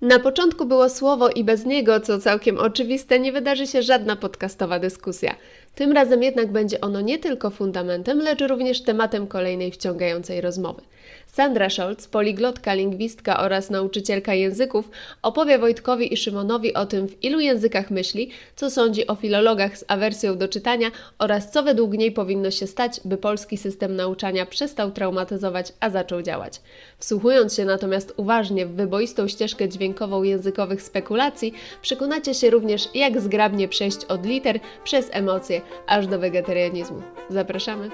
Na początku było słowo i bez niego, co całkiem oczywiste, nie wydarzy się żadna podcastowa dyskusja. Tym razem jednak będzie ono nie tylko fundamentem, lecz również tematem kolejnej wciągającej rozmowy. Sandra Scholz, poliglotka, lingwistka oraz nauczycielka języków, opowie Wojtkowi i Szymonowi o tym, w ilu językach myśli, co sądzi o filologach z awersją do czytania oraz co według niej powinno się stać, by polski system nauczania przestał traumatyzować, a zaczął działać. Wsłuchując się natomiast uważnie w wyboistą ścieżkę dźwiękową językowych spekulacji, przekonacie się również, jak zgrabnie przejść od liter przez emocje aż do wegetarianizmu. Zapraszamy!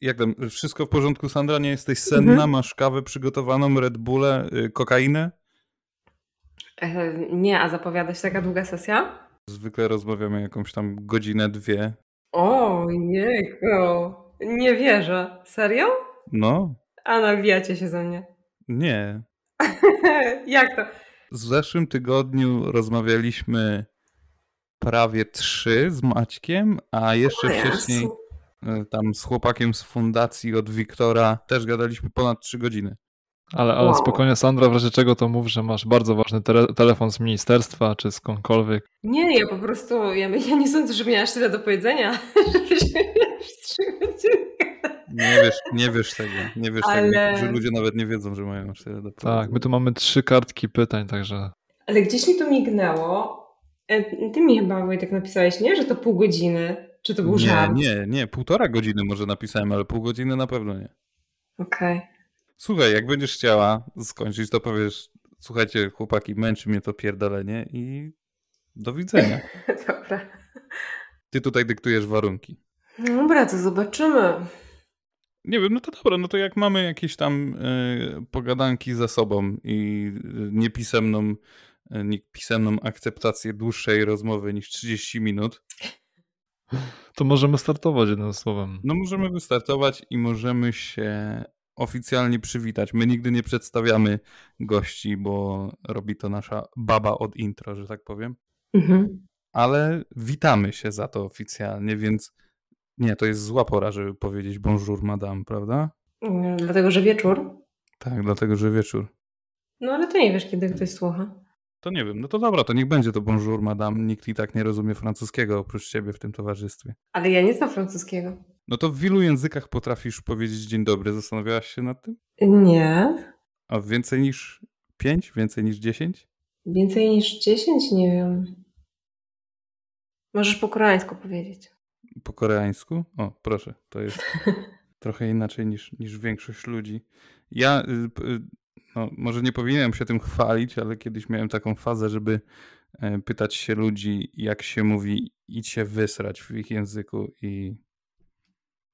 Jak tam, wszystko w porządku, Sandra? Nie jesteś senna? Mhm. Masz kawę przygotowaną, Red Bulle, y, kokainę? E, nie, a zapowiada się taka długa sesja? Zwykle rozmawiamy jakąś tam godzinę, dwie. O, jejku. Nie wierzę. Serio? No. A nawijacie się ze mnie. Nie. Jak to? W zeszłym tygodniu rozmawialiśmy prawie trzy z Maćkiem, a jeszcze wcześniej E, tam z chłopakiem z fundacji od Wiktora też gadaliśmy ponad 3 godziny. Ale, ale spokojnie, Sandra, w razie czego to mów, że masz bardzo ważny te telefon z ministerstwa czy skądkolwiek. Nie, ja po prostu, ja, ja nie sądzę, że miałaś tyle do powiedzenia, Nie wiesz, nie wiesz tego, nie wiesz ale... tego, że ludzie nawet nie wiedzą, że mają aż tyle do powiedzenia. Tak, my tu mamy trzy kartki pytań, także... Ale gdzieś mi to mignęło, e, ty mi chyba Wojtek napisałeś, nie? Że to pół godziny. Czy to był nie, żart? Nie, nie, półtora godziny może napisałem, ale pół godziny na pewno nie. Okej. Okay. Słuchaj, jak będziesz chciała skończyć, to powiesz, słuchajcie chłopaki, męczy mnie to pierdolenie i do widzenia. Dobra. Ty tutaj dyktujesz warunki. Dobra, to zobaczymy. Nie wiem, no to dobra, no to jak mamy jakieś tam y, pogadanki ze sobą i y, niepisemną, y, niepisemną akceptację dłuższej rozmowy niż 30 minut, to możemy startować jednym słowem. No możemy wystartować i możemy się oficjalnie przywitać. My nigdy nie przedstawiamy gości, bo robi to nasza baba od intro, że tak powiem. Mhm. Ale witamy się za to oficjalnie, więc nie, to jest zła pora, żeby powiedzieć bonjour madame, prawda? Dlatego, że wieczór? Tak, dlatego, że wieczór. No ale ty nie wiesz, kiedy ktoś słucha. To nie wiem, no to dobra, to niech będzie to bonjour madame. Nikt i tak nie rozumie francuskiego oprócz ciebie w tym towarzystwie. Ale ja nie znam francuskiego. No to w ilu językach potrafisz powiedzieć dzień dobry? Zastanawiałaś się nad tym? Nie. A więcej niż pięć? Więcej niż dziesięć? Więcej niż dziesięć? Nie wiem. Możesz po koreańsku powiedzieć. Po koreańsku? O, proszę, to jest trochę inaczej niż, niż większość ludzi. Ja y, y, no, może nie powinienem się tym chwalić, ale kiedyś miałem taką fazę, żeby e, pytać się ludzi, jak się mówi idź się wysrać w ich języku i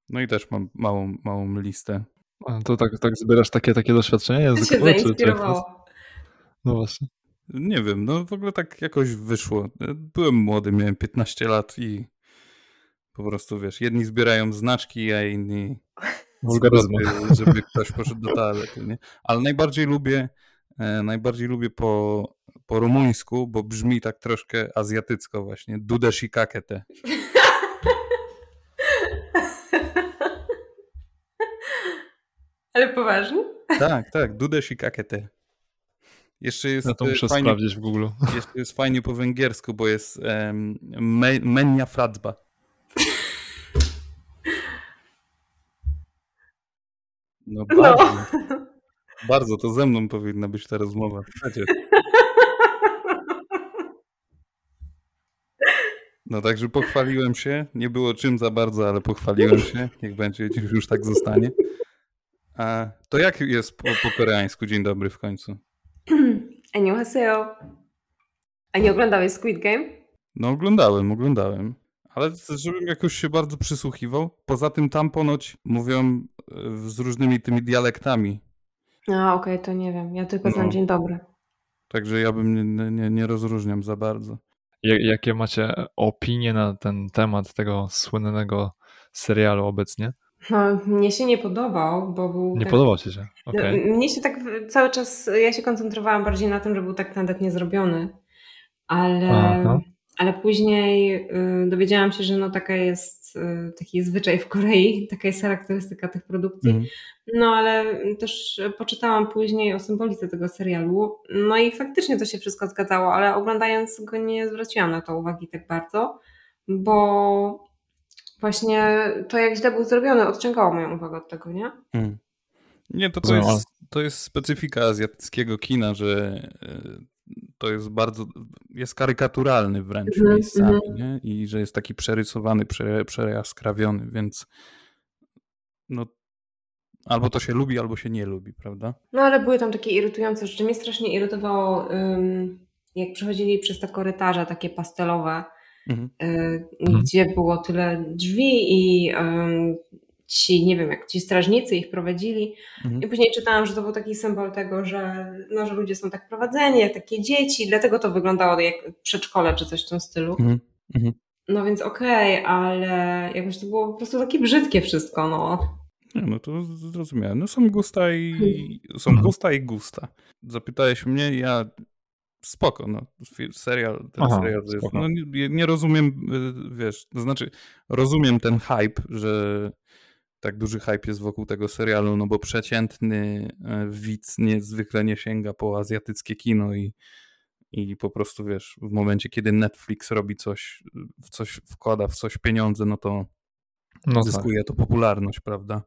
no i też mam małą, małą listę. A to tak, tak zbierasz takie, takie doświadczenie językowe? No właśnie. Nie wiem, no w ogóle tak jakoś wyszło. Byłem młody, miałem 15 lat i po prostu wiesz, jedni zbierają znaczki, a inni Wulgaryzmu. Żeby ktoś poszedł do toalety, nie? Ale najbardziej lubię, e, najbardziej lubię po, po rumuńsku, bo brzmi tak troszkę azjatycko właśnie. Dude shikakete. Ale poważnie? Tak, tak, dude shikakete. Jeszcze jest ja to muszę fajnie, sprawdzić w Google. Jeszcze jest fajnie po węgiersku, bo jest um, menia fradzba. No bardzo. No. Bardzo, to ze mną powinna być ta rozmowa. Przecież. No także pochwaliłem się. Nie było czym za bardzo, ale pochwaliłem się. Niech będzie, już tak zostanie. A to jak jest po, po koreańsku dzień dobry w końcu? Annyeonghaseyo. A nie oglądałeś Squid Game? No oglądałem, oglądałem. Ale żebym jakoś się bardzo przysłuchiwał. Poza tym tam ponoć mówią e, z różnymi tymi dialektami. A, okej, okay, to nie wiem. Ja tylko znam no. dzień dobry. Także ja bym nie, nie, nie rozróżniam za bardzo. Jakie macie opinie na ten temat tego słynnego serialu obecnie? No, mnie się nie podobał, bo był. Nie tak... podobał ci się? No, Okay. mnie się tak cały czas. Ja się koncentrowałam bardziej na tym, że był tak tandetnie zrobiony. Ale, Aha. Ale później y, dowiedziałam się, że no taka jest, y, taki jest zwyczaj w Korei, taka jest charakterystyka tych produkcji. Mhm. No ale też poczytałam później o symbolice tego serialu. No i faktycznie to się wszystko zgadzało, ale oglądając go nie zwróciłam na to uwagi tak bardzo, bo właśnie to jak źle był zrobiony odciągało moją uwagę od tego, nie? Mm. Nie, to, to, ale- jest, to jest specyfika azjatyckiego kina, że e, to jest bardzo, jest karykaturalny wręcz Mhm, miejscami, mhm. nie? I że jest taki przerysowany, prze, przejaskrawiony, więc no albo to się lubi, albo się nie lubi, prawda? No ale były tam takie irytujące rzeczy. Mnie strasznie irytowało, jak przechodzili przez te korytarze takie pastelowe, Mhm. y, gdzie było tyle drzwi i ci, nie wiem, jak ci strażnicy ich prowadzili. Mhm. I później czytałam, że to był taki symbol tego, że, no, że ludzie są tak prowadzeni, jak takie dzieci, dlatego to wyglądało jak przedszkole czy coś w tym stylu. Mhm. Mhm. No więc okej, ale jakoś to było po prostu takie brzydkie wszystko, no. Nie, no to zrozumiałem. No są gusta i są Mhm. gusta i gusta. Zapytałeś mnie, ja spoko, no serial, ten Aha, serial to jest, no nie, nie rozumiem, y, wiesz, to znaczy rozumiem ten hype, że tak duży hype jest wokół tego serialu, no bo przeciętny e, widz niezwykle nie sięga po azjatyckie kino i, i po prostu wiesz, w momencie kiedy Netflix robi coś, w coś wkłada w coś pieniądze, no to No tak. zyskuje to popularność, prawda?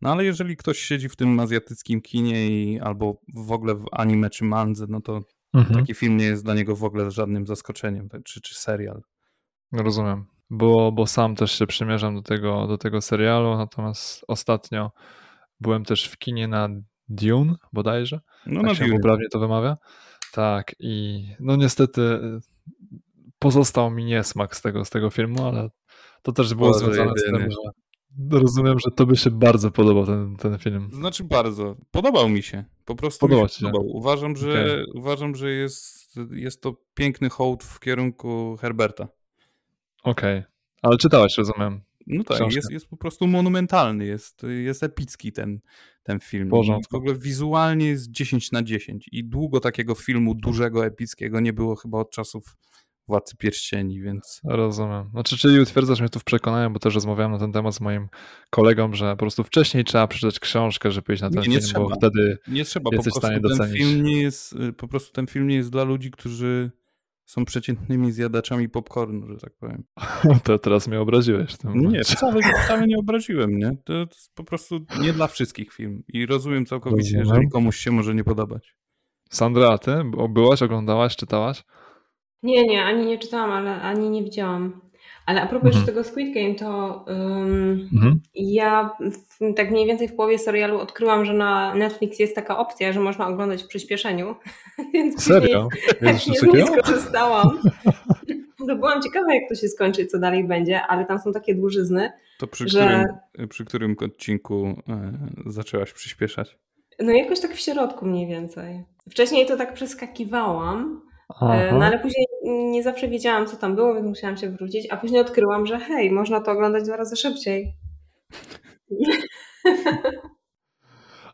No ale jeżeli ktoś siedzi w tym azjatyckim kinie i albo w ogóle w anime czy mandze, no to Mhm. taki film nie jest dla niego w ogóle żadnym zaskoczeniem, tak, czy, czy serial. Rozumiem. Bo, bo sam też się przymierzam do tego, do tego serialu, natomiast ostatnio byłem też w kinie na Dune bodajże. No tak na się Dune. poprawnie to wymawia. Tak i no niestety y, pozostał mi niesmak z tego, z tego filmu, ale to też było Boże związane z tym, jedyny. że rozumiem, że tobie się bardzo podobał ten, ten film. Znaczy bardzo. Podobał mi się. Po prostu Podobał mi się podobał. Uważam, że, Okej. uważam, że jest, jest to piękny hołd w kierunku Herberta. Okej, ale czytałeś, rozumiem. No tak, jest, jest po prostu monumentalny, jest, jest epicki ten, ten film. Porządku. w ogóle wizualnie jest 10 na 10 i długo takiego filmu dużego, epickiego nie było chyba od czasów Władcy Pierścieni, więc Rozumiem. Znaczy, czyli utwierdzasz mnie tu w przekonaniu, bo też rozmawiałem na ten temat z moim kolegą, że po prostu wcześniej trzeba przeczytać książkę, żeby iść na ten Nie, nie film, bo trzeba. wtedy nie trzeba, po Jesteś w stanie ten docenić. film nie jest, po prostu ten film nie jest dla ludzi, którzy są przeciętnymi zjadaczami popcornu, że tak powiem. to teraz mnie obraziłeś. Nie, wcale, wcale nie obraziłem, nie? To jest po prostu nie dla wszystkich film i rozumiem całkowicie, Rozumiem. jeżeli komuś się może nie podobać. Sandra, a ty byłaś, oglądałaś, czytałaś? Nie, nie, ani nie czytałam, ale ani nie widziałam. Ale a propos Mhm. jeszcze tego Squid Game, to ym, Mhm. ja w, tak mniej więcej w połowie serialu odkryłam, że na Netflix jest taka opcja, że można oglądać w przyspieszeniu. Więc Serio? później Jest nie, nie takiego? skorzystałam. Bo byłam ciekawa, jak to się skończy co dalej będzie, ale tam są takie dłużyzny. To przy, Że- którym, przy którym odcinku e, zaczęłaś przyspieszać? No jakoś tak w środku mniej więcej. Wcześniej to tak przeskakiwałam, Aha. no ale później nie zawsze wiedziałam, co tam było, więc musiałam się wrócić, a później odkryłam, że hej, można to oglądać dwa razy szybciej.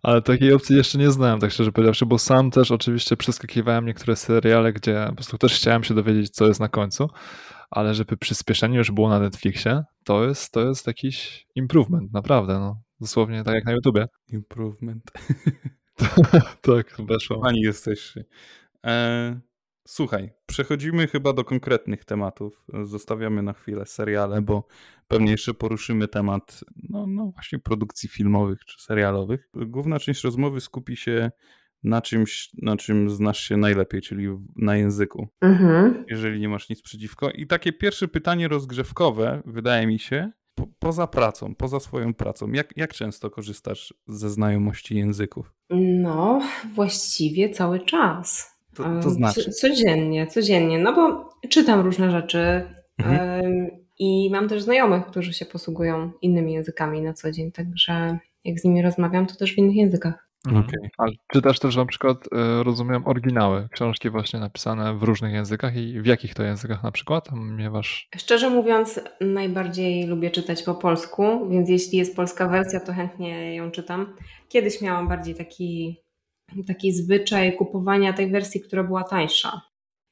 Ale takiej opcji jeszcze nie znałem, tak szczerze powiedziawszy, bo sam też oczywiście przeskakiwałem niektóre seriale, gdzie po prostu też chciałem się dowiedzieć, co jest na końcu, ale żeby przyspieszenie już było na Netflixie, to jest, to jest jakiś improvement, naprawdę, no. Dosłownie tak jak na YouTubie. Improvement. tak, weszło. Pani jesteście. E, słuchaj, przechodzimy chyba do konkretnych tematów. Zostawiamy na chwilę seriale, bo pewnie jeszcze poruszymy temat no, no właśnie produkcji filmowych czy serialowych. Główna część rozmowy skupi się na czymś, na czym znasz się najlepiej, czyli na języku, Mhm. jeżeli nie masz nic przeciwko. I takie pierwsze pytanie rozgrzewkowe, wydaje mi się, po, poza pracą, poza swoją pracą, jak, jak często korzystasz ze znajomości języków? No, właściwie cały czas. To, to znaczy. Co, codziennie, codziennie, no bo czytam różne rzeczy Mhm. i mam też znajomych, którzy się posługują innymi językami na co dzień, także jak z nimi rozmawiam, to też w innych językach. Mhm. Okay. A czytasz też na przykład, e, rozumiem, oryginały, książki właśnie napisane w różnych językach i w jakich to językach na przykład miewasz? Szczerze mówiąc, najbardziej lubię czytać po polsku, więc jeśli jest polska wersja, to chętnie ją czytam. Kiedyś miałam bardziej taki, taki zwyczaj kupowania tej wersji, która była tańsza.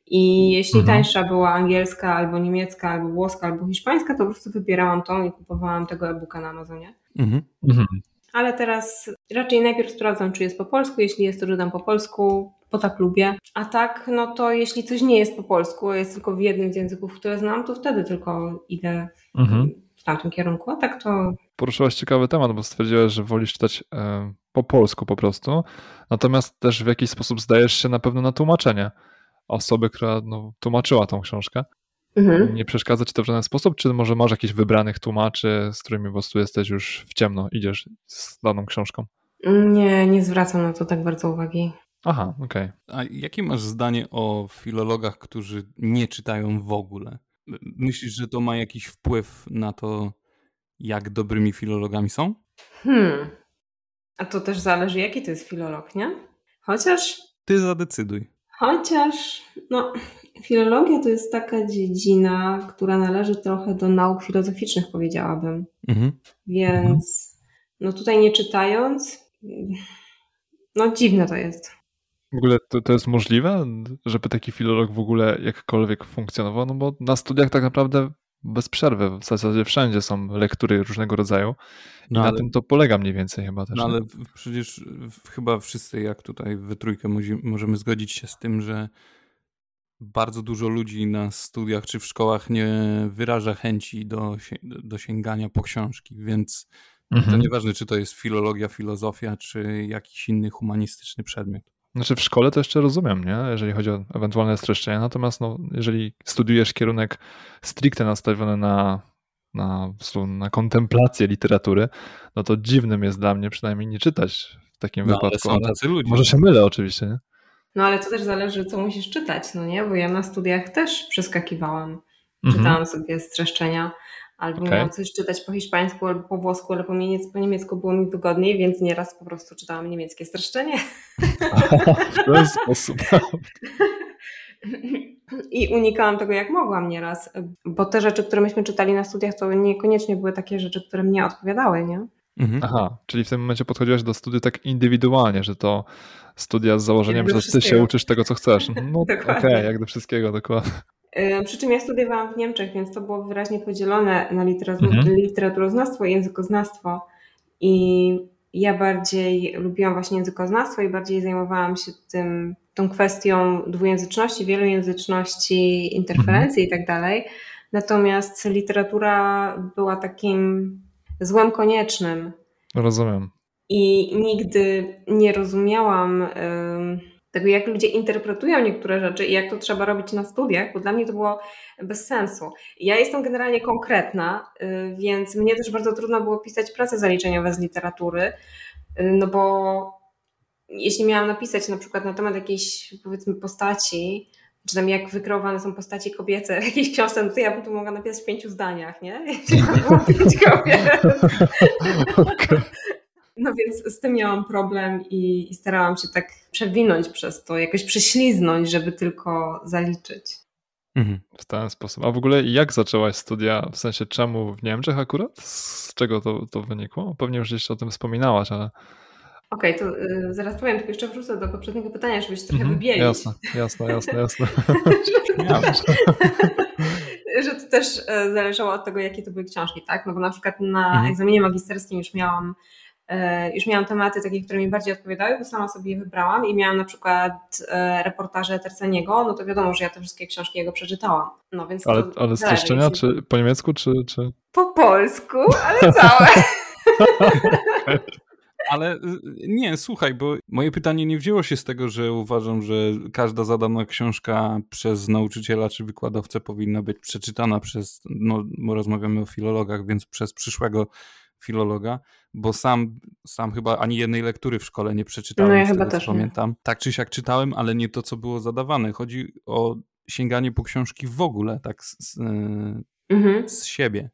I jeśli mhm. tańsza była angielska, albo niemiecka, albo włoska, albo hiszpańska, to po prostu wybierałam tą i kupowałam tego e-booka na Amazonie. Mhm. Mhm ale teraz raczej najpierw sprawdzam, czy jest po polsku. Jeśli jest, to czytam po polsku, bo tak lubię. A tak, no to jeśli coś nie jest po polsku, jest tylko w jednym z języków, które znam, to wtedy tylko idę mhm. Tamtym kierunku. A tak to. Poruszyłaś ciekawy temat, bo stwierdziłaś, że wolisz czytać e, po polsku po prostu. Natomiast też w jakiś sposób zdajesz się na pewno na tłumaczenie osoby, która no, tłumaczyła tą książkę. Mhm. Nie przeszkadza ci to w żaden sposób? Czy może masz jakichś wybranych tłumaczy, z którymi po prostu jesteś już w ciemno, idziesz z daną książką? Nie, nie zwracam na to tak bardzo uwagi. Aha, okej. Okay. A jakie masz zdanie o filologach, którzy nie czytają w ogóle? Myślisz, że to ma jakiś wpływ na to, jak dobrymi filologami są? Hmm. A to też zależy, jaki to jest filolog, nie? Chociaż. Ty zadecyduj. Chociaż, no, filologia to jest taka dziedzina, która należy trochę do nauk filozoficznych, powiedziałabym. Mhm. Więc, no tutaj nie czytając, no dziwne to jest. W ogóle to, to jest możliwe, żeby taki filolog w ogóle jakkolwiek funkcjonował? No bo na studiach tak naprawdę bez przerwy, w zasadzie wszędzie są lektury różnego rodzaju i no ale, na tym to polega mniej więcej chyba też. No ale przecież chyba wszyscy jak tutaj we trójkę możemy zgodzić się z tym, że bardzo dużo ludzi na studiach czy w szkołach nie wyraża chęci do, do sięgania po książki, więc mhm. to nieważne, czy to jest filologia, filozofia, czy jakiś inny humanistyczny przedmiot. Znaczy w szkole to jeszcze rozumiem, nie? jeżeli chodzi o ewentualne streszczenia, natomiast no, jeżeli studiujesz kierunek stricte nastawiony na, na, na kontemplację literatury, no to dziwnym jest dla mnie przynajmniej nie czytać w takim no, wypadku. Ale są tacy ludzie. Może się mylę oczywiście, nie? No ale to też zależy, co musisz czytać, no nie? Bo ja na studiach też przeskakiwałam. Mhm. Czytałam sobie streszczenia, albo okay. miałam coś czytać po hiszpańsku albo po włosku, ale po, niemiecku, po niemiecku było mi wygodniej, więc nieraz po prostu czytałam niemieckie streszczenie. w ten sposób. I unikałam tego jak mogłam nieraz, bo te rzeczy, które myśmy czytali na studiach, to niekoniecznie były takie rzeczy, które mnie odpowiadały, nie? Mhm. Aha, czyli w tym momencie podchodziłaś do studiów tak indywidualnie, że to studia z założeniem, że ty się uczysz tego, co chcesz. No okej, okay, jak do wszystkiego, dokładnie. Przy czym ja studiowałam w Niemczech, więc to było wyraźnie podzielone na literatur mhm. literaturoznawstwo i językoznawstwo. I ja bardziej lubiłam właśnie językoznawstwo i bardziej zajmowałam się tym, tą kwestią dwujęzyczności, wielojęzyczności, interferencji mhm. i tak dalej. Natomiast literatura była takim złem koniecznym. Rozumiem. I nigdy nie rozumiałam tego, jak ludzie interpretują niektóre rzeczy i jak to trzeba robić na studiach, bo dla mnie to było bez sensu. Ja jestem generalnie konkretna, y, więc mnie też bardzo trudno było pisać prace zaliczeniowe z literatury, y, no bo jeśli miałam napisać na przykład na temat jakiejś powiedzmy postaci, czy tam jak wykreowane są postacie kobiece w jakiejś książce, no to ja bym tu mogła napisać w pięciu zdaniach, nie? Jeśli było pięć kobiet. okay. No więc z tym miałam problem i, i starałam się tak przewinąć przez to, jakoś prześliznąć, żeby tylko zaliczyć. Mhm, w ten sposób. A w ogóle jak zaczęłaś studia? W sensie czemu w Niemczech akurat? Z czego to, to wynikło? Pewnie już gdzieś o tym wspominałaś, ale... Okej, okay, to y, zaraz powiem, tylko jeszcze wrócę do poprzedniego pytania, żebyś trochę mm -hmm, wybielić. Jasne, jasne, jasne, jasne. że to też e, zależało od tego, jakie to były książki, tak? No bo na przykład na -hmm. egzaminie magisterskim już miałam już miałam tematy takie, które mi bardziej odpowiadały, bo sama sobie je wybrałam i miałam na przykład e, reportaże Terceniego, no to wiadomo, że ja te wszystkie książki jego przeczytałam. No, więc ale ale streszczenia, czy po niemiecku, czy, czy... Po polsku, ale całe. Ale y, nie, słuchaj, bo moje pytanie nie wzięło się z tego, że uważam, że każda zadana książka przez nauczyciela czy wykładowcę powinna być przeczytana przez, no rozmawiamy o filologach, więc przez przyszłego filologa, bo sam, sam chyba ani jednej lektury w szkole nie przeczytałem, no ja chyba też pamiętam. Nie. Tak czy siak czytałem, ale nie to, co było zadawane. Chodzi o sięganie po książki w ogóle, tak z, z, mhm. z siebie.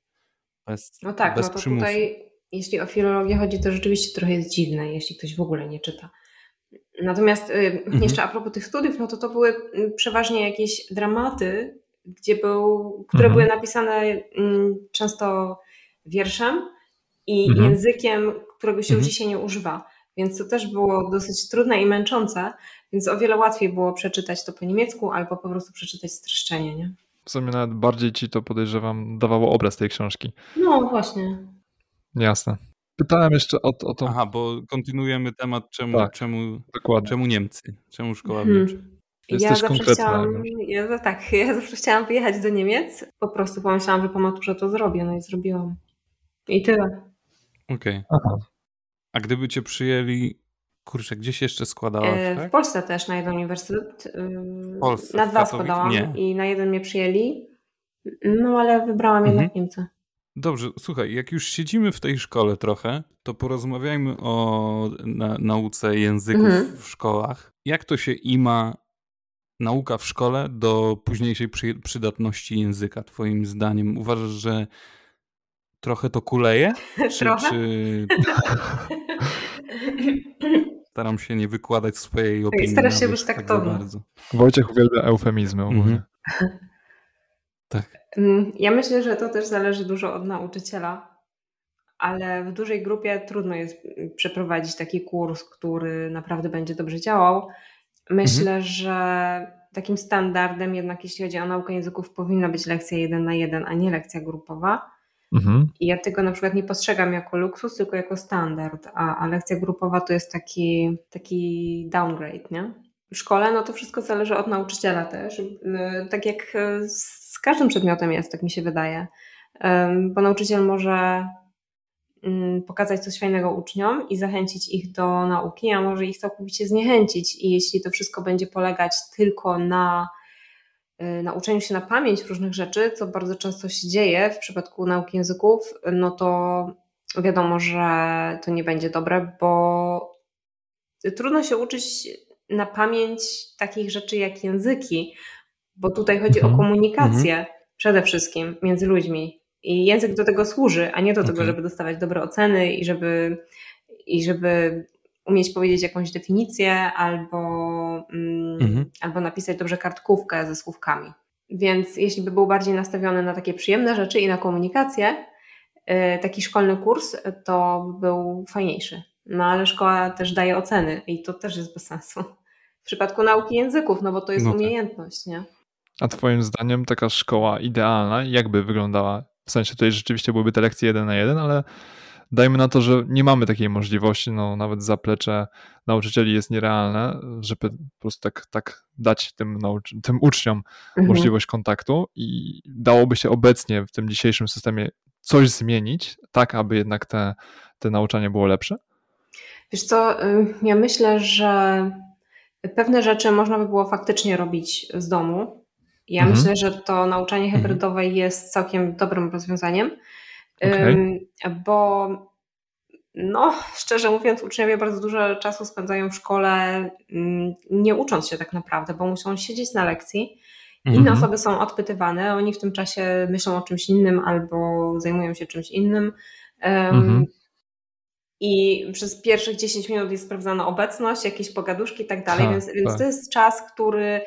Bez, no tak, bez no to przymusu. tutaj jeśli o filologię chodzi, to rzeczywiście trochę jest dziwne, jeśli ktoś w ogóle nie czyta. Natomiast y, mhm. jeszcze a propos tych studiów, no to to były mm, przeważnie jakieś dramaty, gdzie był, które mhm. były napisane mm, często wierszem i mhm. językiem, którego się mhm. dzisiaj nie używa. Więc to też było dosyć trudne i męczące, więc o wiele łatwiej było przeczytać to po niemiecku albo po prostu przeczytać streszczenie, nie? W sumie nawet bardziej ci to podejrzewam dawało obraz tej książki. No właśnie. Jasne. Pytałem jeszcze o, o to. Aha, bo kontynuujemy temat, czemu, tak, czemu, czemu Niemcy, czemu szkoła. Hmm. Ja zawsze, chciałam, ja, tak, ja zawsze chciałam wyjechać do Niemiec. Po prostu pomyślałam, że po maturze to zrobię, no i zrobiłam. I tyle. Okej. Okay. A gdyby cię przyjęli, kurczę, gdzieś jeszcze składałaś, e, tak? W Polsce też na jeden uniwersytet. W Polsce, na dwa składałam Nie. i na jeden mnie przyjęli. No ale wybrałam mhm. jednak Niemcy. Dobrze, słuchaj, jak już siedzimy w tej szkole trochę, to porozmawiajmy o na, nauce języków mhm. w szkołach. Jak to się ima nauka w szkole do późniejszej przy, przydatności języka, twoim zdaniem? Uważasz, że trochę to kuleje? Czy, trochę? Czy... Staram się nie wykładać swojej opinii. Starasz się być tak bardzo. Wojciech uwielbia eufemizmy ogólnie. Mhm. Tak. Mm, ja myślę, że to też zależy dużo od nauczyciela, ale w dużej grupie trudno jest mm, przeprowadzić taki kurs, który naprawdę będzie dobrze działał. Myślę, mhm. że takim standardem jednak jeśli chodzi o naukę języków powinna być lekcja jeden na jeden, a nie lekcja grupowa. Mhm. I ja tego na przykład nie postrzegam jako luksus, tylko jako standard, a, a lekcja grupowa to jest taki, taki downgrade, nie? W szkole no to wszystko zależy od nauczyciela też. Tak jak z każdym przedmiotem jest, tak mi się wydaje. Bo nauczyciel może mm, pokazać coś fajnego uczniom i zachęcić ich do nauki, a może ich całkowicie zniechęcić. I jeśli to wszystko będzie polegać tylko na y, nauczeniu się na pamięć różnych rzeczy, co bardzo często się dzieje w przypadku nauki języków, no to wiadomo, że to nie będzie dobre, bo trudno się uczyć na pamięć takich rzeczy jak języki, bo tutaj chodzi mhm. o komunikację mhm. przede wszystkim między ludźmi. I język do tego służy, a nie do okay. tego, żeby dostawać dobre oceny i żeby, i żeby umieć powiedzieć jakąś definicję albo, mm, mhm. albo napisać dobrze kartkówkę ze słówkami. Więc jeśli by był bardziej nastawiony na takie przyjemne rzeczy i na komunikację, y, taki szkolny kurs to był fajniejszy. No ale szkoła też daje oceny i to też jest bez sensu. W przypadku nauki języków, no bo to jest no tak. umiejętność, nie? A twoim zdaniem taka szkoła idealna, jakby wyglądała? W sensie tutaj rzeczywiście byłyby te lekcje jeden na jeden, ale dajmy na to, że nie mamy takiej możliwości, no nawet zaplecze nauczycieli jest nierealne, żeby po prostu tak, tak dać tym, nauczy- tym uczniom mhm. możliwość kontaktu i dałoby się obecnie w tym dzisiejszym systemie coś zmienić, tak aby jednak te, te nauczanie było lepsze? Wiesz co, ja myślę, że pewne rzeczy można by było faktycznie robić z domu. Ja mhm. myślę, że to nauczanie mhm. hybrydowe jest całkiem dobrym rozwiązaniem, okay. bo no, szczerze mówiąc, uczniowie bardzo dużo czasu spędzają w szkole, nie ucząc się tak naprawdę, bo muszą siedzieć na lekcji. Inne mhm. osoby są odpytywane, oni w tym czasie myślą o czymś innym albo zajmują się czymś innym. Mhm i przez pierwszych 10 minut jest sprawdzana obecność, jakieś pogaduszki i tak dalej, więc, więc to jest czas, który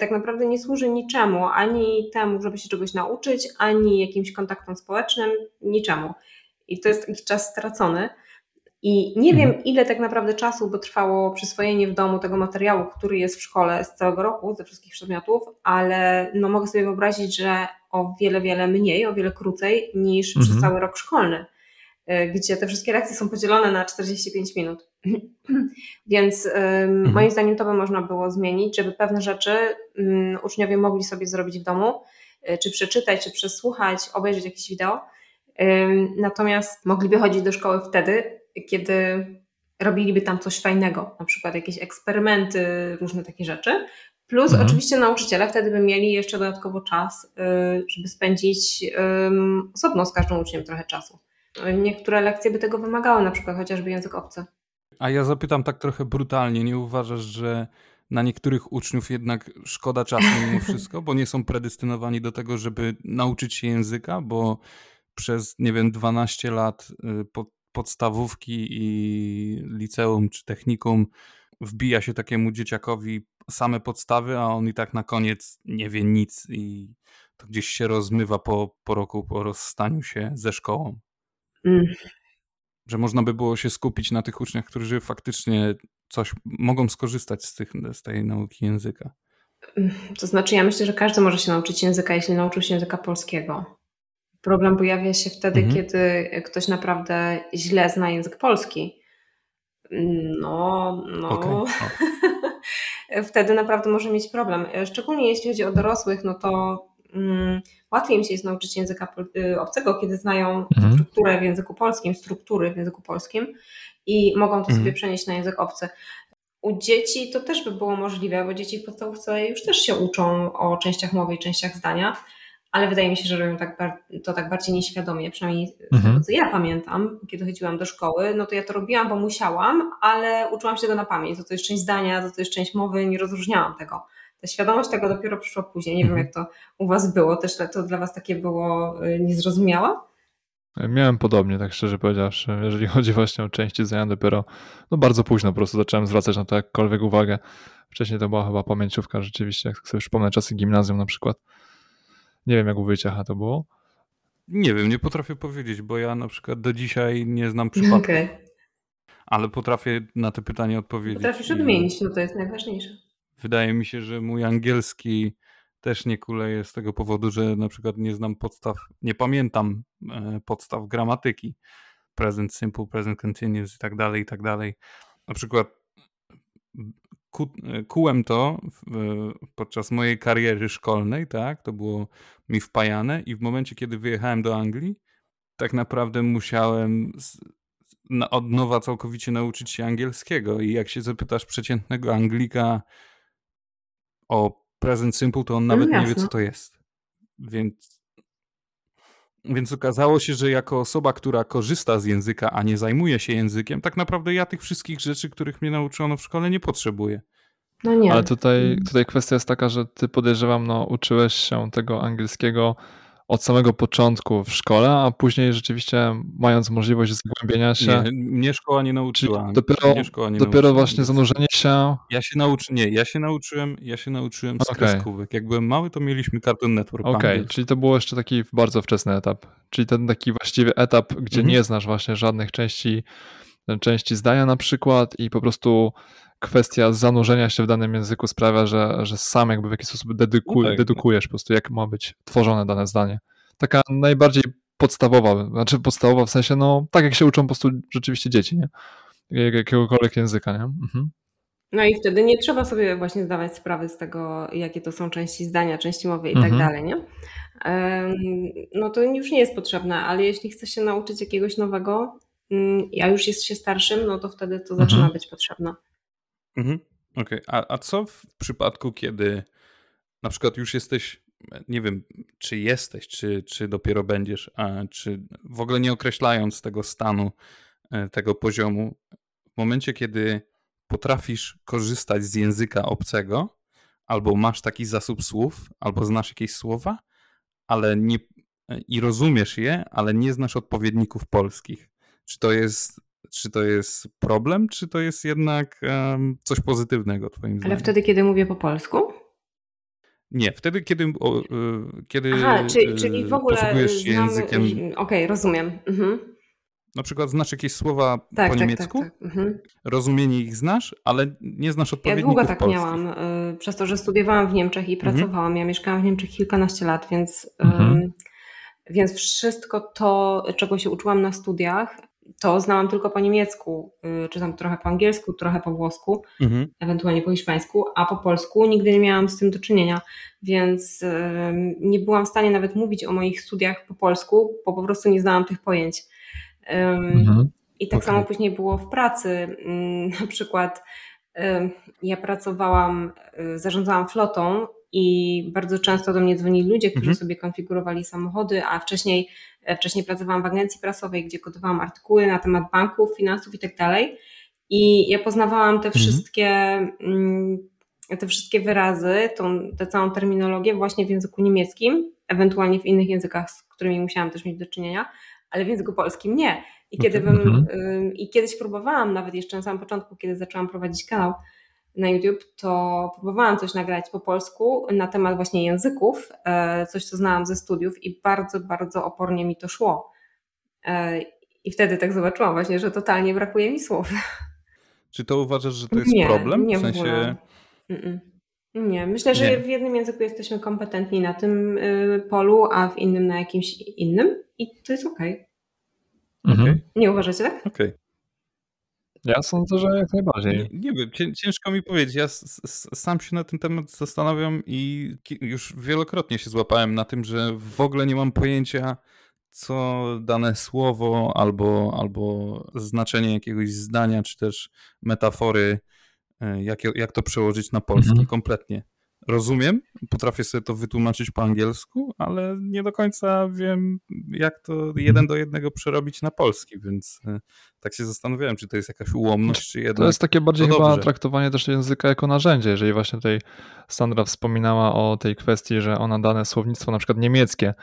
tak naprawdę nie służy niczemu, ani temu, żeby się czegoś nauczyć, ani jakimś kontaktom społecznym, niczemu. I to jest taki czas stracony. I nie mhm. wiem, ile tak naprawdę czasu by trwało przyswojenie w domu tego materiału, który jest w szkole z całego roku, ze wszystkich przedmiotów, ale no mogę sobie wyobrazić, że o wiele, wiele mniej, o wiele krócej niż mhm. przez cały rok szkolny. E, gdzie te wszystkie lekcje są podzielone na 45 minut. Więc mhm. moim zdaniem to by można było zmienić, żeby pewne rzeczy um, uczniowie mogli sobie zrobić w domu, e, czy przeczytać, czy przesłuchać, obejrzeć jakieś wideo. Natomiast mogliby chodzić do szkoły wtedy, kiedy robiliby tam coś fajnego, na przykład jakieś eksperymenty, różne takie rzeczy. Plus mhm. oczywiście nauczyciele wtedy by mieli jeszcze dodatkowo czas, y, żeby spędzić osobno z każdym uczniem trochę czasu. Niektóre lekcje by tego wymagały, na przykład chociażby język obcy. A ja zapytam tak trochę brutalnie, nie uważasz, że na niektórych uczniów jednak szkoda czasu mimo wszystko, bo nie są predestynowani do tego, żeby nauczyć się języka, bo przez, nie wiem, 12 lat y, po podstawówki i liceum czy technikum wbija się takiemu dzieciakowi same podstawy, a on i tak na koniec nie wie nic i to gdzieś się rozmywa po, po roku, po rozstaniu się ze szkołą. Mm. Że można by było się skupić na tych uczniach, którzy faktycznie coś mogą skorzystać z, tych, z tej nauki języka. To znaczy, ja myślę, że każdy może się nauczyć języka, jeśli nauczył się języka polskiego. Problem pojawia się wtedy, mhm. kiedy ktoś naprawdę źle zna język polski. No, no. Okay. wtedy naprawdę może mieć problem. Szczególnie jeśli chodzi o dorosłych, no to mm, łatwiej im się jest nauczyć języka y, obcego, kiedy znają mhm. strukturę w języku polskim, struktury w języku polskim i mogą to mhm. sobie przenieść na język obcy. U dzieci to też by było możliwe, bo dzieci w podstawówce już też się uczą o częściach mowy i częściach zdania, ale wydaje mi się, że robią tak, to tak bardziej nieświadomie, przynajmniej mhm. z tego, co ja pamiętam, kiedy chodziłam do szkoły, no to ja to robiłam, bo musiałam, ale uczyłam się tego na pamięć, to to jest część zdania, to to jest część mowy, nie rozróżniałam tego. Ta świadomość tego dopiero przyszła później. Nie mhm. wiem, jak to u Was było. Też to dla Was takie było y, niezrozumiałe? Miałem podobnie, tak szczerze powiedziawszy. Jeżeli chodzi właśnie o części zdania, dopiero no bardzo późno po prostu zacząłem zwracać na to jakkolwiek uwagę. Wcześniej to była chyba pamięciówka rzeczywiście, jak sobie przypomnę czasy gimnazjum na przykład. Nie wiem, jak u Wyciecha to było. Nie wiem, nie potrafię powiedzieć, bo ja na przykład do dzisiaj nie znam przypadku. Okay. Ale potrafię na te pytanie odpowiedzieć. Potrafisz odmienić, no to jest najważniejsze. Wydaje mi się, że mój angielski też nie kuleje z tego powodu, że na przykład nie znam podstaw, nie pamiętam e, podstaw gramatyki. Present simple, present continuous i tak dalej, i tak dalej. Na przykład ku, kułem to podczas mojej kariery szkolnej, tak, to było mi wpajane i w momencie, kiedy wyjechałem do Anglii, tak naprawdę musiałem z, na, od nowa całkowicie nauczyć się angielskiego i jak się zapytasz przeciętnego Anglika o present simple, to on nawet no, nie wie, co to jest. Więc, więc okazało się, że jako osoba, która korzysta z języka, a nie zajmuje się językiem, tak naprawdę ja tych wszystkich rzeczy, których mnie nauczono w szkole, nie potrzebuję. No nie. Ale tutaj, mm. tutaj kwestia jest taka, że ty podejrzewam, no uczyłeś się tego angielskiego od samego początku w szkole, a później rzeczywiście mając możliwość zgłębienia się. Nie, mnie szkoła nie nauczyła. Dopiero, nie dopiero nauczyła. właśnie zanurzenie się. Ja się nauczy, nie, ja się nauczyłem, ja się nauczyłem z okay. kreskówek. Jak byłem mały, to mieliśmy Cartoon Network. Okej, okay, czyli to było jeszcze taki bardzo wczesny etap. Czyli ten taki właściwie etap, gdzie mhm. nie znasz właśnie żadnych części, części zdania na przykład i po prostu kwestia zanurzenia się w danym języku sprawia, że, że sam jakby w jakiś sposób dedykuj, no tak. dedukujesz po prostu, jak ma być tworzone dane zdanie. Taka najbardziej podstawowa, znaczy podstawowa w sensie, no tak jak się uczą po prostu rzeczywiście dzieci, nie? Jakiegokolwiek języka, nie? Mhm. No i wtedy nie trzeba sobie właśnie zdawać sprawy z tego, jakie to są części zdania, części mowy i tak mhm. dalej, nie? No to już nie jest potrzebne, ale jeśli chce się nauczyć jakiegoś nowego, mm, a już jest się starszym, no to wtedy to zaczyna mhm. być potrzebne. Mhm. Okej, okay. a, a co w przypadku, kiedy na przykład już jesteś, nie wiem, czy jesteś, czy, czy dopiero będziesz, a, czy w ogóle nie określając tego stanu, e, tego poziomu, w momencie, kiedy potrafisz korzystać z języka obcego, albo masz taki zasób słów, albo znasz jakieś słowa, ale nie, i rozumiesz je, ale nie znasz odpowiedników polskich. Czy to jest czy to jest problem, czy to jest jednak um, coś pozytywnego, Twoim zdaniem? Ale wtedy, kiedy mówię po polsku? Nie, wtedy, kiedy, o, y, kiedy Aha, czyli, czyli w ogóle posługujesz się językiem. Okej, okay, rozumiem. Mhm. Na przykład znasz jakieś słowa tak, po tak, niemiecku, tak, tak. Mhm. rozumienie ich znasz, ale nie znasz odpowiedników Ja długo tak polskich. miałam, y, przez to, że studiowałam w Niemczech i mhm. pracowałam. Ja mieszkałam w Niemczech kilkanaście lat, więc, mhm. więc wszystko to, czego się uczyłam na studiach, to znałam tylko po niemiecku, y, czy tam trochę po angielsku, trochę po włosku, mhm. ewentualnie po hiszpańsku, a po polsku nigdy nie miałam z tym do czynienia, więc nie byłam w stanie nawet mówić o moich studiach po polsku, bo po prostu nie znałam tych pojęć. Mhm. I tak okay. samo później było w pracy. Mm, na przykład ja pracowałam, y, zarządzałam flotą i bardzo często do mnie dzwonili ludzie, którzy mhm. sobie konfigurowali samochody, a wcześniej E, wcześniej pracowałam w agencji prasowej, gdzie kodowałam artykuły na temat banków, finansów i tak dalej. I ja poznawałam te mhm. wszystkie mm, te wszystkie wyrazy, tą, tę całą terminologię właśnie w języku niemieckim, ewentualnie w innych językach, z którymi musiałam też mieć do czynienia, ale w języku polskim nie. I, kiedy bym, mhm. I kiedyś próbowałam, nawet jeszcze na samym początku, kiedy zaczęłam prowadzić kanał na YouTube, to próbowałam coś nagrać po polsku na temat właśnie języków, e, coś co znałam ze studiów i bardzo, bardzo opornie mi to szło. E, I wtedy tak zobaczyłam właśnie, że totalnie brakuje mi słów. Czy to uważasz, że to jest nie, problem? Nie, w sensie... Nie, myślę, że nie. w jednym języku jesteśmy kompetentni na tym y, polu, a w innym na jakimś innym i to jest okej. Okay. Mhm. Nie uważacie tak? Okej. Okay. Ja sądzę, że jak najbardziej. Nie, nie wiem, ciężko mi powiedzieć. Ja sam się na ten temat zastanawiam i już wielokrotnie się złapałem na tym, że w ogóle nie mam pojęcia, co dane słowo albo, albo znaczenie jakiegoś zdania, czy też metafory, e, jak, jak to przełożyć na polski. Mhm. Kompletnie rozumiem, potrafię sobie to wytłumaczyć po angielsku, ale nie do końca wiem, jak to jeden do jednego przerobić na polski, więc e, tak się zastanawiałem, czy to jest jakaś ułomność, czy jednak. To jest takie bardziej chyba dobrze. traktowanie też języka jako narzędzie. Jeżeli właśnie tutaj Sandra wspominała o tej kwestii, że ona dane słownictwo, na przykład niemieckie,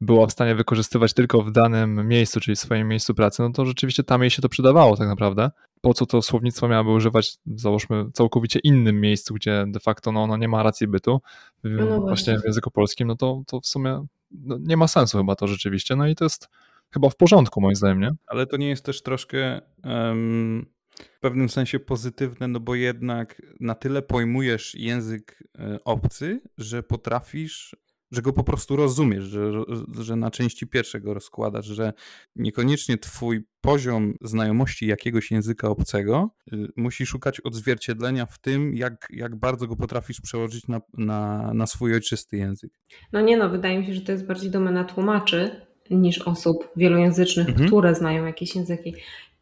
była w stanie wykorzystywać tylko w danym miejscu, czyli w swoim miejscu pracy, no to rzeczywiście tam jej się to przydawało tak naprawdę. Po co to słownictwo miałaby używać, załóżmy, całkowicie innym miejscu, gdzie de facto no, ono nie ma racji bytu, no, no właśnie w języku polskim, no to, to w sumie no, nie ma sensu chyba to rzeczywiście. No i to jest chyba w porządku moim zdaniem, nie? Ale to nie jest też troszkę um, w pewnym sensie pozytywne, no bo jednak na tyle pojmujesz język e, obcy, że potrafisz że go po prostu rozumiesz, że, że na części pierwsze go rozkładasz, że niekoniecznie twój poziom znajomości jakiegoś języka obcego y, musi szukać odzwierciedlenia w tym, jak, jak bardzo go potrafisz przełożyć na, na, na swój ojczysty język. No nie no, wydaje mi się, że to jest bardziej domena tłumaczy niż osób wielojęzycznych, mhm. które znają jakieś języki.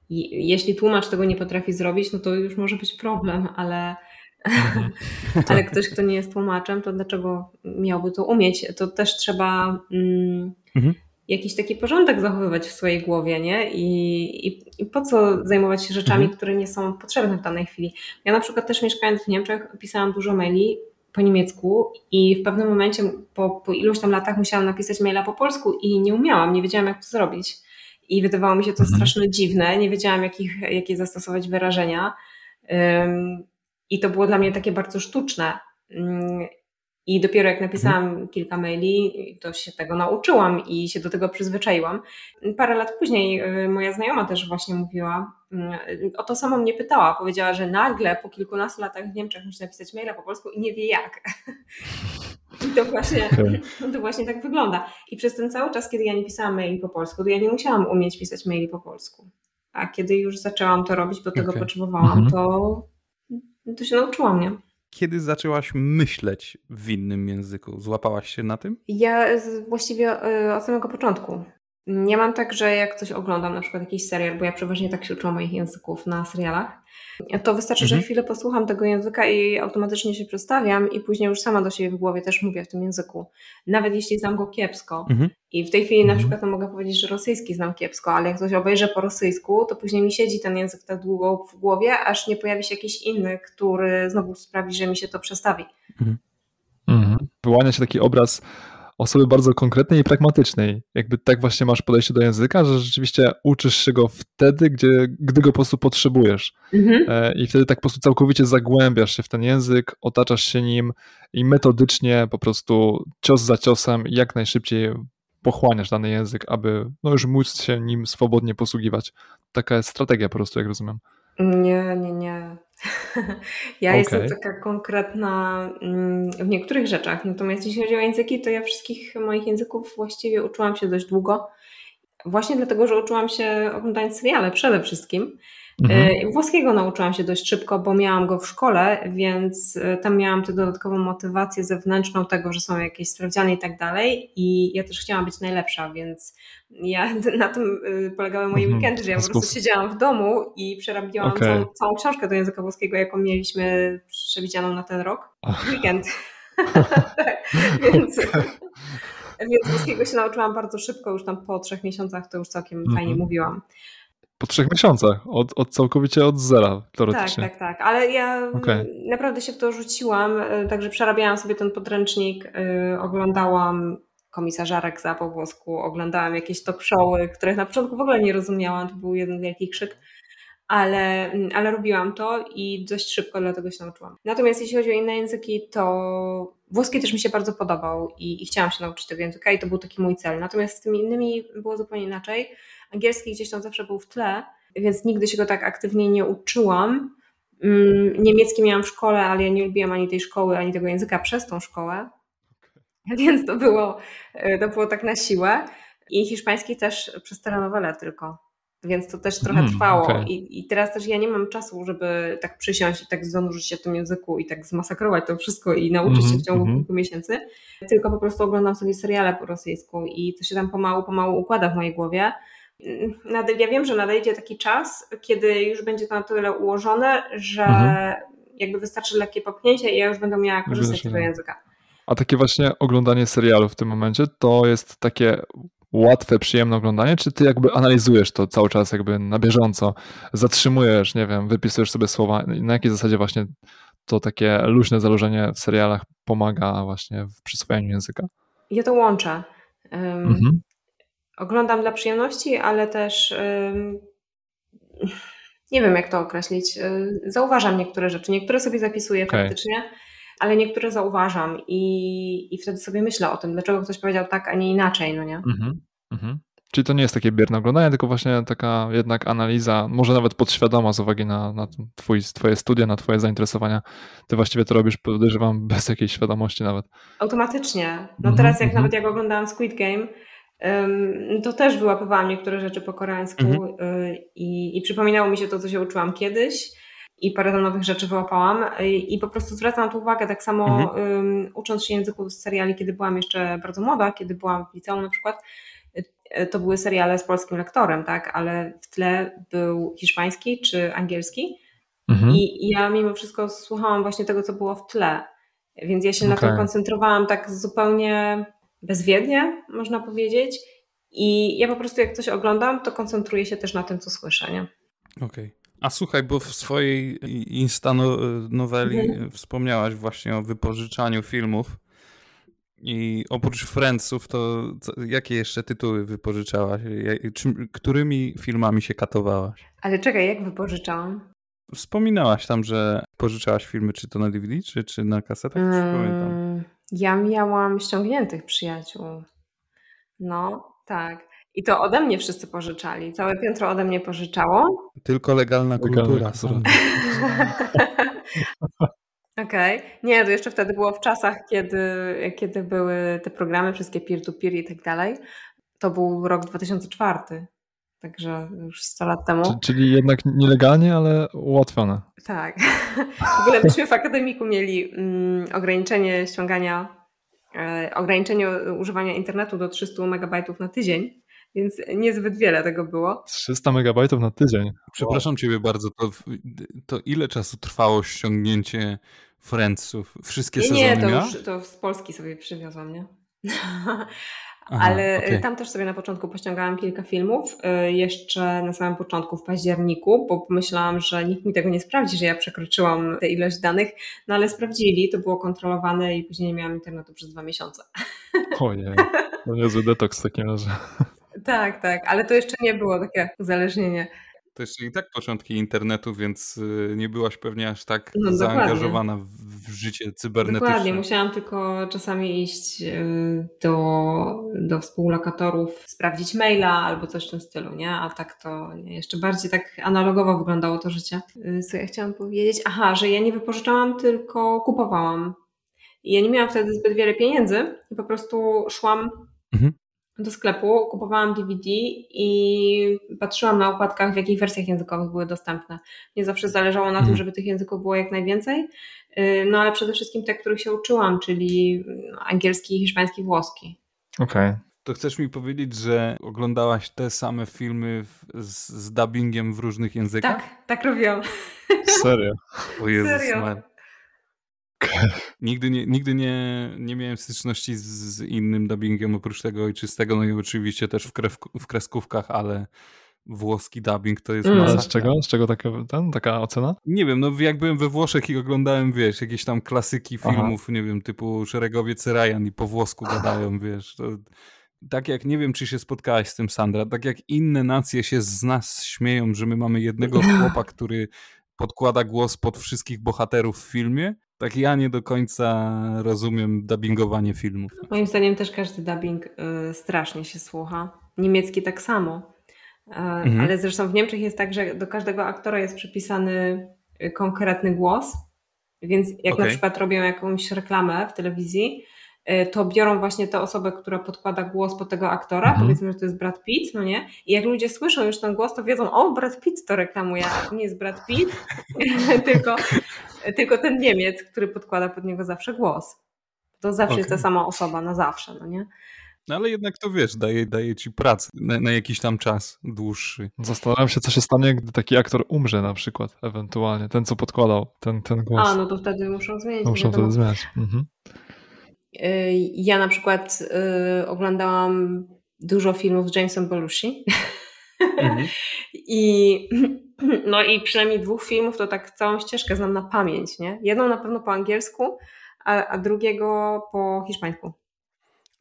I jeśli tłumacz tego nie potrafi zrobić, no to już może być problem, ale. Ale ktoś, kto nie jest tłumaczem, to dlaczego miałby to umieć? To też trzeba mm, mhm. jakiś taki porządek zachowywać w swojej głowie, nie? I, i, i po co zajmować się rzeczami, mhm. które nie są potrzebne w danej chwili? Ja na przykład też mieszkając w Niemczech pisałam dużo maili po niemiecku i w pewnym momencie po, po iluś tam latach musiałam napisać maila po polsku i nie umiałam, nie wiedziałam jak to zrobić. I wydawało mi się to mhm. strasznie dziwne, nie wiedziałam jakich, jakie zastosować wyrażenia. Um, i to było dla mnie takie bardzo sztuczne. Mm, I dopiero jak napisałam mhm. kilka maili, to się tego nauczyłam i się do tego przyzwyczaiłam. Parę lat później y, moja znajoma też właśnie mówiła, y, o to samo mnie pytała. Powiedziała, że nagle po kilkunastu latach w Niemczech musi napisać maila po polsku i nie wie jak. I to właśnie, to właśnie tak wygląda. I przez ten cały czas, kiedy ja nie pisałam maili po polsku, to ja nie musiałam umieć pisać maili po polsku. A kiedy już zaczęłam to robić, bo tego okay. potrzebowałam, mhm. to to się nauczyłam, nie? Kiedy zaczęłaś myśleć w innym języku? Złapałaś się na tym? Ja właściwie y, od samego początku. Nie mam tak, że jak coś oglądam, na przykład jakiś serial, bo ja przeważnie tak się uczyłam moich języków na serialach, to wystarczy, mhm. że chwilę posłucham tego języka i automatycznie się przestawiam i później już sama do siebie w głowie też mówię w tym języku. Nawet jeśli znam go kiepsko. Mhm. I w tej chwili na mhm. przykład mogę powiedzieć, że rosyjski znam kiepsko, ale jak coś obejrzę po rosyjsku, to później mi siedzi ten język tak długo w głowie, aż nie pojawi się jakiś inny, który znowu sprawi, że mi się to przestawi. Mhm. mhm. Wyłania się taki obraz osoby bardzo konkretnej i pragmatycznej. Jakby tak właśnie masz podejście do języka, że rzeczywiście uczysz się go wtedy, gdzie, gdy go po prostu potrzebujesz. Mhm. E, I wtedy tak po prostu całkowicie zagłębiasz się w ten język, otaczasz się nim i metodycznie po prostu cios za ciosem jak najszybciej pochłaniasz dany język, aby no już móc się nim swobodnie posługiwać. Taka jest strategia po prostu, jak rozumiem. Nie, nie, nie. Ja okay. jestem taka konkretna mm, w niektórych rzeczach, natomiast jeśli chodzi o języki, to ja wszystkich moich języków właściwie uczyłam się dość długo. Właśnie dlatego, że uczyłam się oglądając seriale przede wszystkim. Mhm. E, włoskiego nauczyłam się dość szybko, bo miałam go w szkole, więc e, tam miałam tę dodatkową motywację zewnętrzną tego, że są jakieś sprawdziany i tak dalej. I ja też chciałam być najlepsza, więc ja na tym e, polegały moje mhm. weekendy, że ja po prostu siedziałam w domu i przerabiałam okay. całą, całą, książkę do języka włoskiego, jaką mieliśmy przewidzianą na ten rok. Weekend. tak, więc, więc włoskiego się nauczyłam bardzo szybko, już tam po trzech miesiącach to już całkiem fajnie mhm. mówiłam. Po trzech miesiącach, od, od całkowicie od zera, Tak, teoretycznie. tak, tak. Ale ja mm, naprawdę się w to rzuciłam, y, także przerabiałam sobie ten podręcznik, y, oglądałam komisarzarek za po włosku, oglądałam jakieś talk showy, których na początku w ogóle nie rozumiałam, to był jeden wielki krzyk, ale, mm, ale robiłam to i dość szybko dlatego się nauczyłam. Natomiast jeśli chodzi o inne języki, to włoski też mi się bardzo podobał i, i chciałam się nauczyć tego języka i to był taki mój cel. Natomiast z tymi innymi było zupełnie inaczej. Angielski gdzieś tam zawsze był w tle, więc nigdy się go tak aktywnie nie uczyłam. Mm, Niemiecki miałam w szkole, ale ja nie lubiłam ani tej szkoły, ani tego języka przez tą szkołę. Więc to było, e, to było tak na siłę. I hiszpański też przez telenowele tylko. Więc to też trochę Mm, trwało. okej. I, I teraz też ja nie mam czasu, żeby tak przysiąść i tak zanurzyć się w tym języku i tak zmasakrować to wszystko i nauczyć się Mhm, w ciągu mhm. kilku miesięcy. Tylko po prostu oglądam sobie seriale po rosyjsku i to się tam pomału, pomału układa w mojej głowie. Nade- Ja wiem, że nadejdzie taki czas, kiedy już będzie to na tyle ułożone, że Mhm. jakby wystarczy lekkie popchnięcie i ja już będę miała korzystać z tego miała. języka. A takie właśnie oglądanie serialu w tym momencie, to jest takie łatwe, przyjemne oglądanie, czy ty jakby analizujesz to cały czas jakby na bieżąco, zatrzymujesz, nie wiem, wypisujesz sobie słowa, na jakiej zasadzie właśnie to takie luźne założenie w serialach pomaga właśnie w przyswojeniu języka? Ja to łączę. Ym, Mhm. Oglądam dla przyjemności, ale też nie wiem, jak to określić. Y, Zauważam niektóre rzeczy. Niektóre sobie zapisuję Okej. faktycznie, ale niektóre zauważam i, i wtedy sobie myślę o tym, dlaczego ktoś powiedział tak, a nie inaczej, no nie? Mhm. Mhm. Czyli to nie jest takie bierne oglądanie, tylko właśnie taka jednak analiza, może nawet podświadoma z uwagi na, na twój, twoje studia, na twoje zainteresowania. Ty właściwie to robisz, podejrzewam, bez jakiejś świadomości nawet. Automatycznie. No Mhm, teraz jak mhm. nawet jak oglądałam Squid Game, to też wyłapywałam niektóre rzeczy po koreańsku Mhm. y, i, i przypominało mi się to, co się uczyłam kiedyś i parę tam nowych rzeczy wyłapałam i po prostu zwracam tu uwagę, tak samo Mhm. ym, ucząc się języków z seriali, kiedy byłam jeszcze bardzo młoda, kiedy byłam w liceum na przykład, y, y, to były seriale z polskim lektorem, tak, ale w tle był hiszpański czy angielski Mhm. i, I ja mimo wszystko słuchałam właśnie tego, co było w tle. Więc ja się na Okej. tym koncentrowałam tak zupełnie bezwiednie, można powiedzieć. I ja po prostu jak coś oglądam, to koncentruję się też na tym, co słyszę, nie? Okej. A słuchaj, bo w swojej Insta no- noweli Mhm. wspomniałaś właśnie o wypożyczaniu filmów. I oprócz Friendsów, to jakie jeszcze tytuły wypożyczałaś? Czym, którymi filmami się katowałaś? Ale czekaj, jak wypożyczałam? Wspominałaś tam, że pożyczałaś filmy czy to na DVD, czy, czy na kasetach? Nie pamiętam. Ja miałam ściągniętych przyjaciół. No, tak. I to ode mnie wszyscy pożyczali. Całe piętro ode mnie pożyczało. Tylko legalna kultura. Okej. Nie, to jeszcze wtedy było w czasach, kiedy, kiedy były te programy, wszystkie peer-to-peer i tak dalej. To był rok 2004, także już 100 lat temu. Czy- Czyli jednak nielegalnie, ale ułatwione. Tak. W ogóle myśmy w akademiku mieli mm, ograniczenie ściągania, e, ograniczenie używania internetu do 300 MB na tydzień, więc niezbyt wiele tego było. 300 megabajtów na tydzień. Przepraszam ciebie bardzo, to, to ile czasu trwało ściągnięcie Friendsów? Wszystkie Nie, sezony nie, to już to z Polski sobie przywiozłam, nie? Aha, Ale okej. tam też sobie na początku pościągałam kilka filmów, y, jeszcze na samym początku w październiku, bo pomyślałam, że nikt mi tego nie sprawdzi, że ja przekroczyłam tę ilość danych, no ale sprawdzili, to było kontrolowane i później nie miałam internetu przez dwa miesiące. Ojej, to niezły detoks w takim razie. Tak, tak, ale to jeszcze nie było takie uzależnienie. To jeszcze i tak początki internetu, więc y, nie byłaś pewnie aż tak No, zaangażowana w, życie cybernetyczne. Dokładnie, musiałam tylko czasami iść y, do, do współlokatorów, sprawdzić maila albo coś w tym stylu, nie? A tak to jeszcze bardziej tak analogowo wyglądało to życie. Y, Co ja chciałam powiedzieć? Aha, że ja nie wypożyczałam, tylko kupowałam. I ja nie miałam wtedy zbyt wiele pieniędzy i po prostu szłam Mhm. Do sklepu, kupowałam DVD i patrzyłam na okładkach, w jakich wersjach językowych były dostępne. Mnie zawsze zależało na tym, Mhm. żeby tych języków było jak najwięcej, Yy, no ale przede wszystkim te, których się uczyłam, czyli angielski, hiszpański, włoski. Okej. To chcesz mi powiedzieć, że oglądałaś te same filmy w, z, z dubbingiem w różnych językach? Tak, tak robiłam. Serio. O Jezus Serio. Nigdy, nie, nigdy nie, nie miałem styczności z, z innym dubbingiem oprócz tego ojczystego, no i oczywiście też w, krew, w kreskówkach, ale włoski dubbing to jest Mm. Z czego? Z czego taka, ten, taka ocena? Nie wiem, no jak byłem we Włoszech i oglądałem, wiesz, jakieś tam klasyki Aha. filmów, nie wiem, typu Szeregowiec Ryan i po włosku gadają, wiesz, to tak jak, nie wiem, czy się spotkałaś z tym, Sandra, tak jak inne nacje się z nas śmieją, że my mamy jednego chłopa, który podkłada głos pod wszystkich bohaterów w filmie, tak ja nie do końca rozumiem dubbingowanie filmów. Moim zdaniem też każdy dubbing y, strasznie się słucha. Niemiecki tak samo. E, Ale zresztą w Niemczech jest tak, że do każdego aktora jest przypisany y, konkretny głos. Więc jak na Okej. przykład robią jakąś reklamę w telewizji, y, to biorą właśnie tę osobę, która podkłada głos pod tego aktora, Mhm. powiedzmy, że to jest Brad Pitt, no nie? I jak ludzie słyszą już ten głos, to wiedzą, o, Brad Pitt to reklamuje, a nie jest Brad Pitt, tylko, tylko ten Niemiec, który podkłada pod niego zawsze głos. To zawsze jest ta sama osoba, na zawsze, no nie? No ale jednak to wiesz, daje, daje ci pracę na, na jakiś tam czas dłuższy. Zastanawiam się, co się stanie, gdy taki aktor umrze na przykład, ewentualnie. Ten, co podkładał ten, ten głos. A, no to wtedy muszą zmienić. Muszą wiadomo. wtedy zmieniać. Mhm. Y, Ja na przykład y, oglądałam dużo filmów z Jamesem Belushi Mhm. i no i przynajmniej dwóch filmów to tak całą ścieżkę znam na pamięć, nie? Jedną na pewno po angielsku, a, a drugiego po hiszpańsku.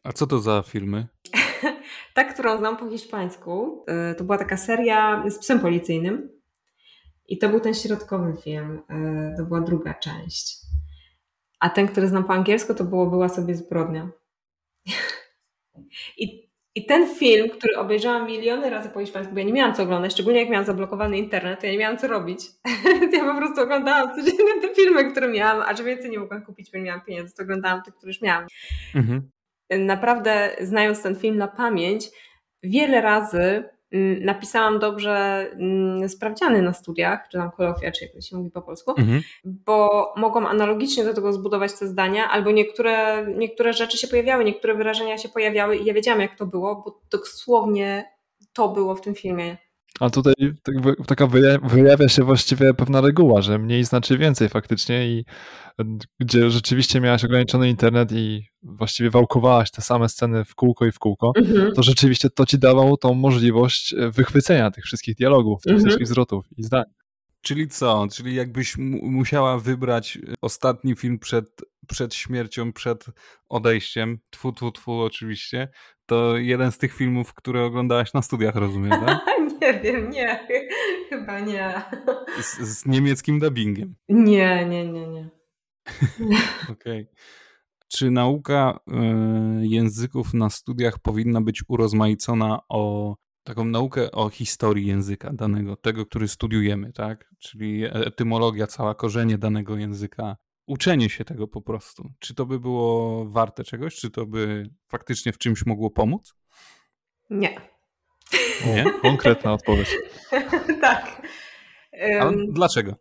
A co to za filmy? Ta, którą znam po hiszpańsku, y, to była taka seria z psem policyjnym i to był ten środkowy film, y, to była druga część. A ten, który znam po angielsku, to było Była sobie zbrodnia. I, I ten film, który obejrzałam miliony razy po hiszpańsku, bo ja nie miałam co oglądać, szczególnie jak miałam zablokowany internet, to ja nie miałam co robić. Więc ja po prostu oglądałam codziennie te filmy, które miałam, a że więcej nie mogłam kupić, bo nie miałam pieniędzy, to oglądałam te, które już miałam Mhm. naprawdę znając ten film na pamięć, wiele razy napisałam dobrze mm, sprawdziany na studiach, czy tam kolokwia, czy jak to się mówi po polsku, Mhm. bo mogłam analogicznie do tego zbudować te zdania, albo niektóre, niektóre rzeczy się pojawiały, niektóre wyrażenia się pojawiały i ja wiedziałam, jak to było, bo dosłownie to było w tym filmie. Ale tutaj tak taka wyja- wyjawia się właściwie pewna reguła, że mniej znaczy więcej faktycznie i e, gdzie rzeczywiście miałaś ograniczony internet i właściwie wałkowałaś te same sceny w kółko i w kółko, to rzeczywiście to ci dawało tą możliwość e, wychwycenia tych wszystkich dialogów, tych Mhm. wszystkich zwrotów i zdań. Czyli co? Czyli jakbyś mu- musiała wybrać ostatni film przed, przed śmiercią, przed odejściem, tfu, tfu, tfu oczywiście, to jeden z tych filmów, które oglądałaś na studiach, rozumiem, tak? nie wiem, nie, chyba nie. Z, z niemieckim dubbingiem. Nie, nie, nie, nie. Okej. Czy nauka y, języków na studiach powinna być urozmaicona o taką naukę o historii języka danego, tego, który studiujemy, tak? Czyli etymologia, cała korzenie danego języka, uczenie się tego po prostu. Czy to by było warte czegoś? Czy to by faktycznie w czymś mogło pomóc? Nie. Nie? Konkretna odpowiedź. tak. Ale dlaczego?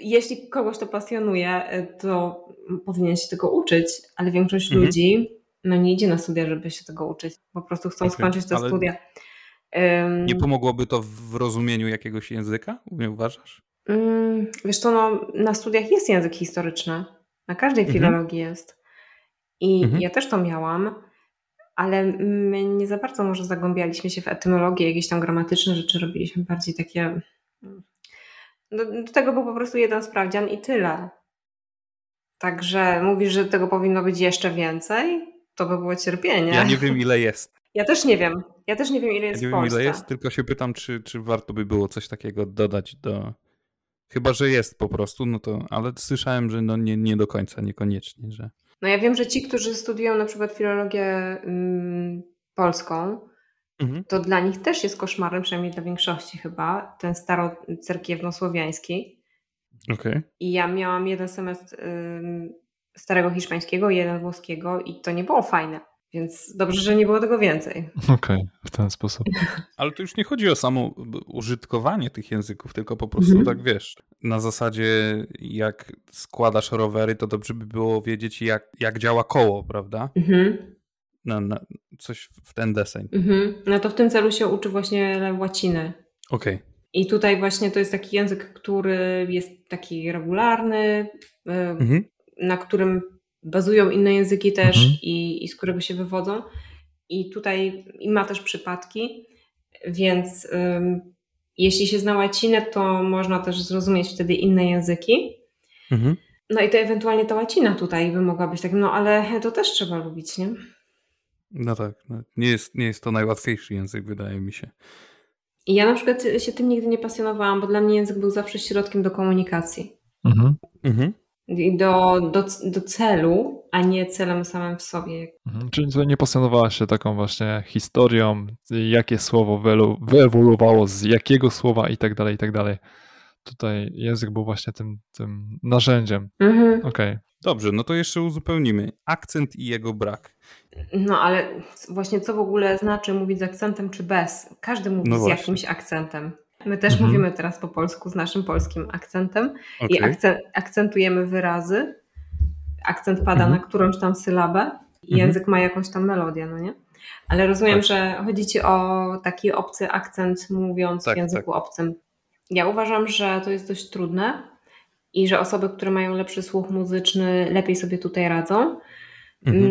jeśli kogoś to pasjonuje, to powinien się tego uczyć, ale większość Mhm. ludzi no nie idzie na studia, żeby się tego uczyć. Po prostu chcą Okej, skończyć te ale studia. Nie pomogłoby to w rozumieniu jakiegoś języka? Nie uważasz? ym, wiesz co, no, na studiach jest język historyczny. Na każdej Mhm. filologii jest. I Mhm. ja też to miałam, ale my nie za bardzo może zagłębialiśmy się w etymologię, jakieś tam gramatyczne rzeczy robiliśmy, bardziej takie... Do, do tego był po prostu jeden sprawdzian i tyle. Także mówisz, że tego powinno być jeszcze więcej? To by było cierpienie. Ja nie wiem, ile jest. Ja też nie wiem. Ja też nie wiem, ile Ja jest nie w wiem, ile jest, tylko się pytam, czy, czy warto by było coś takiego dodać do. Chyba, że jest po prostu, no to, ale słyszałem, że no nie, nie do końca, niekoniecznie, że. No ja wiem, że ci, którzy studiują na przykład filologię ym, polską, Mhm. to dla nich też jest koszmarem, przynajmniej dla większości chyba, ten starocerkiewno-słowiański. Okej. I ja miałam jeden semestr ym, starego hiszpańskiego, jeden włoskiego i to nie było fajne. Więc dobrze, że nie było tego więcej. Okej, w ten sposób. Ale to już nie chodzi o samo użytkowanie tych języków, tylko po prostu Mhm. tak wiesz. Na zasadzie, jak składasz rowery, to dobrze by było wiedzieć, jak, jak działa koło, prawda? Mhm. Na, na coś w ten deseń. Mhm. No to w tym celu się uczy właśnie łaciny. Okej. I tutaj właśnie to jest taki język, który jest taki regularny, Mhm. na którym bazują inne języki też Mhm. i, i z którego się wywodzą. I tutaj i ma też przypadki. Więc ym, jeśli się zna łacinę, to można też zrozumieć wtedy inne języki. Mhm. No i to ewentualnie ta łacina tutaj by mogła być tak, no ale to też trzeba lubić, nie? No tak, no, nie jest, nie jest to najłatwiejszy język, wydaje mi się. I ja na przykład się tym nigdy nie pasjonowałam, bo dla mnie język był zawsze środkiem do komunikacji. Mhm. Mhm. I do, do, do celu, a nie celem samym w sobie. Mhm. Czyli nie pasjonowałaś się taką właśnie historią, jakie słowo wyewoluowało, z jakiego słowa i tak dalej, i tak dalej. Tutaj język był właśnie tym, tym narzędziem. Mhm. Okej. Okay. Dobrze, no to jeszcze uzupełnimy. Akcent i jego brak. No ale właśnie co w ogóle znaczy mówić z akcentem czy bez? Każdy mówi no z jakimś akcentem. My też mhm. mówimy teraz po polsku z naszym polskim akcentem okay. i akcent, akcentujemy wyrazy. Akcent pada mhm. na którąś tam sylabę i mhm. język ma jakąś tam melodię, no nie? Ale rozumiem, tak. że chodzi ci o taki obcy akcent mówiąc tak, w języku tak. obcym. Ja uważam, że to jest dość trudne i że osoby, które mają lepszy słuch muzyczny, lepiej sobie tutaj radzą. Mhm.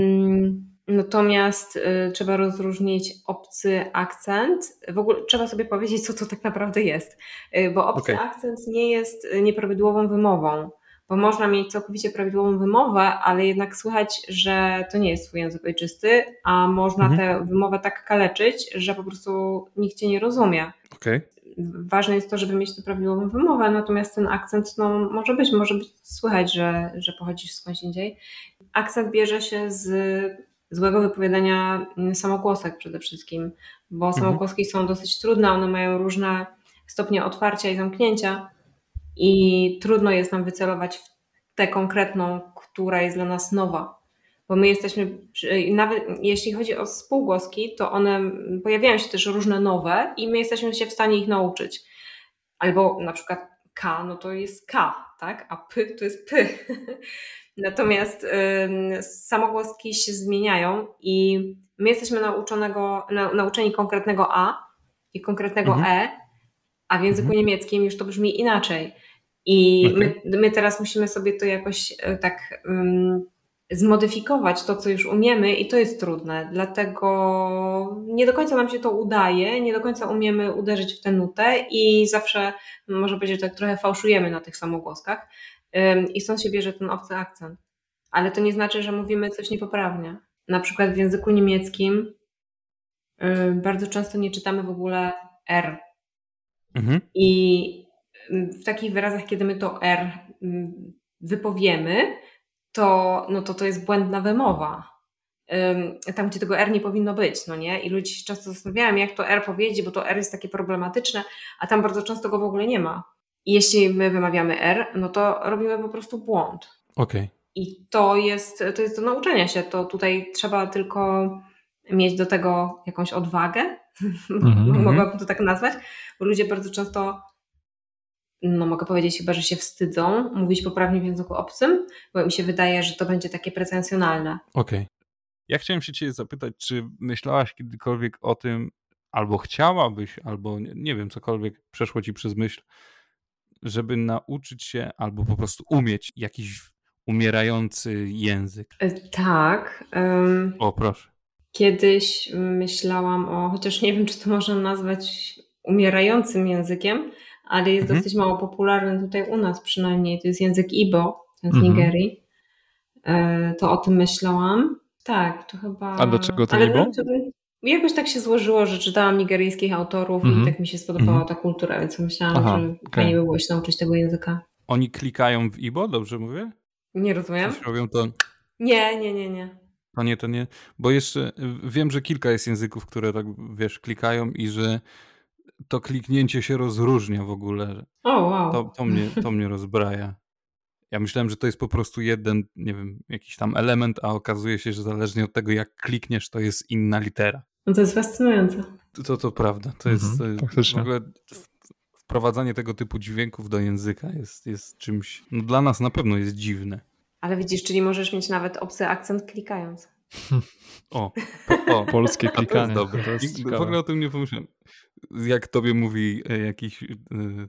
Natomiast y, trzeba rozróżnić obcy akcent. W ogóle trzeba sobie powiedzieć, co to tak naprawdę jest, y, bo obcy okay. akcent nie jest nieprawidłową wymową, bo można mieć całkowicie prawidłową wymowę, ale jednak słychać, że to nie jest swój język ojczysty, a można mhm. tę wymowę tak kaleczyć, że po prostu nikt cię nie rozumie. Okay ważne jest to, żeby mieć tę prawidłową wymowę, natomiast ten akcent no, może być, może być słychać, że, że pochodzisz skądś indziej. Akcent bierze się z złego wypowiadania samogłosek przede wszystkim, bo mhm. samogłoski są dosyć trudne, one mają różne stopnie otwarcia i zamknięcia i trudno jest nam wycelować w tę konkretną, która jest dla nas nowa bo my jesteśmy, nawet jeśli chodzi o spółgłoski, to one pojawiają się też różne nowe i my jesteśmy się w stanie ich nauczyć. Albo na przykład K, no to jest K, tak? A P to jest P. Natomiast y, samogłoski się zmieniają i my jesteśmy nauczonego, na, nauczeni konkretnego A i konkretnego mhm. E, a w języku mhm. niemieckim już to brzmi inaczej. I okay. my, my, teraz musimy sobie to jakoś y, tak zmodyfikować to, co już umiemy, i to jest trudne. Dlatego nie do końca nam się to udaje, nie do końca umiemy uderzyć w tę nutę i zawsze, można powiedzieć, że tak trochę fałszujemy na tych samogłoskach. I stąd się bierze ten obcy akcent. Ale to nie znaczy, że mówimy coś niepoprawnie. Na przykład w języku niemieckim bardzo często nie czytamy w ogóle R. Mhm. I w takich wyrazach, kiedy my to R wypowiemy, to, no to to jest błędna wymowa. Tam, gdzie tego R nie powinno być, no nie? I ludzie się często zastanawiają, jak to R powiedzieć, bo to R jest takie problematyczne, a tam bardzo często go w ogóle nie ma. I jeśli my wymawiamy R, no to robimy po prostu błąd. Okej. Okay. I to jest, to jest do nauczenia się. To tutaj trzeba tylko mieć do tego jakąś odwagę, mm -hmm. mogłabym to tak nazwać, bo ludzie bardzo często no mogę powiedzieć chyba, że się wstydzą mówić poprawnie w języku obcym, bo mi się wydaje, że to będzie takie pretensjonalne. Okej. Okay. Ja chciałem się ciebie zapytać, czy myślałaś kiedykolwiek o tym, albo chciałabyś, albo nie, nie wiem, cokolwiek przeszło ci przez myśl, żeby nauczyć się albo po prostu umieć jakiś umierający język? E, tak. Um, o, proszę. Kiedyś myślałam o, chociaż nie wiem, czy to można nazwać umierającym językiem, ale jest mhm. dosyć mało popularny tutaj u nas przynajmniej. To jest język Ibo z mhm. Nigerii. E, to o tym myślałam. Tak, to chyba. A dlaczego to Ibo? Jakoś tak się złożyło, że czytałam nigeryjskich autorów mhm. i tak mi się spodobała ta kultura, więc myślałam, Aha, że okay. fajnie by było się nauczyć tego języka. Oni klikają w Ibo, dobrze mówię? Nie rozumiem. Coś robią to. Nie, nie, nie, nie. To nie, to nie. Bo jeszcze wiem, że kilka jest języków, które tak wiesz, klikają i że to kliknięcie się rozróżnia w ogóle. O, wow. To, to, mnie, to mnie rozbraja. Ja myślałem, że to jest po prostu jeden, nie wiem, jakiś tam element, a okazuje się, że zależnie od tego, jak klikniesz, to jest inna litera. No to jest fascynujące. To, to, to prawda. To jest mhm, w ogóle wprowadzanie tego typu dźwięków do języka jest, jest czymś, no dla nas na pewno jest dziwne. Ale widzisz, czyli możesz mieć nawet obcy akcent klikając. O, o. polskie klikanie. To jest dobre. w ogóle o tym nie pomyślałem jak tobie mówi e, jakiś e,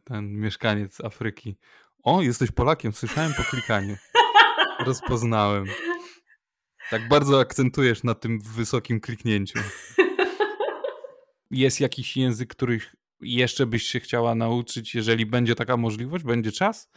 ten mieszkaniec Afryki. O, jesteś Polakiem, słyszałem po klikaniu. Rozpoznałem. Tak bardzo akcentujesz na tym wysokim kliknięciu. jest jakiś język, których jeszcze byś się chciała nauczyć, jeżeli będzie taka możliwość, będzie czas?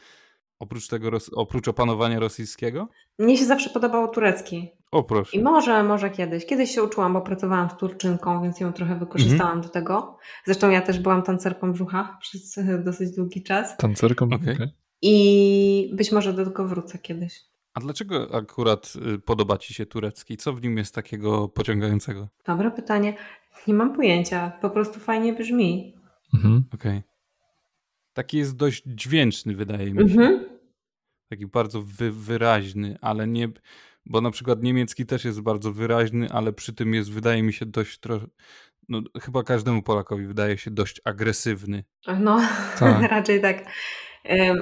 Oprócz tego, oprócz opanowania rosyjskiego? Mnie się zawsze podobało turecki. O proszę. I może, może kiedyś. Kiedyś się uczyłam, bo pracowałam z Turczynką, więc ją trochę wykorzystałam mhm. do tego. Zresztą ja też byłam tancerką brzucha przez dosyć długi czas. Tancerką? Okej. Okay. I być może do tego wrócę kiedyś. A dlaczego akurat y, podoba Ci się turecki? Co w nim jest takiego pociągającego? Dobre pytanie. Nie mam pojęcia. Po prostu fajnie brzmi. Mhm. Okej. Okay. Taki jest dość dźwięczny, wydaje mi się. Mhm. Taki bardzo wy, wyraźny, ale nie. Bo na przykład niemiecki też jest bardzo wyraźny, ale przy tym jest, wydaje mi się, dość trochę. No, chyba każdemu Polakowi wydaje się dość agresywny. No, tak. raczej tak.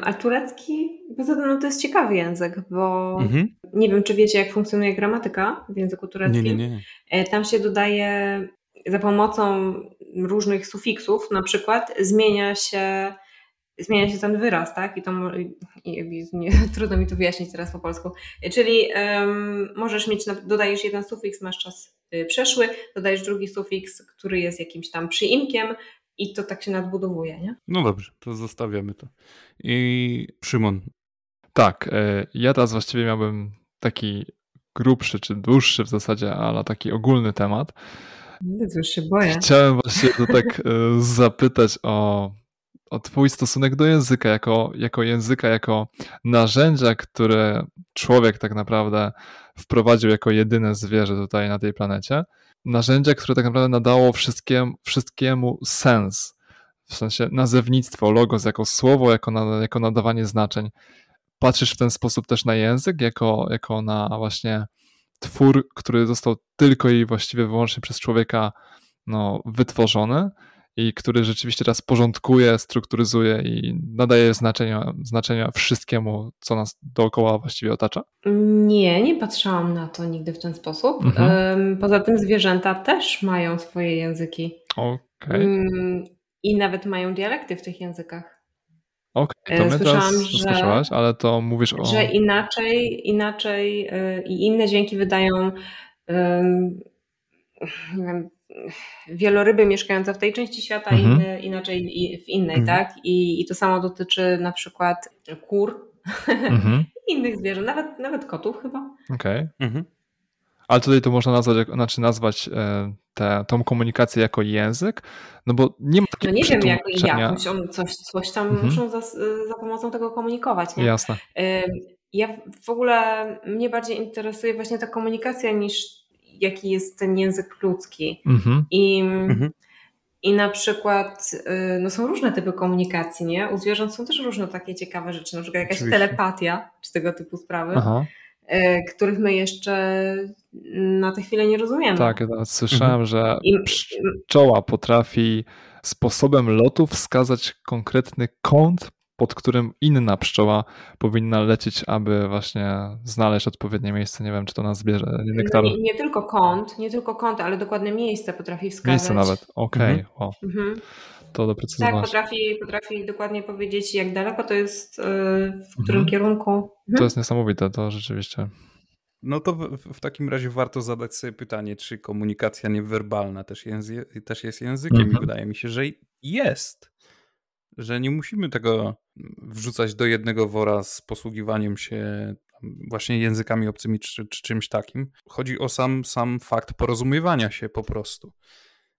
A turecki, poza tym no to jest ciekawy język, bo mhm. nie wiem, czy wiecie, jak funkcjonuje gramatyka w języku tureckim. Nie, nie, nie. E, tam się dodaje za pomocą różnych sufiksów, na przykład zmienia się zmienia się ten wyraz, tak? I to i, nie, trudno mi to wyjaśnić teraz po polsku. Czyli um, możesz mieć, dodajesz jeden sufiks, masz czas y, przeszły, dodajesz drugi sufiks, który jest jakimś tam przyimkiem i to tak się nadbudowuje, nie? No dobrze, to zostawiamy to. I Szymon. Tak, e, ja teraz właściwie miałbym taki grubszy czy dłuższy w zasadzie, ale taki ogólny temat. Już się boję. Chciałem właśnie to tak e, zapytać o o Twój stosunek do języka, jako, jako języka, jako narzędzia, które człowiek tak naprawdę wprowadził jako jedyne zwierzę tutaj na tej planecie. Narzędzia, które tak naprawdę nadało wszystkiemu, wszystkiemu sens. W sensie nazewnictwo, logos jako słowo, jako, na, jako nadawanie znaczeń. Patrzysz w ten sposób też na język, jako, jako na właśnie twór, który został tylko i właściwie wyłącznie przez człowieka no, wytworzony i który rzeczywiście teraz porządkuje, strukturyzuje i nadaje znaczenia, znaczenia wszystkiemu, co nas dookoła właściwie otacza? Nie, nie patrzyłam na to nigdy w ten sposób. Mhm. Poza tym zwierzęta też mają swoje języki. Okay. Mm, I nawet mają dialekty w tych językach. Okej, okay, to my teraz że, ale to mówisz o... Że inaczej, inaczej y, i inne dźwięki wydają nie wiem, wieloryby mieszkające w tej części świata, mhm. inne, inaczej w innej, mhm. tak? I, I to samo dotyczy na przykład kur, mhm. innych zwierząt, nawet, nawet kotów chyba. Okej. Okay. Mhm. Ale tutaj to można nazwać, znaczy nazwać e, tę tą komunikację jako język, no bo nie ma takiego No nie wiem, jak, jakoś on coś, coś tam mhm. muszą za, za pomocą tego komunikować, nie? Jasne. Ja w ogóle mnie bardziej interesuje właśnie ta komunikacja niż jaki jest ten język ludzki. Mhm. I, mhm. I na przykład y, no są różne typy komunikacji, nie? U zwierząt są też różne takie ciekawe rzeczy, na przykład jakaś Oczywiście. telepatia, czy tego typu sprawy. Aha y, których my jeszcze na tę chwilę nie rozumiemy. Tak, ja słyszałem, mhm. że pszczoła potrafi sposobem lotu wskazać konkretny kąt pod którym inna pszczoła powinna lecieć, aby właśnie znaleźć odpowiednie miejsce. Nie wiem, czy to nas zbierze nektaru. Nie, nie, tylko kąt, nie tylko kąt, ale dokładne miejsce potrafi wskazać. Miejsce nawet, okej. Okay. Mhm. Mhm. To doprecyzować. Tak, potrafi, potrafi dokładnie powiedzieć, jak daleko to jest, y, w którym mhm. kierunku. Mhm. To jest niesamowite, to rzeczywiście. No to w, w, takim razie warto zadać sobie pytanie, czy komunikacja niewerbalna też, języ- też jest językiem. Mhm. I wydaje mi się, że jest. Że nie musimy tego wrzucać do jednego wora z posługiwaniem się właśnie językami obcymi czy, czy czymś takim. Chodzi o sam, sam fakt porozumiewania się po prostu.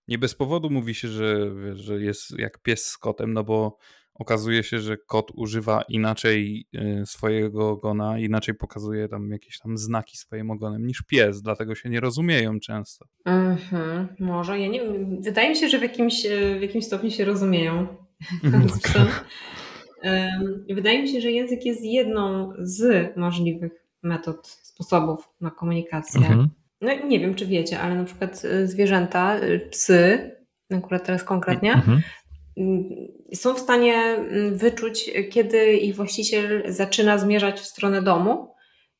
Nie bez powodu mówi się, że, że jest jak pies z kotem, no bo okazuje się, że kot używa inaczej y, swojego ogona, inaczej pokazuje tam jakieś tam znaki swoim ogonem niż pies, dlatego się nie rozumieją często. Mhm, może, ja nie Wydaje mi się, że w jakimś, y, w jakimś stopniu się rozumieją. Mhm. Wydaje mi się, że język jest jedną z możliwych metod, sposobów na komunikację. Mhm. No nie wiem, czy wiecie, ale na przykład y, zwierzęta, y, psy, akurat teraz konkretnie, mhm. Mm, są w stanie mm, wyczuć, kiedy ich właściciel zaczyna zmierzać w stronę domu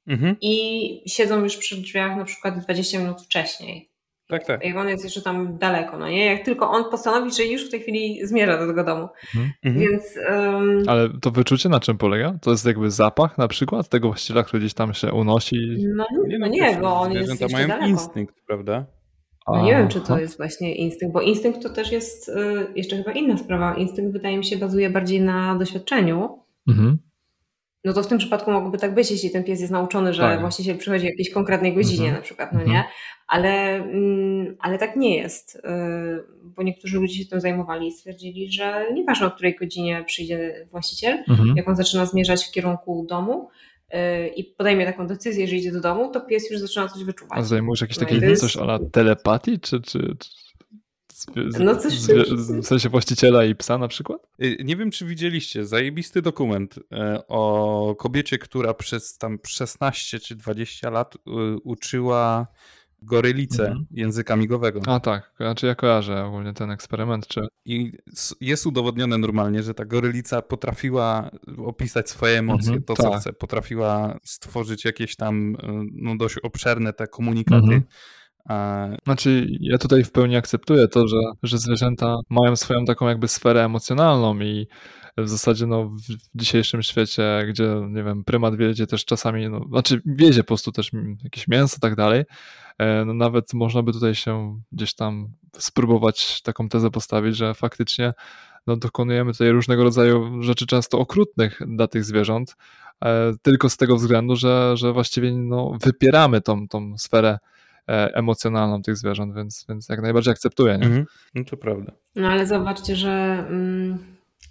mhm. i siedzą już przy drzwiach na przykład 20 minut wcześniej. Tak, tak. Jak on jest jeszcze tam daleko, no nie? Jak tylko on postanowi, że już w tej chwili zmierza do tego domu. Mhm. mhm. Więc. Um... Ale to wyczucie na czym polega? To jest jakby zapach na przykład tego właściciela, który gdzieś tam się unosi? No nie, no, nie bo on jest jeszcze mają daleko. instynkt, prawda? No nie wiem, czy to jest właśnie instynkt, bo instynkt to też jest y, jeszcze chyba inna sprawa. Instynkt wydaje mi się bazuje bardziej na doświadczeniu. Mhm. No to w tym przypadku mogłoby tak być, jeśli ten pies jest nauczony, że tak. właściciel przychodzi w jakiejś konkretnej godzinie mhm. na przykład, no nie? Mhm. Ale, mm, ale tak nie jest, y, bo niektórzy ludzie się tym zajmowali i stwierdzili, że nieważne o której godzinie przyjdzie właściciel, mhm. jak on zaczyna zmierzać w kierunku domu, y, i podejmie taką decyzję, że idzie do domu, to pies już zaczyna coś wyczuwać. A zajmujesz jakieś no takie coś ala telepatii, czy, czy no coś w sensie właściciela i psa na przykład? Y, nie wiem, czy widzieliście, zajebisty dokument e, o kobiecie, która przez tam 16 czy 20 lat uczyła gorylicę mhm. języka migowego. A tak, znaczy ja kojarzę ogólnie ten eksperyment. Czy... I jest udowodnione normalnie, że ta gorylica potrafiła opisać swoje emocje, mhm, to co tak. chce, potrafiła stworzyć jakieś tam no, dość obszerne te komunikaty. Mhm. Znaczy, ja tutaj w pełni akceptuję to, że, że zwierzęta mają swoją taką jakby sferę emocjonalną i w zasadzie no, w dzisiejszym świecie, gdzie, nie wiem, prymat wiedzie też czasami, no, znaczy wiezie po prostu też jakieś mięso i tak dalej, e, no nawet można by tutaj się gdzieś tam spróbować taką tezę postawić, że faktycznie no, dokonujemy tutaj różnego rodzaju rzeczy często okrutnych dla tych zwierząt, e, tylko z tego względu, że, że właściwie no, wypieramy tą, tą sferę emocjonalną tych zwierząt, więc, więc jak najbardziej akceptuję. Nie? Mhm. No to prawda. No ale zobaczcie, że mm,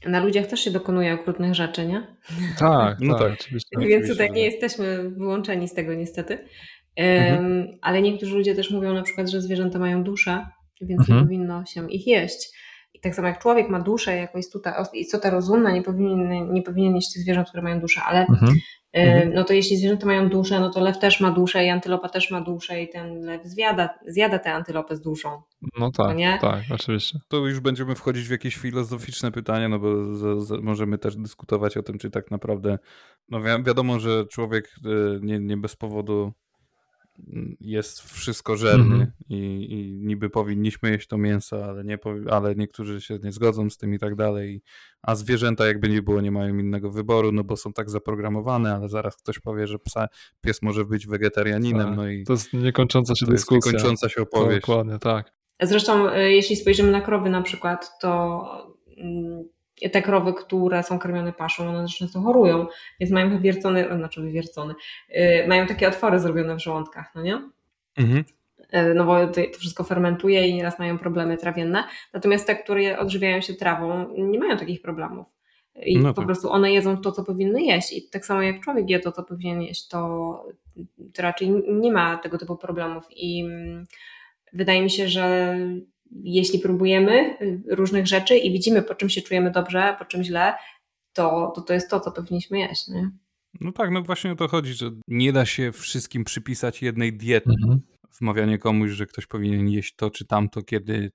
na ludziach też się dokonuje okrutnych rzeczy, nie? Tak, no tak, tak oczywiście. Więc tutaj nie jesteśmy wyłączeni z tego niestety. Mhm. Ale niektórzy ludzie też mówią na przykład, że zwierzęta mają duszę, więc mhm. nie powinno się ich jeść. I tak samo jak człowiek ma duszę jako istota, istota rozumna, nie powinien, nie powinien jeść tych zwierząt, które mają duszę, ale mhm. Mhm. No to jeśli zwierzęta mają duszę, no to lew też ma duszę i antylopa też ma duszę i ten lew zjada, zjada tę antylopę z duszą. No tak, no tak, oczywiście. To już będziemy wchodzić w jakieś filozoficzne pytania, no bo z, z, możemy też dyskutować o tym, czy tak naprawdę, no wi wiadomo, że człowiek y, nie, nie bez powodu jest wszystko żerny mm -hmm. i, i, niby powinniśmy jeść to mięso, ale, nie ale niektórzy się nie zgodzą z tym i tak dalej. A zwierzęta jakby nie było, nie mają innego wyboru, no bo są tak zaprogramowane, ale zaraz ktoś powie, że psa, pies może być wegetarianinem. Tak. No i to jest niekończąca się dyskusja. niekończąca się opowieść. Dokładnie, tak. Zresztą e, jeśli spojrzymy na krowy na przykład, to mm, te krowy, które są karmione paszą, one często chorują, więc mają wywiercone, znaczy wywiercone, yy, mają takie otwory zrobione w żołądkach, no nie? Mhm. Yy, no bo to, to, wszystko fermentuje i nieraz mają problemy trawienne. Natomiast te, które odżywiają się trawą, nie mają takich problemów. I no po tak. prostu one jedzą to, co powinny jeść. I tak samo jak człowiek je to, co powinien jeść, to, to raczej nie ma tego typu problemów. I mm, wydaje mi się, że jeśli próbujemy y, różnych rzeczy i widzimy, po czym się czujemy dobrze, po czym źle, to to, to jest to, co powinniśmy jeść. Nie? No tak, no właśnie o to chodzi, że nie da się wszystkim przypisać jednej diety. Mhm. Wmawianie komuś, że ktoś powinien jeść to czy tamto, kiedy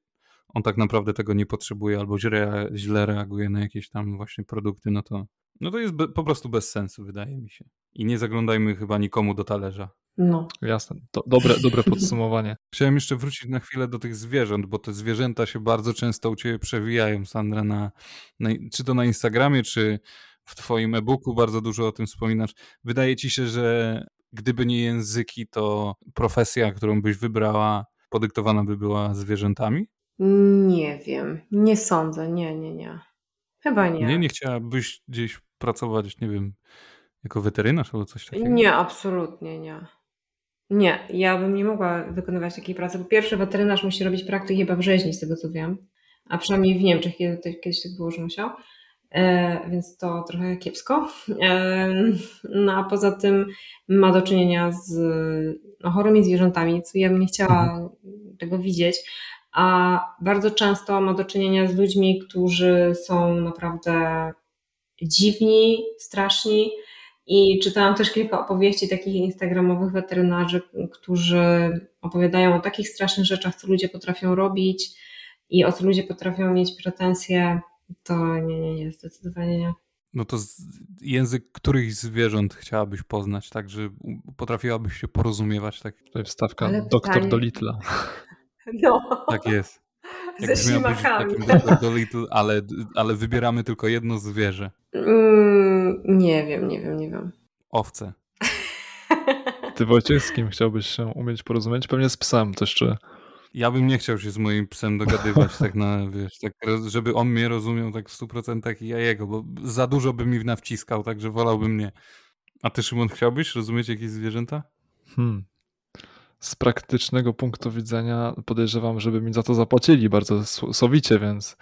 on tak naprawdę tego nie potrzebuje albo źle, źle reaguje na jakieś tam właśnie produkty, no to, no to jest be, po prostu bez sensu, wydaje mi się. I nie zaglądajmy chyba nikomu do talerza. No. Jasne, to dobre, dobre podsumowanie. Chciałem jeszcze wrócić na chwilę do tych zwierząt, bo te zwierzęta się bardzo często u Ciebie przewijają, Sandra, na, na czy to na Instagramie, czy w Twoim e-booku bardzo dużo o tym wspominasz. Wydaje Ci się, że gdyby nie języki, to profesja, którą byś wybrała, podyktowana by była zwierzętami? Nie wiem, nie sądzę, nie, nie, nie. Chyba nie. Nie, nie chciałabyś gdzieś pracować, nie wiem, jako weterynarz albo coś takiego? Nie, absolutnie nie. Nie, ja bym nie mogła wykonywać takiej pracy. Po pierwsze, weterynarz musi robić praktyki chyba w rzeźni, z tego co wiem. A przynajmniej w Niemczech kiedyś tak było, że musiał. E, więc to trochę kiepsko. E, no a poza tym ma do czynienia z no, chorymi zwierzętami, co ja bym nie chciała tego widzieć. A bardzo często ma do czynienia z ludźmi, którzy są naprawdę dziwni, straszni i czytałam też kilka opowieści takich instagramowych weterynarzy, którzy opowiadają o takich strasznych rzeczach, co ludzie potrafią robić i o co ludzie potrafią mieć pretensje. To nie, nie, nie, zdecydowanie nie. No to język których zwierząt chciałabyś poznać, tak, że potrafiłabyś się porozumiewać? Tak? Tutaj wstawka Ale doktor pytanie... do Little. No. Tak jest. Jak Ze ślimakami. Doktor do Little, ale, ale wybieramy tylko jedno zwierzę. Mm, nie wiem, nie wiem, nie wiem. Owce. Ty Wojciech, z kim chciałbyś się umieć porozumieć? Pewnie z psem też, czy... Ja bym nie chciał się z moim psem dogadywać tak na, wiesz, tak, żeby on mnie rozumiał tak w 100% i ja jego, bo za dużo by mi nawciskał, także wolałbym nie. A ty, Szymon, chciałbyś rozumieć jakieś zwierzęta? Hmm. Z praktycznego punktu widzenia podejrzewam, żeby mi za to zapłacili bardzo sowicie, więc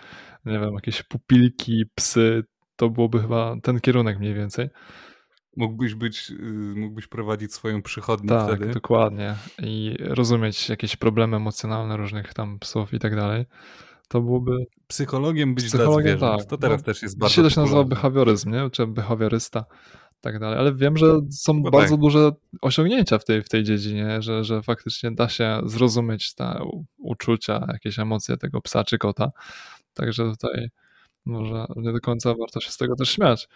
nie wiem, jakieś pupilki, psy, to byłoby chyba ten kierunek mniej więcej. Mógłbyś być, y, mógłbyś prowadzić swoją przychodnię tak, wtedy. Tak, dokładnie. I rozumieć jakieś problemy emocjonalne różnych tam psów i tak dalej. To byłoby... Psychologiem być Psychologiem, dla zwierząt. Tak. To teraz no, też jest bardzo Dzisiaj to się nazywa behawioryzm, nie? Czy behawiorysta tak dalej, ale wiem, że są bardzo tak. duże osiągnięcia w tej, w tej dziedzinie, że, że faktycznie da się zrozumieć te uczucia, jakieś emocje tego psa czy kota. Także tutaj może nie do końca warto się z tego też śmiać.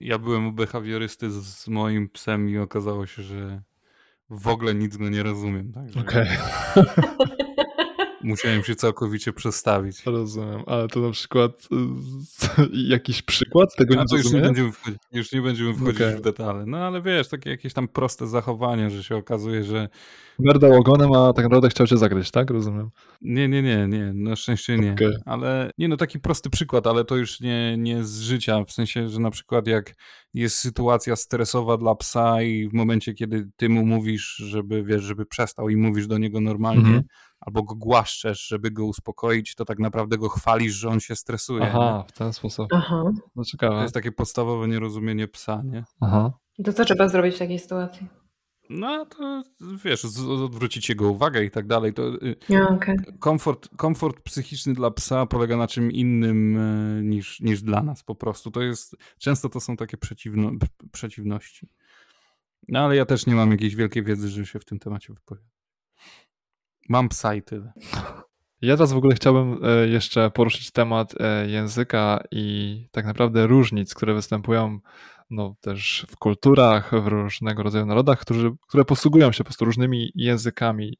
Ja byłem u behawiorysty z moim psem i okazało się, że w ogóle nic go nie rozumiem. Tak? Okej. Okay. Musiałem się całkowicie przestawić. Rozumiem, ale to na przykład jakiś przykład tego nie to już nie będziemy wchodzić, już nie będziemy wchodzić okay. w detale. No ale wiesz, takie jakieś tam proste zachowania, że się okazuje, że... Merdał ogonem, a tak naprawdę chciał cię zagryźć, tak? Rozumiem. Nie, nie, nie, nie, na szczęście nie. Okay. Ale nie no, taki prosty przykład, ale to już nie, nie z życia, w sensie, że na przykład jak jest sytuacja stresowa dla psa i w momencie, kiedy ty mu mówisz, żeby, wiesz, żeby przestał i mówisz do niego normalnie, mm -hmm albo go głaszczesz, żeby go uspokoić, to tak naprawdę go chwalisz, że on się stresuje. Aha, nie? w ten sposób. Aha. No ciekawe. To jest takie podstawowe nierozumienie psa, nie? Aha. To co trzeba zrobić w takiej sytuacji? No to wiesz, odwrócić jego uwagę i tak dalej. To, ja, okay. komfort, komfort psychiczny dla psa polega na czym innym e, niż, niż dla nas po prostu. To jest, często to są takie przeciwno, przeciwności. No ale ja też nie mam jakiejś wielkiej wiedzy, żeby się w tym temacie wypowiedzieć. Mam psa i tyle. Ja teraz w ogóle chciałbym e, jeszcze poruszyć temat e, języka i tak naprawdę różnic, które występują no, też w kulturach, w różnego rodzaju narodach, którzy, które posługują się po prostu różnymi językami.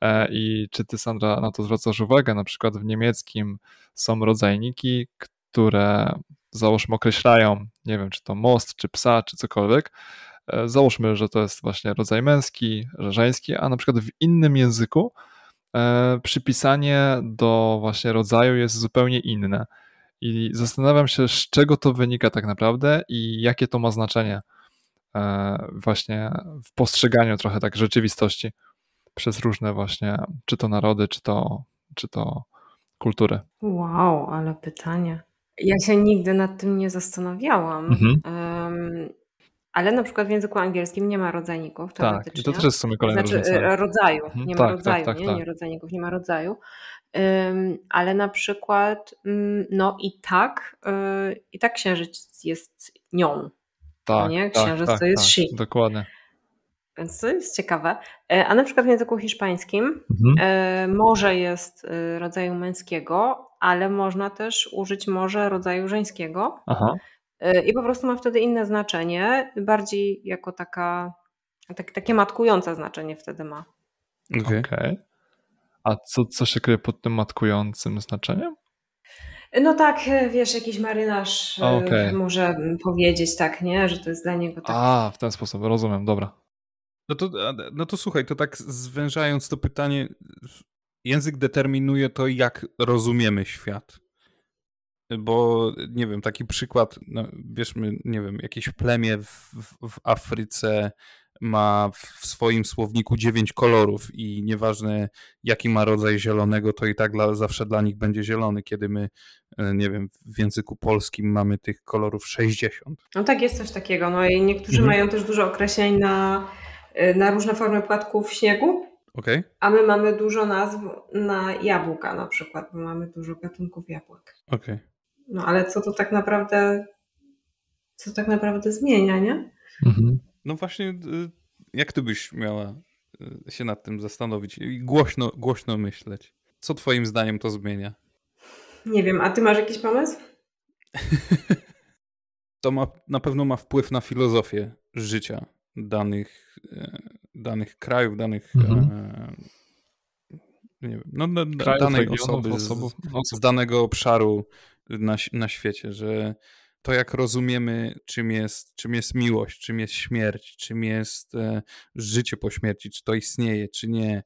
E, I czy ty, Sandra, na to zwracasz uwagę? Na przykład w niemieckim są rodzajniki, które załóżmy określają, nie wiem, czy to most, czy psa, czy cokolwiek, załóżmy, że to jest właśnie rodzaj męski, że żeński, a na przykład w innym języku e, przypisanie do właśnie rodzaju jest zupełnie inne. I zastanawiam się, z czego to wynika tak naprawdę i jakie to ma znaczenie e, właśnie w postrzeganiu trochę tak rzeczywistości przez różne właśnie, czy to narody, czy to, czy to kultury. Wow, ale pytanie. Ja się nigdy nad tym nie zastanawiałam. Mhm. Um, ale na przykład w języku angielskim nie ma rodzajników Tak, i to też jest w sumie kolejna Znaczy różnica. E, rodzaju, mhm. nie ma Tak, tak, rodzaju, tak, nie? tak. Nie rodzajników, nie ma rodzaju. ale na przykład, mm, no i tak, y, i tak księżyc jest nią, Tak, nie? tak, Księżyc tak, to jest tak, she. dokładnie. Więc to jest ciekawe. E, a na przykład w języku hiszpańskim Mhm. E, może jest y, rodzaju męskiego, ale można też użyć może rodzaju żeńskiego. Aha. Y, i po prostu ma wtedy inne znaczenie, bardziej jako taka, tak, takie matkujące znaczenie wtedy ma. Okej. Okay. okay. A co, co się kryje pod tym matkującym znaczeniem? No tak, wiesz, jakiś marynarz y, okay. może powiedzieć tak, nie, że to jest dla niego tak. A, w ten sposób, rozumiem, dobra. No to, no to słuchaj, to tak zwężając to pytanie, język determinuje to, jak rozumiemy świat. Bo nie wiem, taki przykład, no, bierzmy, nie wiem, jakieś plemię w, w, Afryce ma w swoim słowniku dziewięć kolorów i nieważne jaki ma rodzaj zielonego, to i tak dla, zawsze dla nich będzie zielony, kiedy my, e, nie wiem, w języku polskim mamy tych kolorów 60. No tak, jest coś takiego. No i niektórzy mhm. mają też dużo określeń na, e, na różne formy płatków śniegu. Okay. A my mamy dużo nazw na jabłka na przykład, bo mamy dużo gatunków jabłek. Okej. Okay. No ale co to tak naprawdę, co tak naprawdę zmienia, nie? Mhm. No właśnie, y, jak ty byś miała y, się nad tym zastanowić i głośno, głośno myśleć? Co twoim zdaniem to zmienia? Nie wiem, a ty masz jakiś pomysł? to ma, na pewno ma wpływ na filozofię życia danych, e, danych krajów, danych mhm. e, nie wiem, no, danej osoby, z, z, danego obszaru na, na świecie, że to jak rozumiemy, czym jest, czym jest miłość, czym jest śmierć, czym jest e, życie po śmierci, czy to istnieje, czy nie,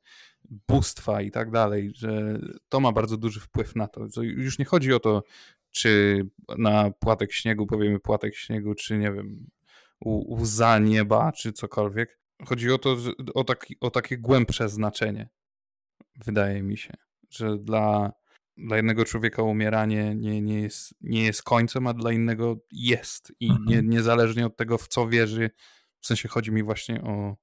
bóstwa i tak dalej, że to ma bardzo duży wpływ na to. Już nie chodzi o to, czy na płatek śniegu powiemy płatek śniegu, czy nie wiem, łza nieba, czy cokolwiek. Chodzi o to, o, taki, o takie głębsze znaczenie, wydaje mi się, że dla, dla jednego człowieka umieranie nie, nie, jest, nie jest końcem, a dla innego jest. I mhm. nie, niezależnie od tego, w co wierzy, w sensie chodzi mi właśnie o,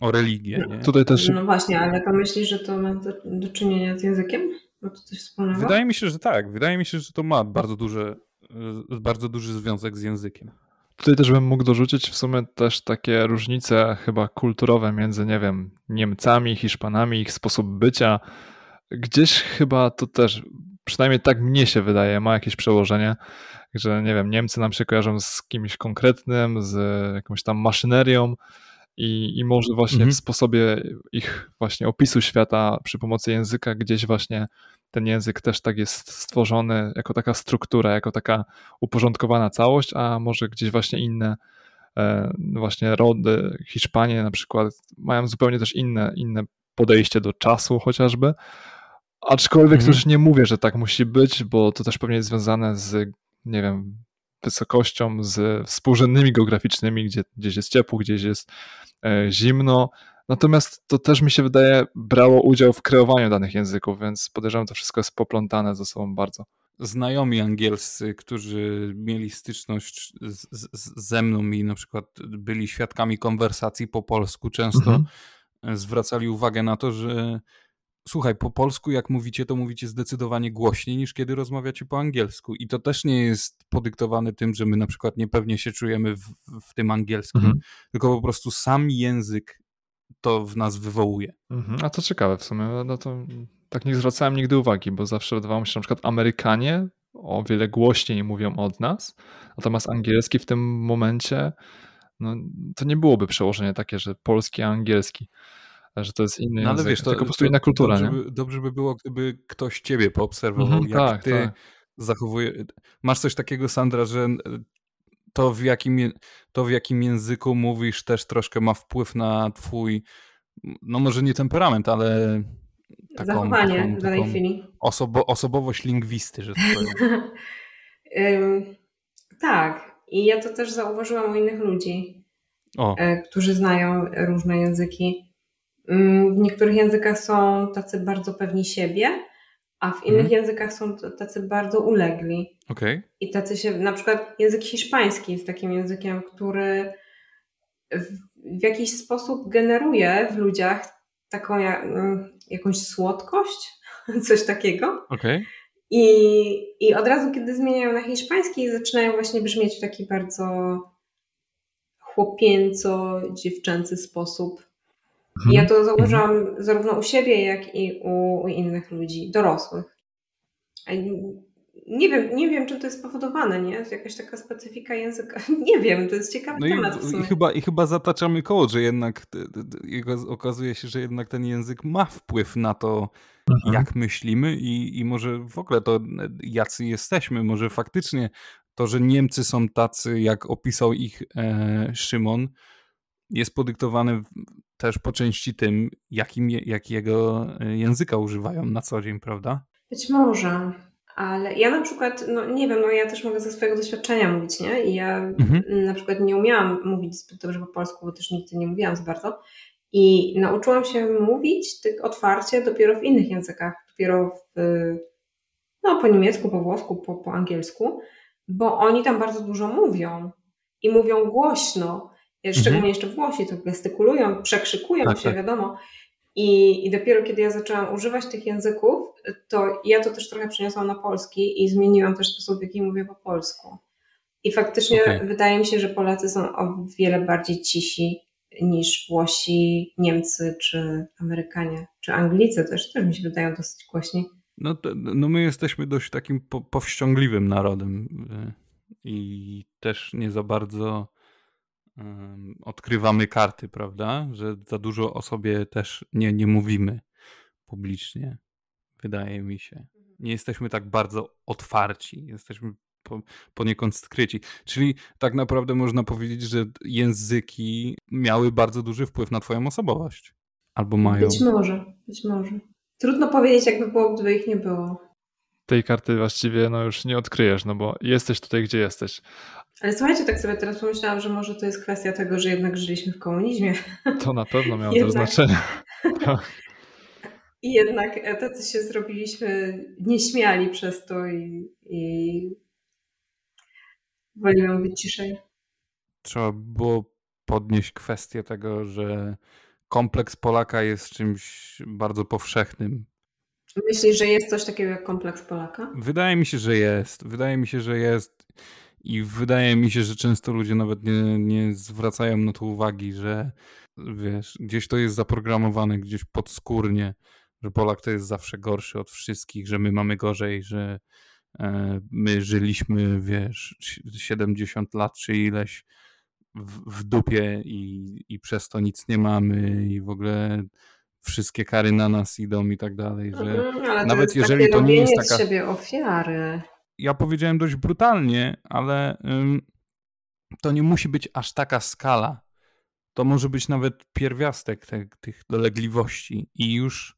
o religię. Nie? Tutaj też... No właśnie, ale to myślisz, że to ma do, do czynienia z językiem? Ma to coś wspólnego? Wydaje mi się, że tak. Wydaje mi się, że to ma bardzo, duże, bardzo duży związek z językiem. Tutaj też bym mógł dorzucić w sumie też takie różnice chyba kulturowe między, nie wiem, Niemcami, Hiszpanami, ich sposób bycia. Gdzieś chyba to też, przynajmniej tak mnie się wydaje, ma jakieś przełożenie, że nie wiem, Niemcy nam się kojarzą z kimś konkretnym, z jakąś tam maszynerią, i, i może właśnie mhm. w sposobie ich właśnie opisu świata przy pomocy języka gdzieś właśnie ten język też tak jest stworzony jako taka struktura, jako taka uporządkowana całość, a może gdzieś właśnie inne e, właśnie rody, Hiszpanie na przykład mają zupełnie też inne, inne podejście do czasu chociażby, aczkolwiek mhm. też nie mówię, że tak musi być, bo to też pewnie jest związane z, nie wiem, wysokością, z współrzędnymi geograficznymi, gdzie gdzieś jest ciepło, gdzieś jest e, zimno. Natomiast to też mi się wydaje brało udział w kreowaniu danych języków, więc podejrzewam, to wszystko jest poplątane ze sobą bardzo. Znajomi angielscy, którzy mieli styczność z, z, ze mną i na przykład byli świadkami konwersacji po polsku, często mhm. zwracali uwagę na to, że Słuchaj, po polsku jak mówicie, to mówicie zdecydowanie głośniej niż kiedy rozmawiacie po angielsku. I to też nie jest podyktowane tym, że my na przykład niepewnie się czujemy w, w tym angielskim, mhm. tylko po prostu sam język to w nas wywołuje. Mhm. A to ciekawe w sumie. No to tak nie zwracałem nigdy uwagi, bo zawsze wydawało mi się, że na przykład Amerykanie o wiele głośniej mówią od nas, natomiast angielski w tym momencie no, to nie byłoby przełożenie takie, że polski, a angielski że to jest inny no, ale język, wiesz, to, tylko po prostu inna kultura. Dobrze by, dobrze by, było, gdyby ktoś ciebie poobserwował, mhm, jak tak, ty tak. zachowujesz. Masz coś takiego, Sandra, że to w, jakim, to w jakim języku mówisz też troszkę ma wpływ na twój, no może nie temperament, ale taką, zachowanie taką, w danej chwili. Osobo, osobowość lingwisty, że tak powiem. tak. I ja to też zauważyłam u innych ludzi, o. E, którzy znają różne języki w niektórych językach są tacy bardzo pewni siebie, a w innych mhm. językach są tacy bardzo ulegli. Okay. I tacy się, na przykład język hiszpański jest takim językiem, który w, w jakiś sposób generuje w ludziach taką mm, jakąś słodkość, coś takiego. Okay. I, I od razu, kiedy zmieniają na hiszpański, zaczynają właśnie brzmieć w taki bardzo chłopięco-dziewczęcy sposób. Mhm. Ja to zauważyłam mhm. zarówno u siebie, jak i u, u innych ludzi, dorosłych. Nie wiem, nie wiem, czym to jest spowodowane, nie? Jakaś taka specyfika języka. Nie wiem, to jest ciekawy no temat. I, i, chyba, I chyba zataczamy koło, że jednak okazuje się, że jednak ten język ma wpływ na to, mhm. jak myślimy i, i może w ogóle to jacy jesteśmy. Może faktycznie to, że Niemcy są tacy, jak opisał ich e, Szymon, jest podyktowane też po części tym, jakim, jakiego e, języka używają na co dzień, prawda? Być może, ale ja na przykład, no nie wiem, no ja też mogę ze swojego doświadczenia mówić, nie? I ja mhm. na przykład nie umiałam mówić zbyt dobrze po polsku, bo też nigdy nie mówiłam za bardzo. I nauczyłam się mówić tak otwarcie dopiero w innych językach, dopiero w, no, po niemiecku, po włosku, po, po angielsku, bo oni tam bardzo dużo mówią i mówią głośno. Szczególnie mhm. jeszcze Włosi to gestykulują, przekrzykują tak, się, tak. wiadomo. I, I dopiero kiedy ja zaczęłam używać tych języków, to ja to też trochę przeniosłam na polski i zmieniłam też sposób, w jaki mówię po polsku. I faktycznie okay. wydaje mi się, że Polacy są o wiele bardziej cisi niż Włosi, Niemcy czy Amerykanie, czy Anglicy też, też mi się wydają dosyć głośni. No, to, no my jesteśmy dość takim po, powściągliwym narodem y, i też nie za bardzo odkrywamy karty, prawda? Że za dużo o sobie też nie, nie mówimy publicznie, wydaje mi się. Nie jesteśmy tak bardzo otwarci, jesteśmy po, poniekąd skryci. Czyli tak naprawdę można powiedzieć, że języki miały bardzo duży wpływ na Twoją osobowość. Albo mają. Być może, być może. Trudno powiedzieć, jakby było, gdyby ich nie było. Tej karty właściwie no już nie odkryjesz, no bo jesteś tutaj, gdzie jesteś. Ale słuchajcie, tak sobie teraz pomyślałam, że może to jest kwestia tego, że jednak żyliśmy w komunizmie. To na pewno miało Jednak. to znaczenie. I jednak e, tacy się zrobiliśmy nieśmiali przez to i, i woliłam być ciszej. Trzeba było podnieść kwestię tego, że kompleks Polaka jest czymś bardzo powszechnym. Myślisz, że jest coś takiego jak kompleks Polaka? Wydaje mi się, że jest. Wydaje mi się, że jest. I wydaje mi się, że często ludzie nawet nie, nie zwracają na to uwagi, że wiesz, gdzieś to jest zaprogramowane, gdzieś podskórnie, że Polak to jest zawsze gorszy od wszystkich, że my mamy gorzej, że e, my żyliśmy, wiesz, 70 lat czy ileś w, w dupie i, i przez to nic nie mamy i w ogóle wszystkie kary na nas idą i tak dalej, że Mhm, ale nawet jeżeli to nie jest robienie z taka- siebie ofiary. ja powiedziałem dość brutalnie, ale ym, to nie musi być aż taka skala. To może być nawet pierwiastek te, tych dolegliwości i już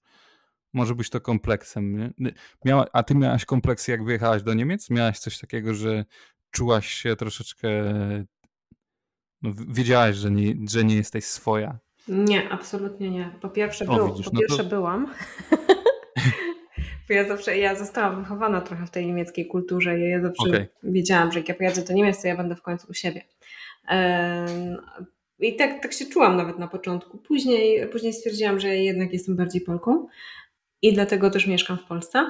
może być to kompleksem. Nie? Miała, a ty miałaś kompleksy, jak wyjechałaś do Niemiec? Miałaś coś takiego, że czułaś się troszeczkę. No, wiedziałaś, że nie, że nie jesteś swoja. Nie, absolutnie nie. Po pierwsze, O, był, widzisz, po no to- pierwsze byłam. Bo ja zawsze, ja zostałam wychowana trochę w tej niemieckiej kulturze i ja zawsze Okej. wiedziałam, że jak ja pojadę do Niemiec, to ja będę w końcu u siebie. I tak, tak się czułam nawet na początku. Później, później stwierdziłam, że jednak jestem bardziej Polką i dlatego też mieszkam w Polsce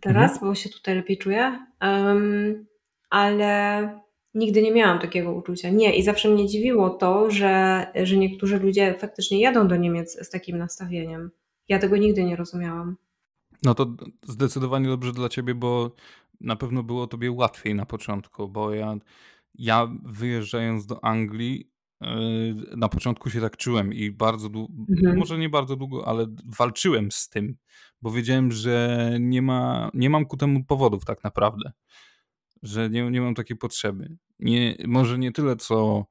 teraz, bo się tutaj lepiej czuję. Em, ale nigdy nie miałam takiego uczucia. Nie, i zawsze mnie dziwiło to, że, że niektórzy ludzie faktycznie jadą do Niemiec z takim nastawieniem. Ja tego nigdy nie rozumiałam. No to zdecydowanie dobrze dla ciebie, bo na pewno było tobie łatwiej na początku, bo ja, ja wyjeżdżając do Anglii, yy, na początku się tak czułem i bardzo długo, Mhm. może nie bardzo długo, ale walczyłem z tym, bo wiedziałem, że nie, ma, nie mam ku temu powodów tak naprawdę, że nie, nie mam takiej potrzeby. Nie, może nie tyle, co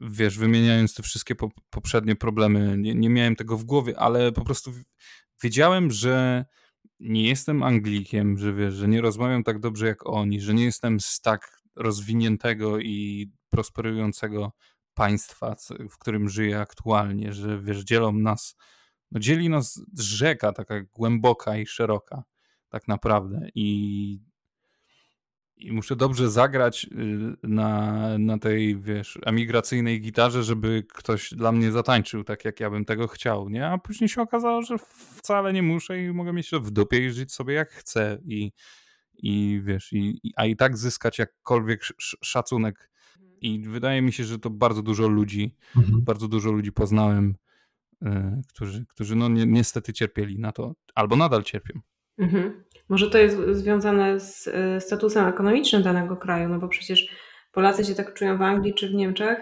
wiesz, wymieniając te wszystkie po, poprzednie problemy, nie, nie miałem tego w głowie, ale po prostu wiedziałem, że nie jestem Anglikiem, że wiesz, że nie rozmawiam tak dobrze jak oni, że nie jestem z tak rozwiniętego i prosperującego państwa, w którym żyję aktualnie, że wiesz, dzielą nas, no dzieli nas rzeka taka głęboka i szeroka tak naprawdę i i muszę dobrze zagrać y, na, na tej, wiesz, emigracyjnej gitarze, żeby ktoś dla mnie zatańczył tak, jak ja bym tego chciał, nie? A później się okazało, że wcale nie muszę i mogę mieć to w dupie i żyć sobie jak chcę i, i wiesz, i, i, a i tak zyskać jakkolwiek sz- sz- szacunek. I wydaje mi się, że to bardzo dużo ludzi, bardzo dużo ludzi poznałem, y, którzy, którzy no ni niestety cierpieli na to, albo nadal cierpią. Mhm. Może to jest związane z e, statusem ekonomicznym danego kraju, no bo przecież Polacy się tak czują w Anglii czy w Niemczech,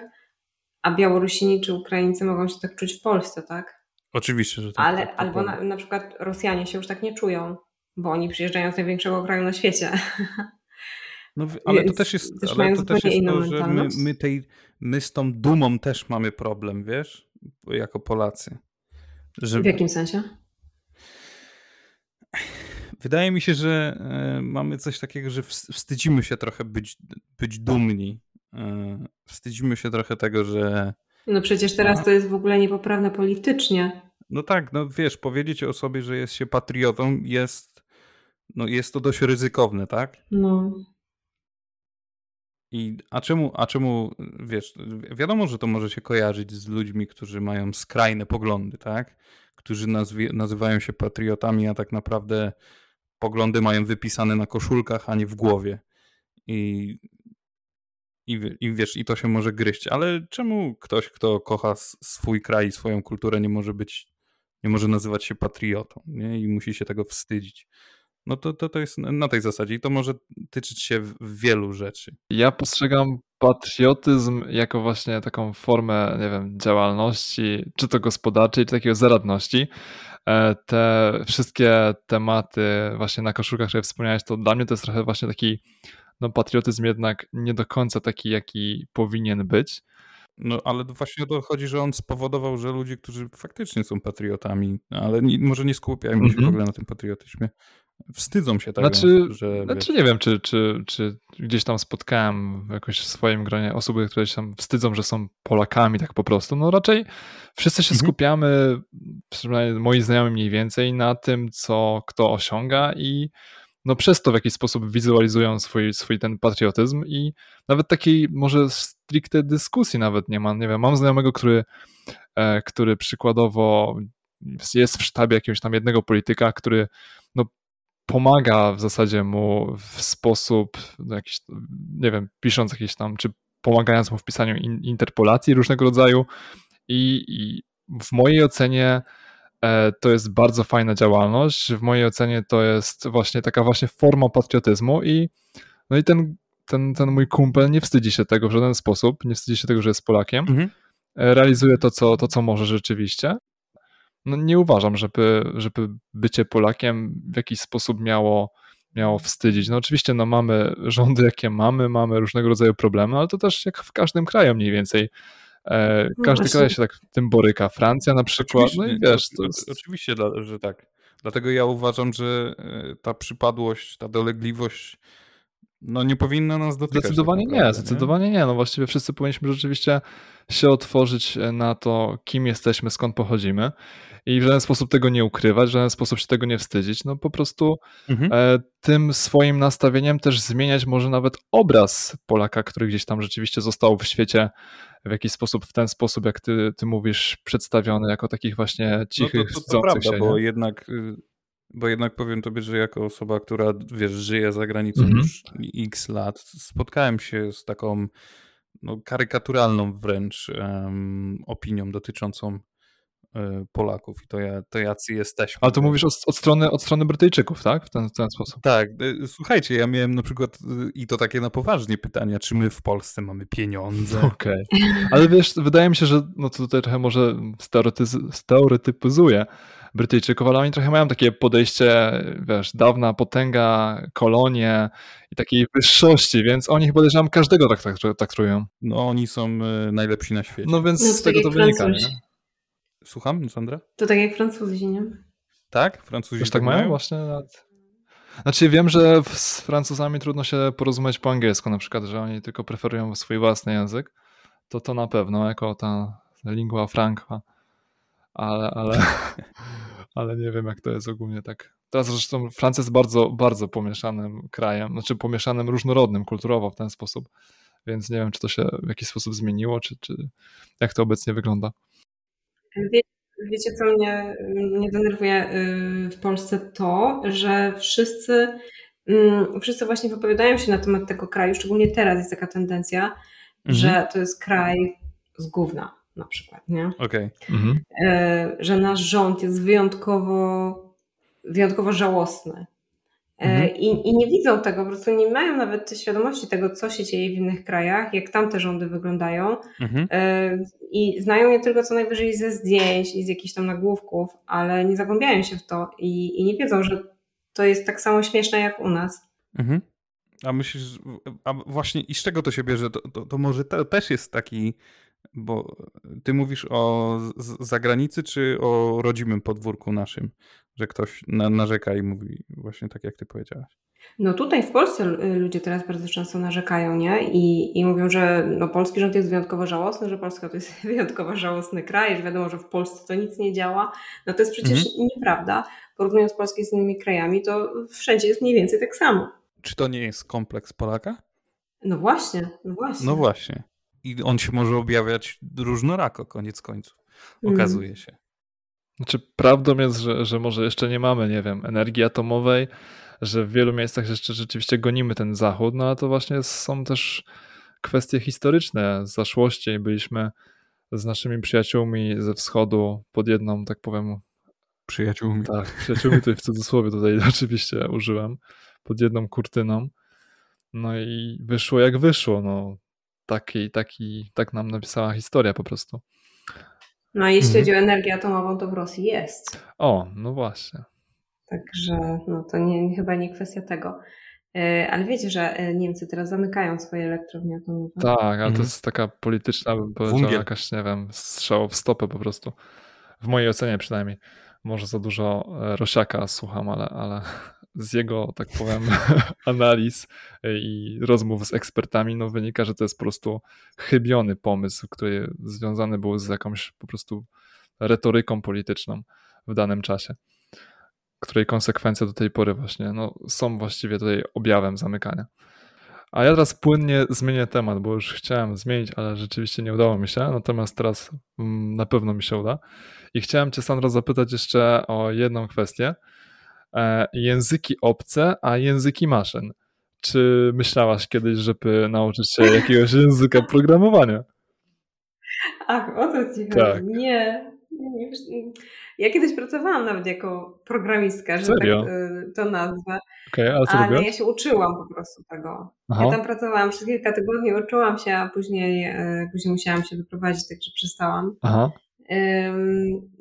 a Białorusini czy Ukraińcy mogą się tak czuć w Polsce, tak? Oczywiście, że tak. Ale tak, to albo prawda. na, na przykład Rosjanie się już tak nie czują, bo oni przyjeżdżają z największego kraju na świecie. No, ale to też jest, też ale to też jest to, że my, mentalność. my, tej, my z tą dumą też mamy problem, wiesz, jako Polacy. Że W jakim sensie? Wydaje mi się, że e, mamy coś takiego, że ws- wstydzimy się trochę być, być dumni. E, wstydzimy się trochę tego, że No przecież teraz A. to jest w ogóle niepoprawne politycznie. no tak, no wiesz, powiedzieć o sobie, że jest się patriotą jest, no jest to dość ryzykowne, tak? No. I, a czemu, a czemu, wiesz, wiadomo, że to może się kojarzyć z ludźmi, którzy mają skrajne poglądy, tak? Którzy nazwie, nazywają się patriotami, a tak naprawdę poglądy mają wypisane na koszulkach, a nie w głowie. I, i, i wiesz, i to się może gryźć. Ale czemu ktoś, kto kocha swój kraj i swoją kulturę, nie może być, nie może nazywać się patriotą, nie? I musi się tego wstydzić. No to, to, to jest na tej zasadzie i to może tyczyć się wielu rzeczy. Ja postrzegam patriotyzm jako właśnie taką formę, nie wiem, działalności, czy to gospodarczej, czy takiego zaradności. E, Te wszystkie tematy właśnie na koszulkach, które wspomniałeś, to dla mnie to jest trochę właśnie taki no, patriotyzm jednak nie do końca taki, jaki powinien być. No ale właśnie o to chodzi, że on spowodował, że ludzie, którzy faktycznie są patriotami, ale nie, może nie skupiajmy się w Mhm. ogóle na tym patriotyzmie, wstydzą się tego, Znaczy, że znaczy wiesz, nie wiem, czy, czy, czy gdzieś tam spotkałem jakoś w swoim gronie osoby, które się tam wstydzą, że są Polakami tak po prostu. No raczej wszyscy się Mhm. skupiamy, przynajmniej moi znajomi mniej więcej, na tym, co kto osiąga i no przez to w jakiś sposób wizualizują swój, swój ten patriotyzm i nawet takiej może stricte dyskusji nawet nie ma. Nie wiem, mam znajomego, który, e, który przykładowo jest w sztabie jakiegoś tam jednego polityka, który pomaga w zasadzie mu w sposób no, jakiś, nie wiem, pisząc jakieś tam, czy pomagając mu w pisaniu in, interpolacji różnego rodzaju i, i w mojej ocenie e, to jest bardzo fajna działalność. W mojej ocenie to jest właśnie taka właśnie forma patriotyzmu i no i ten, ten, ten mój kumpel nie wstydzi się tego w żaden sposób, nie wstydzi się tego, że jest Polakiem. Mhm. E, Realizuje to, co, to, co może rzeczywiście. No nie uważam, żeby, żeby bycie Polakiem w jakiś sposób miało, miało wstydzić. No oczywiście no mamy rządy, jakie mamy, mamy różnego rodzaju problemy, ale to też jak w każdym kraju mniej więcej. E, No każdy właśnie. kraj się tak tym boryka. Francja na przykład, no i Oczywiście, wiesz, to jest, Oczywiście, że tak. Dlatego ja uważam, że e, ta przypadłość, ta dolegliwość no nie powinna nas dotykać. tak Zdecydowanie nie, naprawdę, zdecydowanie nie. No właściwie wszyscy powinniśmy rzeczywiście się otworzyć e, na to, kim jesteśmy, skąd pochodzimy i w żaden sposób tego nie ukrywać, w żaden sposób się tego nie wstydzić. No po prostu Mhm. e, tym swoim nastawieniem też zmieniać może nawet obraz Polaka, który gdzieś tam rzeczywiście został w świecie w jakiś sposób, w ten sposób, jak ty, ty mówisz, przedstawiony jako takich właśnie cichych, no to, to, to prawda, się. bo nie? jednak, y, bo jednak powiem tobie, że jako osoba, która wiesz, żyje za granicą Mhm. już x lat, spotkałem się z taką no, karykaturalną wręcz em, opinią dotyczącą y, Polaków i to, ja, to jacy jesteśmy. Ale to mówisz od, od, strony, od strony Brytyjczyków, tak? W ten, w ten sposób. Tak, y, słuchajcie, ja miałem na przykład y, i to takie na poważnie pytania, czy my w Polsce mamy pieniądze? Okej. Ale wiesz, wydaje mi się, że no to tutaj trochę może stereotyz- Brytyjczyków, ale oni trochę mają takie podejście, wiesz, dawna potęga, kolonie i takiej wyższości, więc oni chyba podejrzewam każdego tak trak- traktują. No oni są y, najlepsi na świecie. No więc No, z tak tego to wynika, nie? Słucham, Sandra? To tak jak Francuzi, nie? Tak? Francuzi Też tak mają właśnie? Nawet... Znaczy wiem, że z Francuzami trudno się porozumieć po angielsku na przykład, że oni tylko preferują swój własny język. To to na pewno, jako ta lingua franca. Ale, ale, ale nie wiem jak to jest ogólnie tak. Teraz zresztą Francja jest bardzo, bardzo pomieszanym krajem, znaczy pomieszanym różnorodnym kulturowo w ten sposób, więc nie wiem czy to się w jakiś sposób zmieniło, czy, czy jak to obecnie wygląda. Wie, wiecie, co mnie, mnie denerwuje y, w Polsce? To, że wszyscy, mm, wszyscy właśnie wypowiadają się na temat tego kraju, szczególnie teraz jest taka tendencja, Mhm. że to jest kraj z gówna na przykład, nie? Okej. Mhm. E, że nasz rząd jest wyjątkowo, wyjątkowo żałosny. E, Mhm. I, I nie widzą tego, po prostu nie mają nawet świadomości tego, co się dzieje w innych krajach, jak tamte rządy wyglądają. Mhm. E, I znają je tylko co najwyżej ze zdjęć i z jakichś tam nagłówków, ale nie zagłębiają się w to i, i nie wiedzą, że to jest tak samo śmieszne jak u nas. Mhm. A myślisz, a właśnie i z czego to się bierze? To, to, to może to też jest taki, bo ty mówisz o zagranicy czy o rodzimym podwórku naszym, że ktoś na, narzeka i mówi właśnie tak, jak ty powiedziałaś. No tutaj w Polsce y, ludzie teraz bardzo często narzekają, nie? I, i mówią, że no, polski rząd jest wyjątkowo żałosny, że Polska to jest wyjątkowo żałosny kraj, że wiadomo, że w Polsce to nic nie działa. No to jest przecież nieprawda. Porównując Polskę z innymi krajami, to wszędzie jest mniej więcej tak samo. Czy to nie jest kompleks Polaka? No właśnie, no właśnie. No właśnie. I on się może objawiać różnorako, koniec końców. Mm. Okazuje się. Znaczy, prawdą jest, że, że może jeszcze nie mamy, nie wiem, energii atomowej, że w wielu miejscach jeszcze rzeczywiście gonimy ten zachód, no ale to właśnie są też kwestie historyczne z zaszłości. Byliśmy z naszymi przyjaciółmi ze wschodu pod jedną, tak powiem, Przyjaciółmi. tak, przyjaciółmi tutaj w cudzysłowie tutaj oczywiście użyłem, pod jedną kurtyną. No i wyszło jak wyszło, no. Taki, taki, tak nam napisała historia po prostu. No a jeśli Mhm. chodzi o energię atomową, to w Rosji jest. O, no właśnie. Także no, to nie, chyba nie kwestia tego. E, ale wiecie, że e, Niemcy teraz zamykają swoje elektrownie atomowe. Tak, ale Mhm. to jest taka polityczna, bym powiedział, Wungiel. jakaś, nie wiem, strzał w stopę po prostu. W mojej ocenie przynajmniej. Może za dużo e, Rosiaka słucham, ale, ale z jego, tak powiem, analiz e, i rozmów z ekspertami, no wynika, że to jest po prostu chybiony pomysł, który związany był z jakąś po prostu retoryką polityczną w danym czasie, której konsekwencje do tej pory właśnie no, są właściwie tutaj objawem zamykania. A ja teraz płynnie zmienię temat, bo już chciałem zmienić, ale rzeczywiście nie udało mi się. Natomiast teraz mm, na pewno mi się uda. I chciałem Cię, Sandra, zapytać jeszcze o jedną kwestię. E, języki obce, a języki maszyn. Czy myślałaś kiedyś, żeby nauczyć się jakiegoś języka programowania? Ach, o to ci chodzi. Tak. Nie. nie, Ja kiedyś pracowałam nawet jako programistka, że Serio? tak y, to nazwę, Okej, ale co ale robiłaś? ja się uczyłam po prostu tego. Aha. Ja tam pracowałam przez kilka tygodni, uczyłam się, a później, y, później musiałam się wyprowadzić, także przestałam. Aha.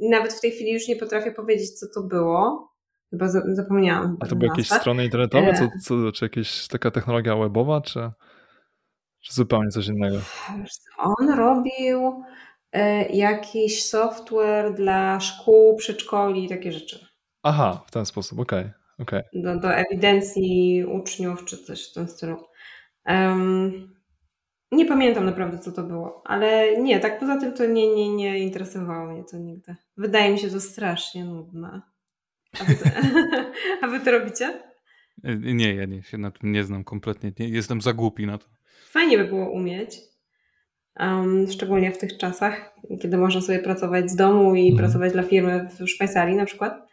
Nawet w tej chwili już nie potrafię powiedzieć, co to było. Chyba za- zapomniałam. A to były jakieś strony internetowe? Co, E. co, czy jakaś taka technologia webowa, czy, czy zupełnie coś innego? On robił e, jakiś software dla szkół, przedszkoli i takie rzeczy. Aha, w ten sposób, okej, okej. Do, do ewidencji uczniów czy coś w tym stylu. Em, nie pamiętam naprawdę, co to było, ale nie, tak poza tym to nie, nie, nie interesowało mnie to nigdy. Wydaje mi się to strasznie nudne. A wy to, a wy to robicie? E, Nie, ja nie, się na tym nie znam kompletnie. Nie, jestem za głupi na to. Fajnie by było umieć. Um, szczególnie w tych czasach, kiedy można sobie pracować z domu i Mhm. pracować dla firmy w Szwajcarii na przykład,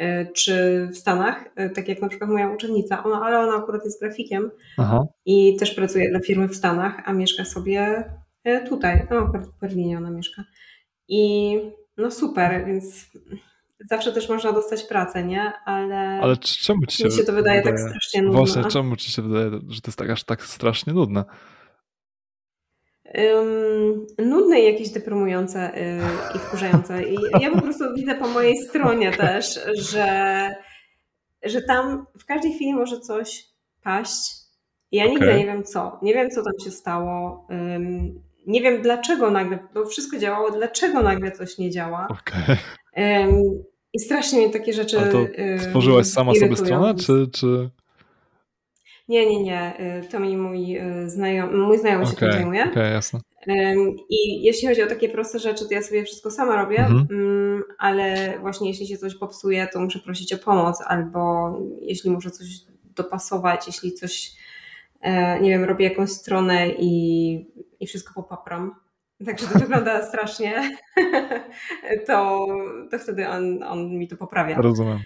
y, czy w Stanach, y, tak jak na przykład moja uczennica, ona, ale ona akurat jest grafikiem Aha, i też pracuje dla firmy w Stanach, a mieszka sobie y, tutaj, no akurat w Berlinie ona mieszka. I no super, więc zawsze też można dostać pracę, nie? Ale, ale czemu ci się, mi się to wydaje tak wydaje- strasznie nudne. Właśnie, czemu ci się wydaje, że to jest tak, aż tak strasznie nudne? Ym, nudne i jakieś deprymujące y, i wkurzające. I ja po prostu widzę po mojej stronie też, że, że tam w każdej chwili może coś paść. I ja nigdy Okej. nie wiem co. Nie wiem, co tam się stało. Ym, nie wiem dlaczego nagle, bo wszystko działało, dlaczego nagle coś nie działa. Okej. Ym, I strasznie mnie takie rzeczy. A to ym, stworzyłaś sama sobie irytują. stronę, czy... czy... Nie, nie, nie. Y, To mi mój y, znajomy, mój znajomy się tym zajmuje. okej, jasne. I jeśli chodzi o takie proste rzeczy, to ja sobie wszystko sama robię, Mhm. ym, ale właśnie jeśli się coś popsuje, to muszę prosić o pomoc, albo jeśli muszę coś dopasować, jeśli coś, e, nie wiem, robię jakąś stronę i, i wszystko popapram. Także to wygląda strasznie, to, to wtedy on, on mi to poprawia. Rozumiem.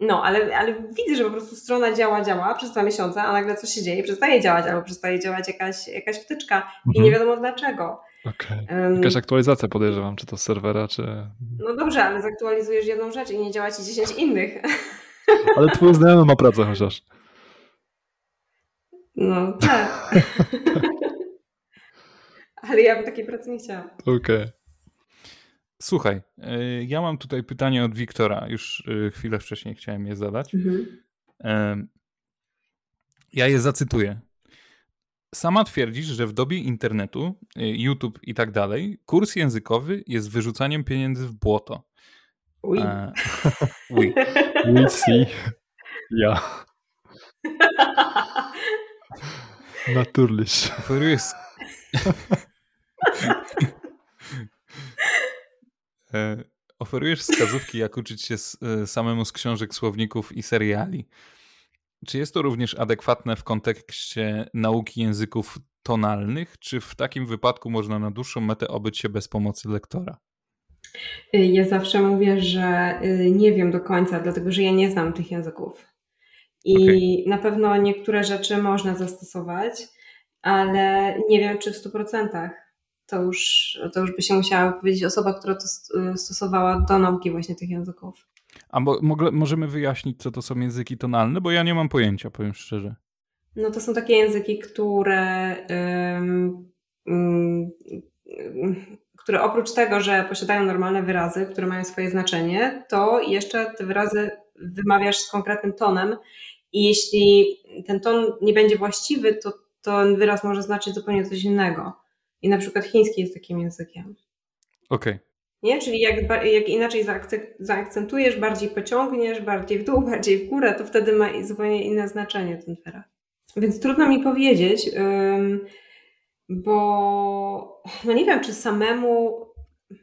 No, ale, ale widzę, że po prostu strona działa, działa przez dwa miesiące, a nagle coś się dzieje, przestaje działać, albo przestaje działać jakaś, jakaś wtyczka i nie Mhm. wiadomo dlaczego. Okej. Ym, Jakaś aktualizacja podejrzewam, czy to z serwera, czy... No dobrze, ale zaktualizujesz jedną rzecz i nie działa ci 10 innych. Ale twój znajomy ma pracę chociaż. No tak. ale ja bym takiej pracy nie chciała. Okej. Słuchaj, e, ja mam tutaj pytanie od Wiktora. Już e, chwilę wcześniej chciałem je zadać. Em, Ja je zacytuję. Sama twierdzisz, że w dobie internetu, YouTube i tak dalej, kurs językowy jest wyrzucaniem pieniędzy w błoto. Uj. E, uj. We see. Ja. Natürlich. Oferujesz. E, Oferujesz wskazówki, jak uczyć się e, samemu z książek, słowników i seriali. Czy jest to również adekwatne w kontekście nauki języków tonalnych, czy w takim wypadku można na dłuższą metę obyć się bez pomocy lektora? Ja zawsze mówię, że y, nie wiem do końca, dlatego że ja nie znam tych języków. I Okej. na pewno niektóre rzeczy można zastosować, ale nie wiem, czy w 100%. To już, to już by się musiała powiedzieć osoba, która to st- stosowała do nauki właśnie tych języków. A mogle- możemy wyjaśnić, co to są języki tonalne, bo ja nie mam pojęcia, powiem szczerze. No to są takie języki, które, ym, które oprócz tego, że posiadają normalne wyrazy, które mają swoje znaczenie, to jeszcze te wyrazy wymawiasz z konkretnym tonem I jeśli ten ton nie będzie właściwy, to ten wyraz może znaczyć zupełnie coś innego. I na przykład chiński jest takim językiem. Okej. Okay. Nie? Czyli jak, jak inaczej zaakcentujesz, bardziej pociągniesz, bardziej w dół, bardziej w górę, to wtedy ma zupełnie inne znaczenie ten wyraz. Więc trudno mi powiedzieć, bo no nie wiem, czy samemu,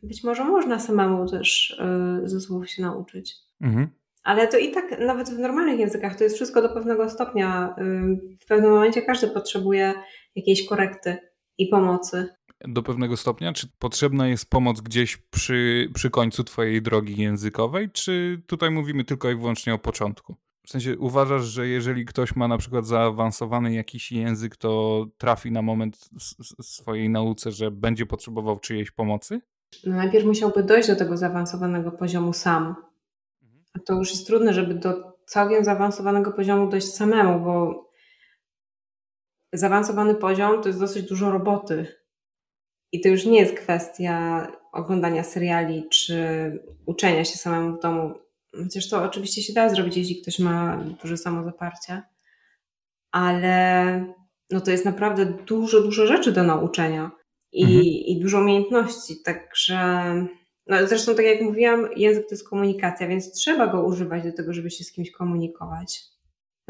być może można samemu też y, ze słów się nauczyć. Mhm. Ale to i tak nawet w normalnych językach to jest wszystko do pewnego stopnia. W pewnym momencie każdy potrzebuje jakiejś korekty i pomocy. Do pewnego stopnia? Czy potrzebna jest pomoc gdzieś przy, przy końcu Twojej drogi językowej, czy tutaj mówimy tylko i wyłącznie o początku? W sensie uważasz, że jeżeli ktoś ma na przykład zaawansowany jakiś język, to trafi na moment swojej nauce, że będzie potrzebował czyjejś pomocy? No najpierw musiałby dojść do tego zaawansowanego poziomu sam. A to już jest trudne, żeby do całkiem zaawansowanego poziomu dojść samemu, bo zaawansowany poziom to jest dosyć dużo roboty. I to już nie jest kwestia oglądania seriali czy uczenia się samemu w domu. Chociaż to oczywiście się da zrobić, jeśli ktoś ma duże samozaparcie, ale no to jest naprawdę dużo, dużo rzeczy do nauczenia i, mhm. i dużo umiejętności. Także, no zresztą tak jak mówiłam, język to jest komunikacja, więc trzeba go używać do tego, żeby się z kimś komunikować.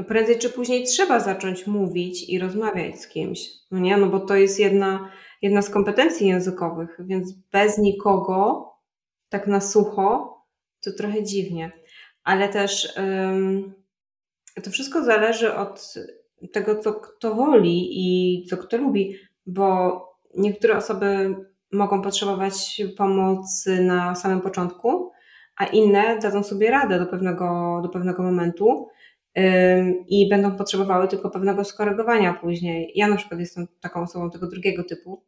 Prędzej czy później trzeba zacząć mówić i rozmawiać z kimś, no nie? No bo to jest jedna, jedna z kompetencji językowych, więc bez nikogo, tak na sucho, to trochę dziwnie. Ale też um, to wszystko zależy od tego, co kto woli i co kto lubi, bo niektóre osoby mogą potrzebować pomocy na samym początku, a inne dadzą sobie radę do pewnego, do pewnego momentu i będą potrzebowały tylko pewnego skorygowania później. Ja na przykład jestem taką osobą tego drugiego typu,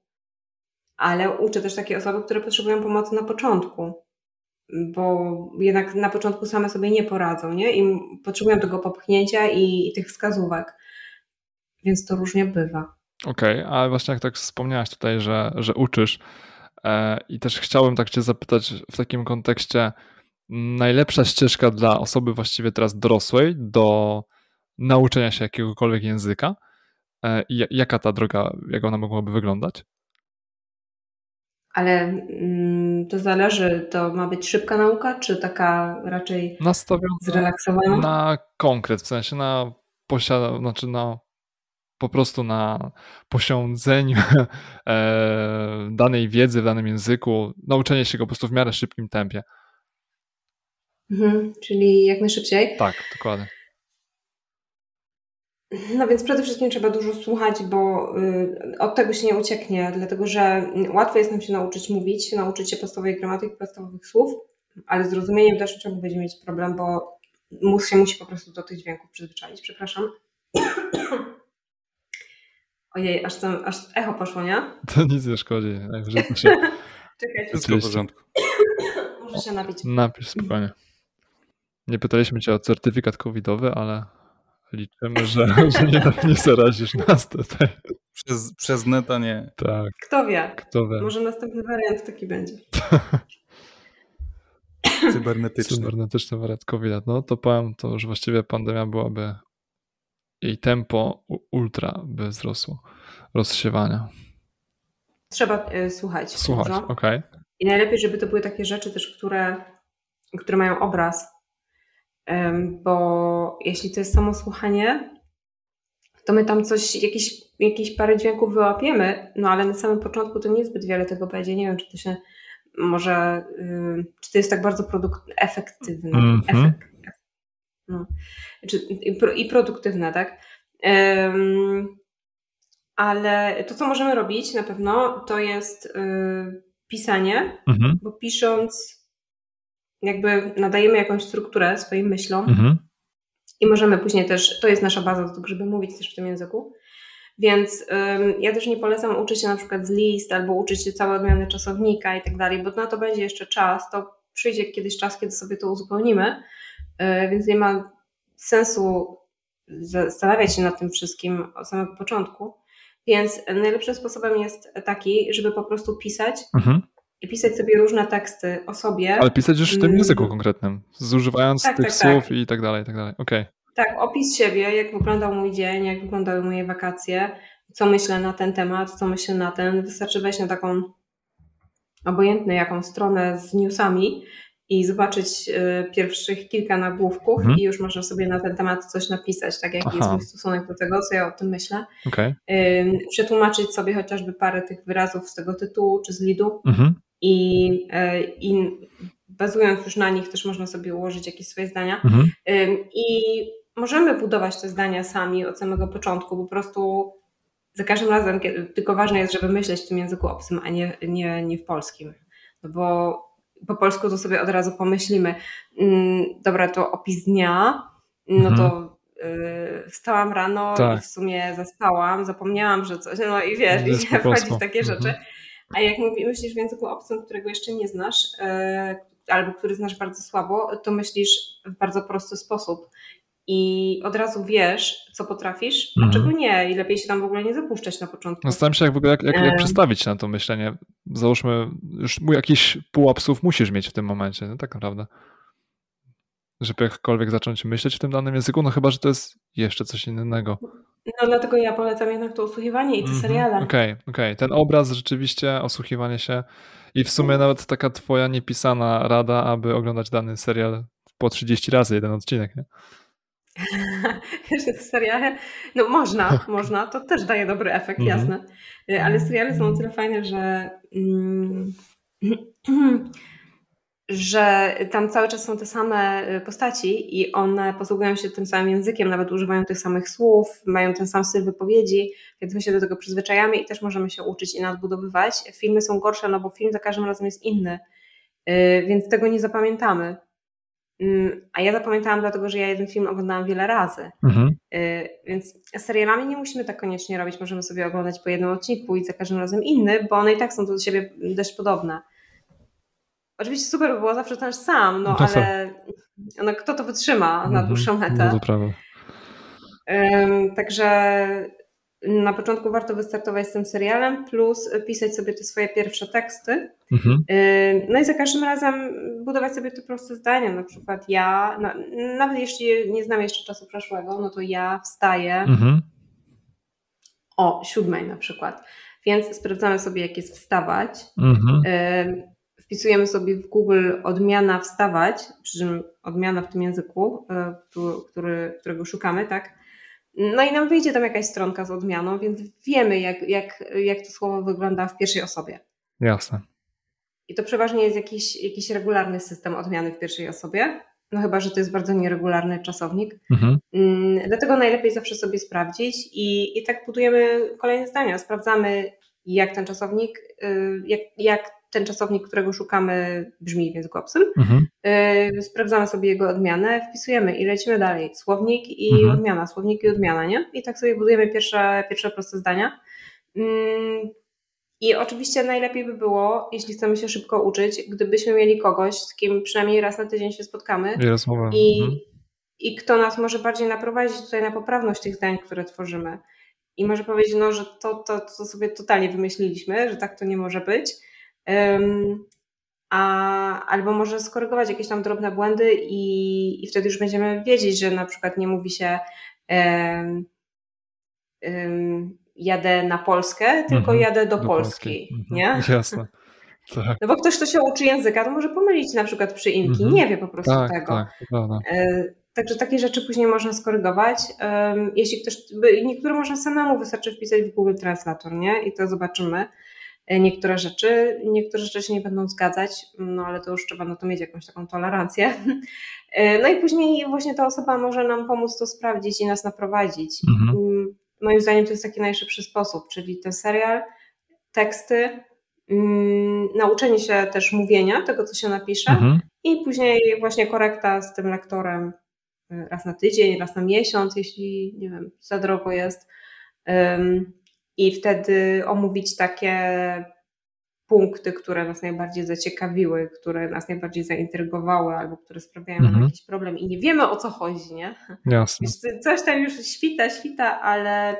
ale uczę też takie osoby, które potrzebują pomocy na początku, bo jednak na początku same sobie nie poradzą, nie? I potrzebują tego popchnięcia i, i tych wskazówek. Więc to różnie bywa. Okej, okay, ale właśnie jak tak wspomniałaś tutaj, że, że uczysz e, i też chciałbym tak cię zapytać w takim kontekście, najlepsza ścieżka dla osoby właściwie teraz dorosłej do nauczenia się jakiegokolwiek języka e, jaka ta droga, jak ona mogłaby wyglądać? Ale mm, to zależy, to ma być szybka nauka, czy taka raczej Nastawiona zrelaksowana? Na konkret, w sensie na posiada, znaczy na po prostu na posiądzeniu e, danej wiedzy w danym języku, nauczenie się go po prostu w miarę szybkim tempie. Mhm, czyli jak najszybciej? Tak, dokładnie. No więc przede wszystkim trzeba dużo słuchać, bo y, od tego się nie ucieknie, dlatego że łatwo jest nam się nauczyć mówić, nauczyć się podstawowej gramatyki, podstawowych słów, ale zrozumieniem w dalszym ciągu będziemy mieć problem, bo mózg się musi po prostu do tych dźwięków przyzwyczaić. Przepraszam. Ojej, aż tam, aż echo poszło, nie? To nic nie szkodzi. Się... Czekajcie. Wszystko w porządku. Muszę się napić. Napisz spokojnie. Nie pytaliśmy cię o certyfikat covidowy, ale liczymy, że, że nie, nie zarazisz nas tutaj. Przez, przez neta nie. Tak. Kto wie? Kto wie? Może następny wariant taki będzie. Cybernetyczny. Cybernetyczny wariant covid No to powiem, to już właściwie pandemia byłaby jej tempo ultra by wzrosło rozsiewania. Trzeba y, słuchać. Słuchać, okej. Okay. I najlepiej, żeby to były takie rzeczy też, które, które mają obraz, bo jeśli to jest samo słuchanie, to my tam coś, jakieś, jakieś parę dźwięków wyłapiemy, no ale na samym początku to niezbyt wiele tego będzie. Nie wiem, czy to się może, czy to jest tak bardzo produkt, efektywne. Mm -hmm. Efekt, no. i produktywne, tak? ale to, co możemy robić na pewno, to jest y, pisanie, mhm. bo pisząc jakby nadajemy jakąś strukturę swoim myślom mhm. i możemy później też, to jest nasza baza do tego, żeby mówić też w tym języku. Więc ym, ja też nie polecam uczyć się na przykład z list albo uczyć się całej odmiany czasownika i tak dalej, bo na to będzie jeszcze czas. To przyjdzie kiedyś czas, kiedy sobie to uzupełnimy, yy, więc nie ma sensu zastanawiać się nad tym wszystkim od samego początku. Więc najlepszym sposobem jest taki, żeby po prostu pisać mhm i pisać sobie różne teksty o sobie. Ale pisać już w tym mm. języku konkretnym, zużywając tak, tych tak, słów tak. i tak dalej, i tak dalej. Okej. Okay. Tak, opis siebie, jak wyglądał mój dzień, jak wyglądały moje wakacje, co myślę na ten temat, co myślę na ten. Wystarczy wejść na taką obojętną jaką stronę z newsami i zobaczyć y, pierwszych kilka nagłówków mhm. i już można sobie na ten temat coś napisać, tak jaki Aha. jest mój stosunek do tego, co ja o tym myślę. Okay. Y, przetłumaczyć sobie chociażby parę tych wyrazów z tego tytułu czy z lidu mhm. I, y, i bazując już na nich też można sobie ułożyć jakieś swoje zdania. Mhm. I możemy budować te zdania sami od samego początku, po prostu za każdym razem, tylko ważne jest, żeby myśleć w tym języku obcym, a nie, nie, nie w polskim. No bo po polsku to sobie od razu pomyślimy, dobra, to opis dnia, no mhm. to y, wstałam rano tak. i w sumie zaspałam, zapomniałam, że coś, no i wiesz, i wchodzić w takie mhm. A jak mówi, myślisz w języku obcym, którego jeszcze nie znasz, y, albo który znasz bardzo słabo, to myślisz w bardzo prosty sposób i od razu wiesz, co potrafisz, a mhm. czego nie i lepiej się tam w ogóle nie zapuszczać na początku. Zastanawiam się, jak, w ogóle, jak, jak, jak przestawić na to myślenie. Załóżmy, już jakiś pułap słów musisz mieć w tym momencie, no tak naprawdę. Żeby jakkolwiek zacząć myśleć w tym danym języku, no chyba, że to jest jeszcze coś innego. No dlatego ja polecam jednak to osłuchiwanie i te mm -hmm. seriale. Okej, okay, okej. Okay. Ten obraz rzeczywiście, osłuchiwanie się i w sumie nawet taka twoja niepisana rada, aby oglądać dany serial po 30 razy jeden odcinek, nie? Seriale, no można, można, to też daje dobry efekt, mhm. jasne. Y, ale seriale są o tyle fajne, że, mm, że tam cały czas są te same y, postaci i one posługują się tym samym językiem, nawet używają tych samych słów, mają ten sam styl wypowiedzi, więc my się do tego przyzwyczajamy i też możemy się uczyć i nadbudowywać. Filmy są gorsze, no bo film za każdym razem jest inny, y, więc tego nie zapamiętamy. Mm, a ja zapamiętałam dlatego, że ja jeden film oglądałam wiele razy. Mhm. Y, więc serialami nie musimy tak koniecznie robić. Możemy sobie oglądać po jednym odcinku i za każdym razem inny, bo one i tak są do siebie dość podobne. Oczywiście super by było zawsze ten sam, no, no ale no, kto to wytrzyma na mhm. dłuższą metę. No to prawda. także na początku warto wystartować z tym serialem, plus pisać sobie te swoje pierwsze teksty. Mhm. No i za każdym razem budować sobie te proste zdania. Na przykład ja, no, nawet jeśli nie znam jeszcze czasu przeszłego, no to ja wstaję mhm. o siódmej na przykład. Więc sprawdzamy sobie, jak jest wstawać. Mhm. Wpisujemy sobie w Google odmiana wstawać, przy czym odmiana w tym języku, y, który, którego szukamy, tak? No i nam wyjdzie tam jakaś stronka z odmianą, więc wiemy, jak, jak, jak to słowo wygląda w pierwszej osobie. Jasne. I to przeważnie jest jakiś, jakiś regularny system odmiany w pierwszej osobie, no chyba, że to jest bardzo nieregularny czasownik. Mhm. Mm, dlatego najlepiej zawsze sobie sprawdzić i, i tak budujemy kolejne zdania. Sprawdzamy, jak ten czasownik, y, jak, jak ten czasownik, którego szukamy, brzmi w języku obcym. Mhm. Y, sprawdzamy sobie jego odmianę, wpisujemy i lecimy dalej. Słownik i mhm. odmiana, słownik i odmiana, nie? I tak sobie budujemy pierwsze, pierwsze proste zdania. Mm, I oczywiście najlepiej by było, jeśli chcemy się szybko uczyć, gdybyśmy mieli kogoś, z kim przynajmniej raz na tydzień się spotkamy. I, I, mhm. i kto nas może bardziej naprowadzić tutaj na poprawność tych zdań, które tworzymy. I może powiedzieć, no, że to, to, to sobie totalnie wymyśliliśmy, że tak to nie może być a, albo może skorygować jakieś tam drobne błędy i, i wtedy już będziemy wiedzieć, że na przykład nie mówi się um, um, jadę na Polskę, tylko mhm, jadę do, do Polski, Polski. Mhm, nie? Jasne. Tak. No bo ktoś, kto się uczy języka, to może pomylić na przykład przyimki, mhm. nie wie po prostu tak, tego. Tak, prawda. E, także takie rzeczy później można skorygować. Jeśli ktoś, niektóre można samemu, wystarczy wpisać w Google Translator, nie? I to zobaczymy. E, niektóre rzeczy. Niektóre rzeczy się nie będą zgadzać, no ale to już trzeba na to mieć jakąś taką tolerancję. E, no i później właśnie ta osoba może nam pomóc to sprawdzić i nas naprowadzić. Mhm. Mm, moim zdaniem to jest taki najszybszy sposób, czyli ten serial, teksty, mm, nauczenie się też mówienia tego, co się napisze mhm. i później właśnie korekta z tym lektorem e, raz na tydzień, raz na miesiąc, jeśli nie wiem, za drogo jest i wtedy omówić takie punkty, które nas najbardziej zaciekawiły, które nas najbardziej zaintrygowały albo które sprawiają nam mhm. jakiś problem i nie wiemy o co chodzi, nie? Jasne. Coś tam już świta, świta, ale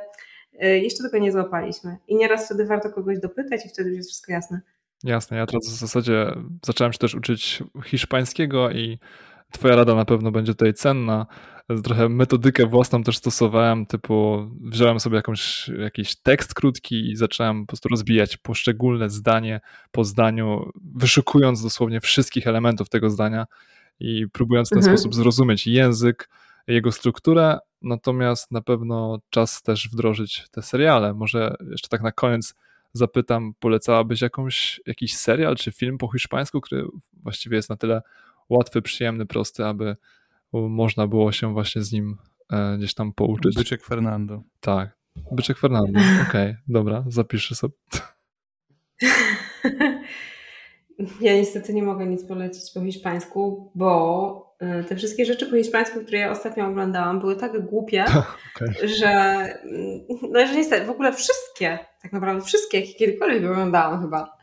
y, jeszcze tego nie złapaliśmy. I nieraz wtedy warto kogoś dopytać i wtedy już jest wszystko jasne. Jasne, ja teraz w zasadzie zacząłem się też uczyć hiszpańskiego i twoja rada na pewno będzie tutaj cenna. Trochę metodykę własną też stosowałem, typu wziąłem sobie jakąś, jakiś tekst krótki i zacząłem po prostu rozbijać poszczególne zdanie po zdaniu, wyszukując dosłownie wszystkich elementów tego zdania i próbując w ten Mhm. sposób zrozumieć język, jego strukturę, natomiast na pewno czas też wdrożyć te seriale. Może jeszcze tak na koniec zapytam, polecałabyś jakąś, jakiś serial czy film po hiszpańsku, który właściwie jest na tyle łatwy, przyjemny, prosty, aby można było się właśnie z nim e, gdzieś tam pouczyć. Byczek Fernando. Tak. Byczek Fernando. Okej, dobra, zapiszę sobie. Ja niestety nie mogę nic polecić po hiszpańsku, bo y, te wszystkie rzeczy po hiszpańsku, które ja ostatnio oglądałam, były tak głupie, Okej. że mm, no że niestety, w ogóle wszystkie, tak naprawdę wszystkie, jakie kiedykolwiek oglądałam chyba.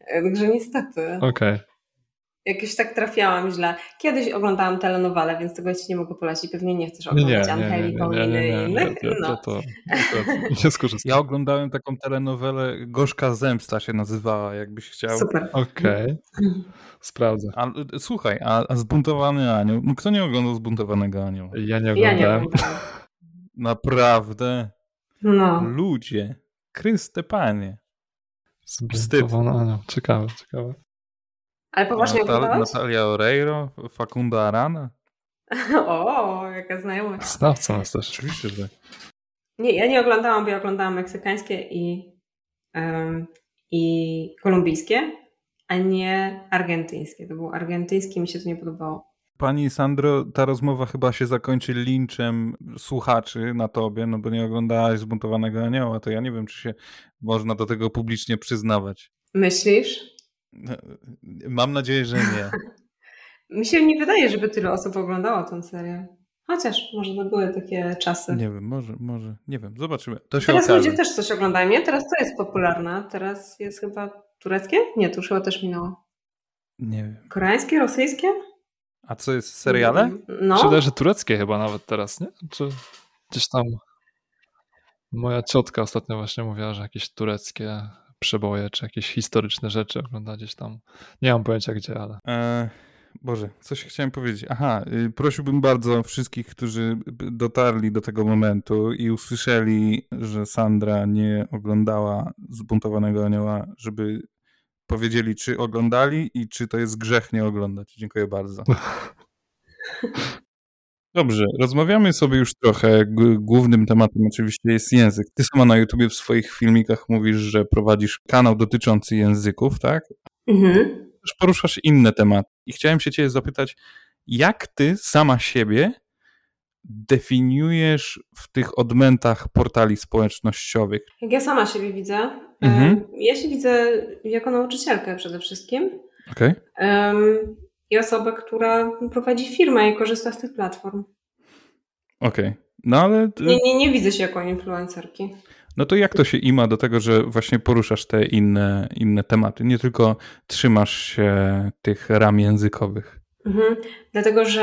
Y, Także niestety, Okej. Jakieś tak trafiałam źle. Kiedyś oglądałam telenowale, więc tego ci nie mogę polecić. Pewnie nie chcesz oglądać nie, Angeli, Pauliny i innych. to, No. to. Ja oglądałem taką telenowelę Gorzka Zemsta się nazywała, jakbyś chciał. Super. Okej, sprawdzę. A, słuchaj, a, a Zbuntowany Anioł? No kto nie oglądał Zbuntowanego Anioła? Ja nie Ja nie oglądałem. Naprawdę? No. Ludzie. Chryste Panie. Zbuntowana Ania. Ciekawe, ciekawe. Ale poważnie Natal- oglądałeś? Natalia Oreiro, Facunda Arana? O, jaka znajomość. Znawca nas też. Oczywiście, że tak. Nie, ja nie oglądałam, bo ja oglądałam meksykańskie i, em, i kolumbijskie, a nie argentyńskie. To był argentyński, mi się to nie podobało. Pani Sandro, ta rozmowa chyba się zakończy linczem słuchaczy na tobie, no bo nie oglądałaś Zbuntowanego Anioła, to ja nie wiem, czy się można do tego publicznie przyznawać. Myślisz? Mam nadzieję, że nie. Mi się nie wydaje, żeby tyle osób oglądało tę serię. Chociaż może to były takie czasy. Nie wiem, może, może, nie wiem, zobaczymy. To się Teraz okaże. ludzie też coś oglądają, nie? Teraz co jest popularne? Teraz jest chyba tureckie? Nie, to już chyba też minęło. Nie wiem. Koreańskie, rosyjskie? A co jest, seriale? No. Wydaje, że tureckie chyba nawet teraz, nie? Czy gdzieś tam moja ciotka ostatnio właśnie mówiła, że jakieś tureckie przeboje, czy jakieś historyczne rzeczy ogląda gdzieś tam. Nie mam pojęcia gdzie, ale E, Boże, coś chciałem powiedzieć. Aha, y, prosiłbym bardzo wszystkich, którzy dotarli do tego momentu i usłyszeli, że Sandra nie oglądała Zbuntowanego Anioła, żeby powiedzieli, czy oglądali i czy to jest grzech nie oglądać. Dziękuję bardzo. Dobrze, rozmawiamy sobie już trochę. Głównym tematem oczywiście jest język. Ty sama na YouTubie w swoich filmikach mówisz, że prowadzisz kanał dotyczący języków, tak? Mhm. też poruszasz inne tematy. I chciałem się ciebie zapytać, jak ty sama siebie definiujesz w tych odmętach portali społecznościowych? Jak ja sama siebie widzę, Mhm. ja się widzę jako nauczycielkę przede wszystkim Okej? em, i osobę, która prowadzi firmę i korzysta z tych platform. Okej. No ale Nie, nie, nie widzę się jako influencerki. no to jak to się ima do tego, że właśnie poruszasz te inne, inne tematy? Nie tylko trzymasz się tych ram językowych. Mhm. Dlatego, że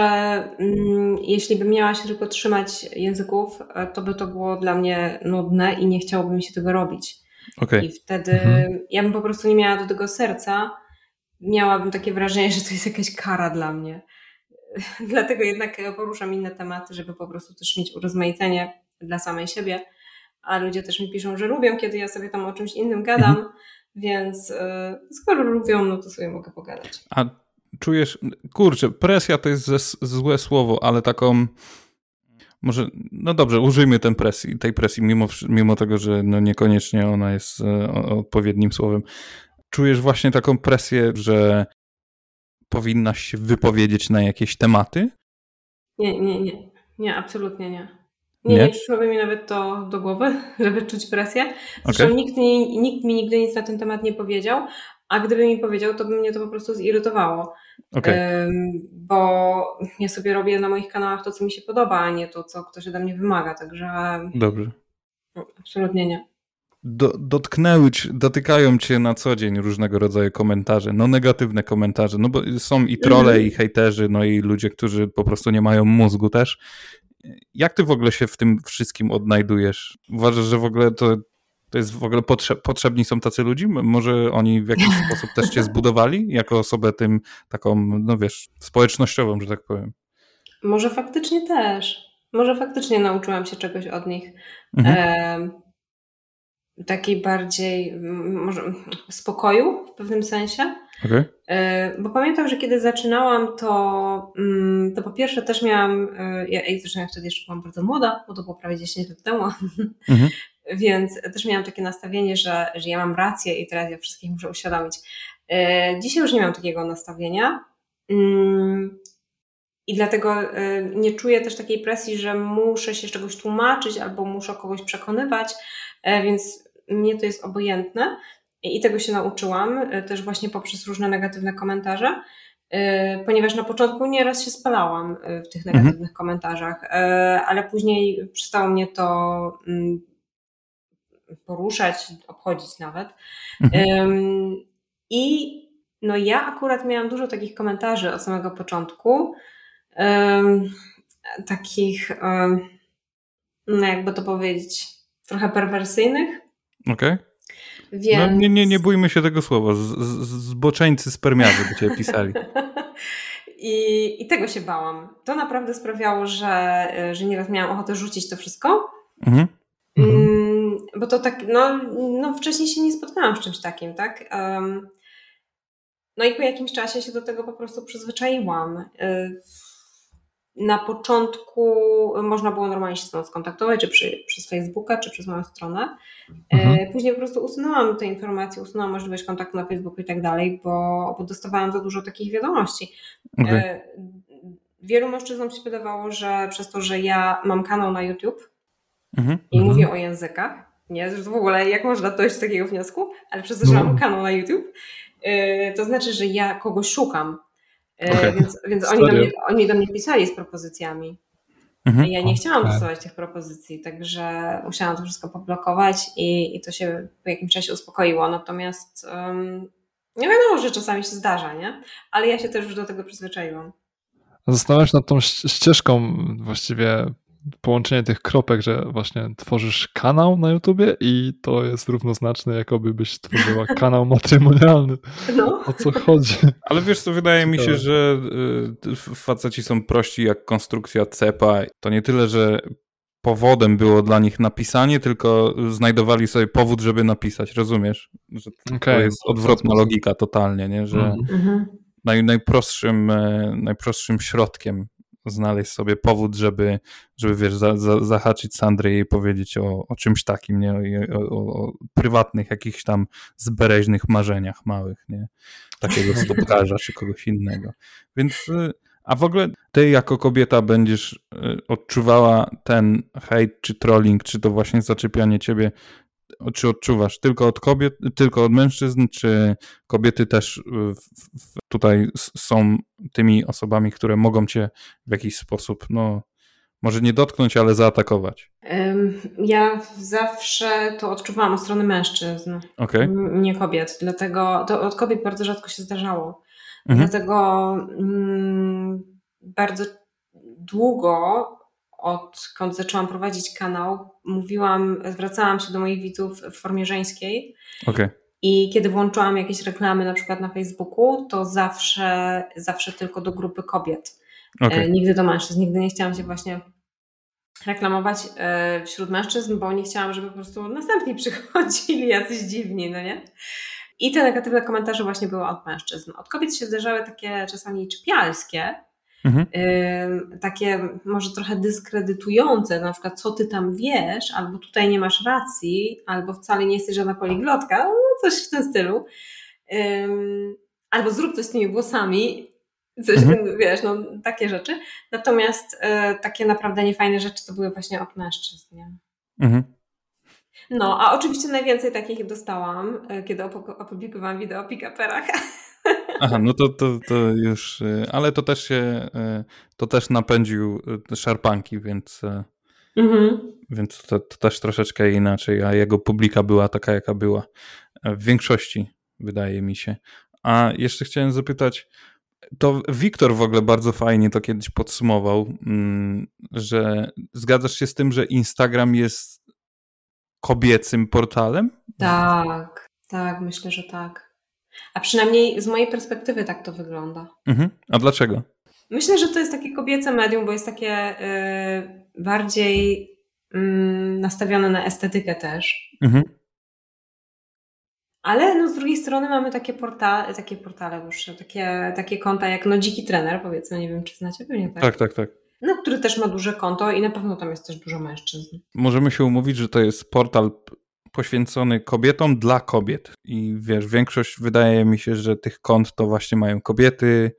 mm, jeśli bym miała się tylko trzymać języków, e, to by to było dla mnie nudne i nie chciałoby mi się tego robić. Okej. I wtedy Mhm. ja bym po prostu nie miała do tego serca. Miałabym takie wrażenie, że to jest jakaś kara dla mnie. Dlatego jednak poruszam inne tematy, żeby po prostu też mieć urozmaicenie dla samej siebie. A ludzie też mi piszą, że lubią, kiedy ja sobie tam o czymś innym gadam, więc e, skoro lubią, no to sobie mogę pogadać. A czujesz, kurczę, presja to jest złe słowo, ale taką, może, no dobrze, użyjmy tej presji, tej presji mimo, mimo tego, że no niekoniecznie ona jest e, odpowiednim słowem. Czujesz właśnie taką presję, że powinnaś się wypowiedzieć na jakieś tematy? Nie, nie, nie. Nie, absolutnie nie. Nie, Nie? nie przyszłoby mi nawet to do głowy, żeby czuć presję. Zresztą Okej. nikt, mi, nikt mi nigdy nic na ten temat nie powiedział, a gdyby mi powiedział, to by mnie to po prostu zirytowało. Okej. Ym, bo ja sobie robię na moich kanałach to, co mi się podoba, a nie to, co ktoś ode mnie wymaga. Także Dobrze. no, absolutnie nie. Do, dotknęły, dotykają cię na co dzień różnego rodzaju komentarze, no negatywne komentarze, no bo są i trole, i hejterzy, no i ludzie, którzy po prostu nie mają mózgu też. Jak ty w ogóle się w tym wszystkim odnajdujesz? Uważasz, że w ogóle to To jest w ogóle potrzeb, potrzebni są tacy ludzie? Może oni w jakiś sposób też cię zbudowali jako osobę tym taką, no wiesz, społecznościową, że tak powiem? Może faktycznie też. Może faktycznie nauczyłam się czegoś od nich. Mhm. E takiej bardziej może spokoju w pewnym sensie. Okay. E, bo pamiętam, że kiedy zaczynałam, to, mm, to po pierwsze też miałam, e, ja, ja zresztą wtedy jeszcze byłam bardzo młoda, bo to było prawie 10 lat temu, mhm. więc też miałam takie nastawienie, że, że ja mam rację i teraz ja wszystkich muszę uświadomić. E, dzisiaj już nie mam takiego nastawienia. Mm, I dlatego nie czuję też takiej presji, że muszę się czegoś tłumaczyć albo muszę kogoś przekonywać, więc mnie to jest obojętne i tego się nauczyłam e, też właśnie poprzez różne negatywne komentarze, e, ponieważ na początku nieraz się spalałam e, w tych mhm. negatywnych mhm. komentarzach, ale później przestało mnie to mm, poruszać, obchodzić nawet. Mhm. I no ja akurat miałam dużo takich komentarzy od samego początku, takich, no jakby to powiedzieć, trochę perwersyjnych, Okej. Okay. Więc... No, nie, nie, nie bójmy się tego słowa. Z, z, zboczeńcy spermiarzy by cię pisali. I, I tego się bałam. To naprawdę sprawiało, że, że nieraz miałam ochotę rzucić to wszystko. Mhm. Mm, bo to tak, no, no wcześniej się nie spotkałam z czymś takim, tak? Um, no i po jakimś czasie się do tego po prostu przyzwyczaiłam. Y, na początku można było normalnie się z mną skontaktować, czy przy, przez Facebooka, czy przez moją stronę. E, mhm. Później po prostu usunęłam te informacje, usunęłam możliwość kontaktu na Facebooku i tak dalej, bo, bo dostawałam za dużo takich wiadomości. Okay. Wielu mężczyznom się wydawało, że przez to, że ja mam kanał na YouTube mhm. i mhm. mówię o językach, nie, że w ogóle jak można dojść do takiego wniosku, ale przez to, że mam no. kanał na YouTube, e, to znaczy, że ja kogoś szukam, E, okay. Więc, więc oni, do mnie, oni do mnie pisali z propozycjami. Mhm. Ja nie chciałam dostawać tych propozycji, także musiałam to wszystko poblokować i, i to się po jakimś czasie uspokoiło. Natomiast um, nie wiadomo, że czasami się zdarza, nie? Ale ja się też już do tego przyzwyczaiłam. Zastanawiam się nad tą ścieżką właściwie połączenie tych kropek, że właśnie tworzysz kanał na YouTubie i to jest równoznaczne, jakoby byś tworzyła kanał matrymonialny. No. O co chodzi? Ale wiesz co, wydaje mi się, że y, faceci są prości jak konstrukcja cepa. To nie tyle, że powodem było dla nich napisanie, tylko znajdowali sobie powód, żeby napisać, rozumiesz? Że to okay. jest odwrotna logika totalnie, nie? że mhm. naj, najprostszym, e, najprostszym środkiem znaleźć sobie powód, żeby, żeby wiesz, za, za, zahaczyć Sandrę i powiedzieć o, o czymś takim, nie? O, o, o prywatnych jakichś tam zbereźnych marzeniach małych, nie? Takiego stopkarza czy kogoś innego. Więc, y, a w ogóle ty jako kobieta będziesz y, odczuwała ten hejt czy trolling, czy to właśnie zaczepianie ciebie czy odczuwasz tylko od kobiet, tylko od mężczyzn, czy kobiety też tutaj są tymi osobami, które mogą cię w jakiś sposób, no może nie dotknąć, ale zaatakować? Ja zawsze to odczuwałam od strony mężczyzn, okay. nie kobiet, dlatego to od kobiet bardzo rzadko się zdarzało. Mhm. Dlatego mm, bardzo długo odkąd zaczęłam prowadzić kanał, mówiłam, zwracałam się do moich widzów w formie żeńskiej. Okay. I kiedy włączyłam jakieś reklamy, na przykład na Facebooku, to zawsze, zawsze tylko do grupy kobiet. Okay. E, nigdy do mężczyzn. Nigdy nie chciałam się właśnie reklamować e, wśród mężczyzn, bo nie chciałam, żeby po prostu następni przychodzili jacyś dziwni, no nie? I te negatywne komentarze właśnie były od mężczyzn. Od kobiet się zdarzały takie czasami czepialskie, Mhm. Takie może trochę dyskredytujące, na przykład co ty tam wiesz, albo tutaj nie masz racji, albo wcale nie jesteś żadna poliglotka, no coś w tym stylu. Albo zrób coś z tymi włosami, coś, mhm. wiesz, no takie rzeczy. Natomiast e, takie naprawdę niefajne rzeczy to były właśnie od mężczyzn. Nie? Mhm. No, a oczywiście najwięcej takich dostałam, e, kiedy opublikowałam wideo o pick-uperach. Aha, no to, to, to już, y, ale to też się, y, to też napędził szarpanki, więc, mhm. więc to, to, też troszeczkę inaczej, a jego publika była taka, jaka była. W większości, wydaje mi się. A jeszcze chciałem zapytać, to Wiktor w ogóle bardzo fajnie to kiedyś podsumował, mm, że zgadzasz się z tym, że Instagram jest kobiecym portalem? Tak, tak, myślę, że tak. A przynajmniej z mojej perspektywy tak to wygląda. Mhm. A dlaczego? Myślę, że to jest takie kobiece medium, bo jest takie y, bardziej y, nastawione na estetykę też. Mhm. Ale no, z drugiej strony mamy takie portale, takie portale już, takie, takie konta jak no Dziki Trener, powiedzmy, nie wiem czy znacie, pewnie tak. Tak, tak, tak. No, który też ma duże konto i na pewno tam jest też dużo mężczyzn. Możemy się umówić, że to jest portal poświęcony kobietom dla kobiet. I wiesz, większość wydaje mi się, że tych kont to właśnie mają kobiety,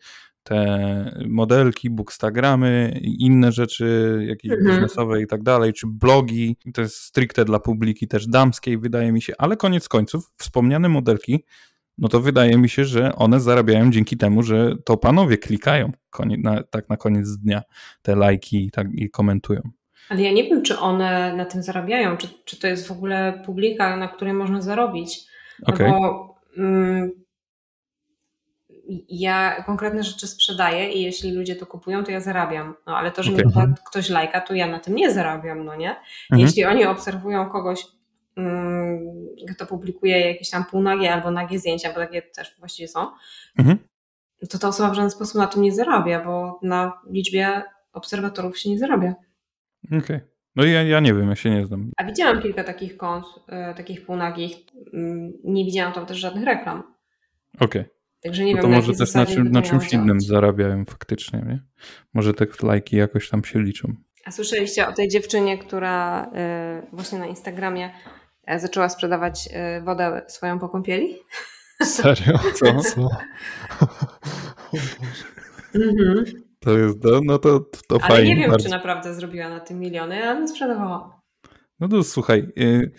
te modelki, bookstagramy inne rzeczy, jakieś Mhm. biznesowe i tak dalej, czy blogi. To jest stricte dla publiki też damskiej, wydaje mi się, ale koniec końców wspomniane modelki, no to wydaje mi się, że one zarabiają dzięki temu, że to panowie klikają konie, na, tak na koniec dnia te lajki i, tak, i komentują. Ale ja nie wiem, czy one na tym zarabiają, czy, czy to jest w ogóle publika, na której można zarobić. No Okej. Bo mm, ja konkretne rzeczy sprzedaję i jeśli ludzie to kupują, to ja zarabiam. No ale to, że Okej. mi ktoś lajka, to ja na tym nie zarabiam, no nie? Mhm. Jeśli oni obserwują kogoś, kto publikuje jakieś tam półnagie albo nagie zdjęcia, bo takie też właściwie są, Mhm. to ta osoba w żaden sposób na tym nie zarabia, bo na liczbie obserwatorów się nie zarabia. Okej. No ja, ja nie wiem, ja się nie znam. A widziałam kilka takich kont, e, takich półnagich. Mm, Nie widziałam tam też żadnych reklam. Okej. Także nie No wiem, to na może też na, czym, na czymś innym zarabiają faktycznie, nie? Może te lajki jakoś tam się liczą. A słyszeliście o tej dziewczynie, która e, właśnie na Instagramie zaczęła sprzedawać e, wodę swoją po kąpieli? Serio? Co? Co? Mhm. To jest, no, no to, to Ale fajnie. nie wiem, bardzo. czy naprawdę zrobiła na tym miliony, ale sprzedawała. No to słuchaj, y,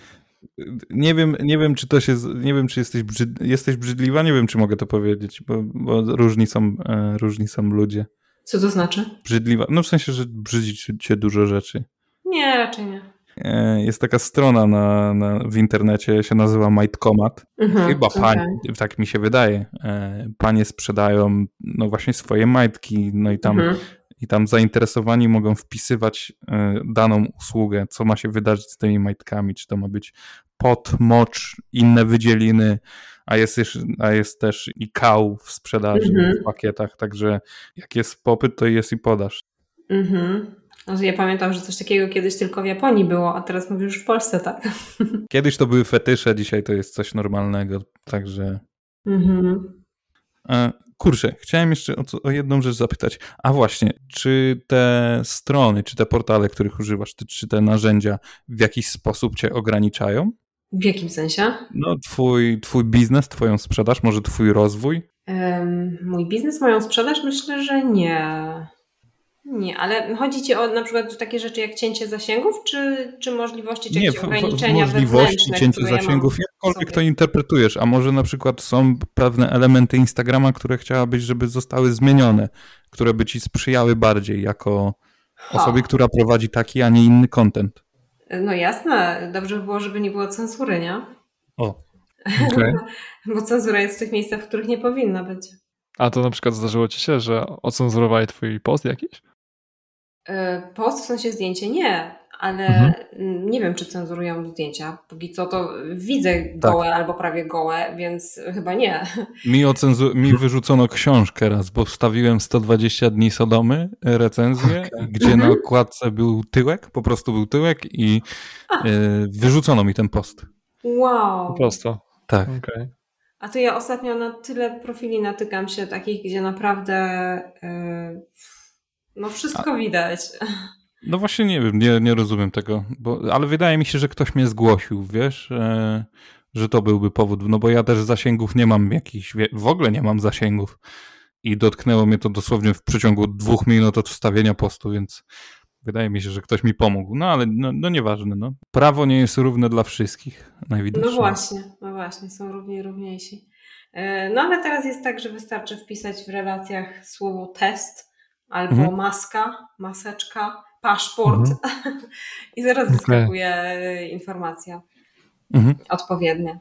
nie wiem, nie wiem, czy to się, nie wiem, czy jesteś, brzyd, jesteś brzydliwa, nie wiem, czy mogę to powiedzieć, bo, bo różni, są, e, różni są ludzie. Co to znaczy? Brzydliwa, no w sensie, że brzydzi ci- cię dużo rzeczy. Nie, raczej nie. E, Jest taka strona na, na, w internecie, się nazywa Majtkomat. Mhm, Chyba okej. panie, tak mi się wydaje, e, panie sprzedają no właśnie swoje majtki, no i tam, Mhm. i tam zainteresowani mogą wpisywać e, daną usługę, co ma się wydarzyć z tymi majtkami, czy to ma być pot, mocz, inne wydzieliny, a jest, jeszcze, a jest też i kał w sprzedaży Mhm. w pakietach, także jak jest popyt, to jest i podaż. Mhm. To ja pamiętam, że coś takiego kiedyś tylko w Japonii było, a teraz mówisz już w Polsce, tak? Kiedyś to były fetysze, dzisiaj to jest coś normalnego, także... Mhm. E, Kurczę, chciałem jeszcze o, o jedną rzecz zapytać. A właśnie, czy te strony, czy te portale, których używasz, ty, czy te narzędzia w jakiś sposób cię ograniczają? W jakim sensie? No, twój, twój biznes, twoją sprzedaż, może twój rozwój? Em, mój biznes, moją sprzedaż? Myślę, że nie. Nie, ale chodzi Ci o na przykład takie rzeczy jak cięcie zasięgów, czy, czy możliwości, czy Nie, jakieś w, w, ograniczenia możliwości cięcia ja zasięgów, w jakkolwiek sobie? to interpretujesz, a może na przykład są pewne elementy Instagrama, które chciałabyś, żeby zostały zmienione, które by ci sprzyjały bardziej jako Ha. osobie, która prowadzi taki, a nie inny content. No jasne, dobrze by było, żeby nie było cenzury, nie? O, Okej. Bo cenzura jest w tych miejscach, w których nie powinna być. A to na przykład zdarzyło ci się, że ocenzurowali twój post jakiś? E, Post, w sensie zdjęcie, nie, ale Mhm. nie wiem, czy cenzurują zdjęcia. Póki co to widzę gołe albo prawie gołe, więc chyba nie. Mi, ocenzu- mi wyrzucono książkę raz, bo wstawiłem 120 dni Sodomy, e, recenzję, gdzie na Mhm. okładce był tyłek, po prostu był tyłek i e, wyrzucono mi ten post. Wow. Po prostu. Tak. Okej. A to ja ostatnio na tyle profili natykam się takich, gdzie naprawdę e, no wszystko widać. No właśnie nie wiem, nie, nie rozumiem tego, bo, ale wydaje mi się, że ktoś mnie zgłosił, wiesz, e, że to byłby powód, no bo ja też zasięgów nie mam jakichś, w ogóle nie mam zasięgów i dotknęło mnie to dosłownie w przeciągu dwóch minut od wstawienia postu, więc wydaje mi się, że ktoś mi pomógł, no ale no, no nieważne, no. Prawo nie jest równe dla wszystkich, najwidoczniej. No właśnie, no właśnie, są równie równiejsi. E, No ale teraz jest tak, że wystarczy wpisać w relacjach słowo test albo Mhm. maska, maseczka, paszport i zaraz wyskakuje informacja Mhm. odpowiednia.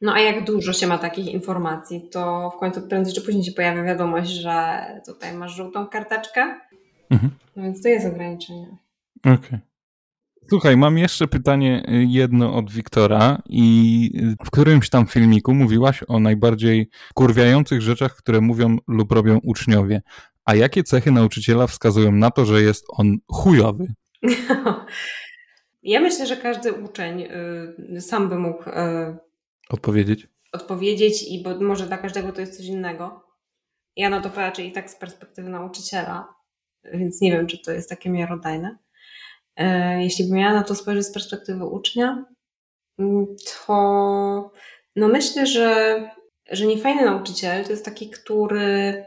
No a jak dużo się ma takich informacji, to w końcu prędzej czy później się pojawia wiadomość, że tutaj masz żółtą karteczkę, Mhm. no więc to jest ograniczenie. Okej. Słuchaj, mam jeszcze pytanie y, jedno od Wiktora i y, w którymś tam filmiku mówiłaś o najbardziej kurwiających rzeczach, które mówią lub robią uczniowie. A jakie cechy nauczyciela wskazują na to, że jest on chujowy? Ja myślę, że każdy uczeń y, sam by mógł odpowiedzieć. Odpowiedzieć i bo może dla każdego to jest coś innego. Ja na to patrzę i tak z perspektywy nauczyciela, więc nie wiem, czy to jest takie miarodajne. E, jeśli bym miała na to spojrzeć z perspektywy ucznia, mm, to no myślę, że, że niefajny nauczyciel to jest taki, który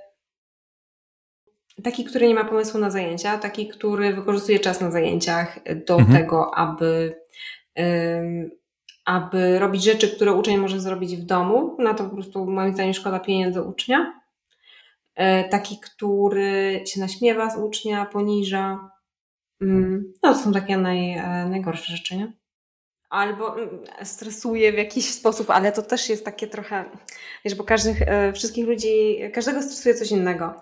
taki, który nie ma pomysłu na zajęcia, taki, który wykorzystuje czas na zajęciach do mhm. tego, aby, aby robić rzeczy, które uczeń może zrobić w domu. Na to po prostu moim zdaniem szkoda pieniędzy ucznia. E, taki, który się naśmiewa z ucznia, poniża, Mm, no to są takie naj, e, najgorsze rzeczy, nie? Albo mm, stresuje w jakiś sposób, ale to też jest takie trochę, wiesz, bo każdych, e, wszystkich ludzi, każdego stresuje coś innego.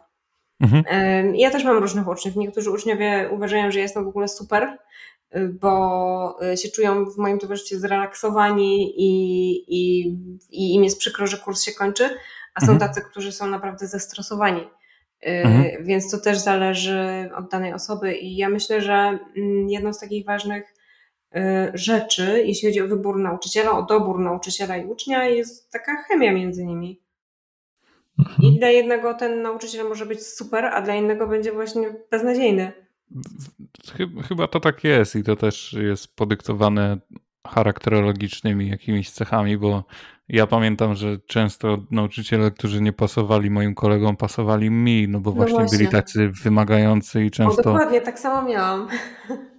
Mhm. Ja też mam różnych uczniów. Niektórzy uczniowie uważają, że jestem w ogóle super, y, bo y, się czują w moim towarzystwie zrelaksowani i, i, i im jest przykro, że kurs się kończy, a są mhm. tacy, którzy są naprawdę zestresowani. Mhm. Y, więc to też zależy od danej osoby i ja myślę, że mm, jedną z takich ważnych rzeczy, jeśli chodzi o wybór nauczyciela, o dobór nauczyciela i ucznia, jest taka chemia między nimi. Mhm. I dla jednego ten nauczyciel może być super, a dla innego będzie właśnie beznadziejny. Chyba to tak jest i to też jest podyktowane charakterologicznymi jakimiś cechami, bo ja pamiętam, że często nauczyciele, którzy nie pasowali moim kolegom, pasowali mi, no bo no właśnie, właśnie, byli tacy wymagający i często... O, dokładnie, tak samo miałam.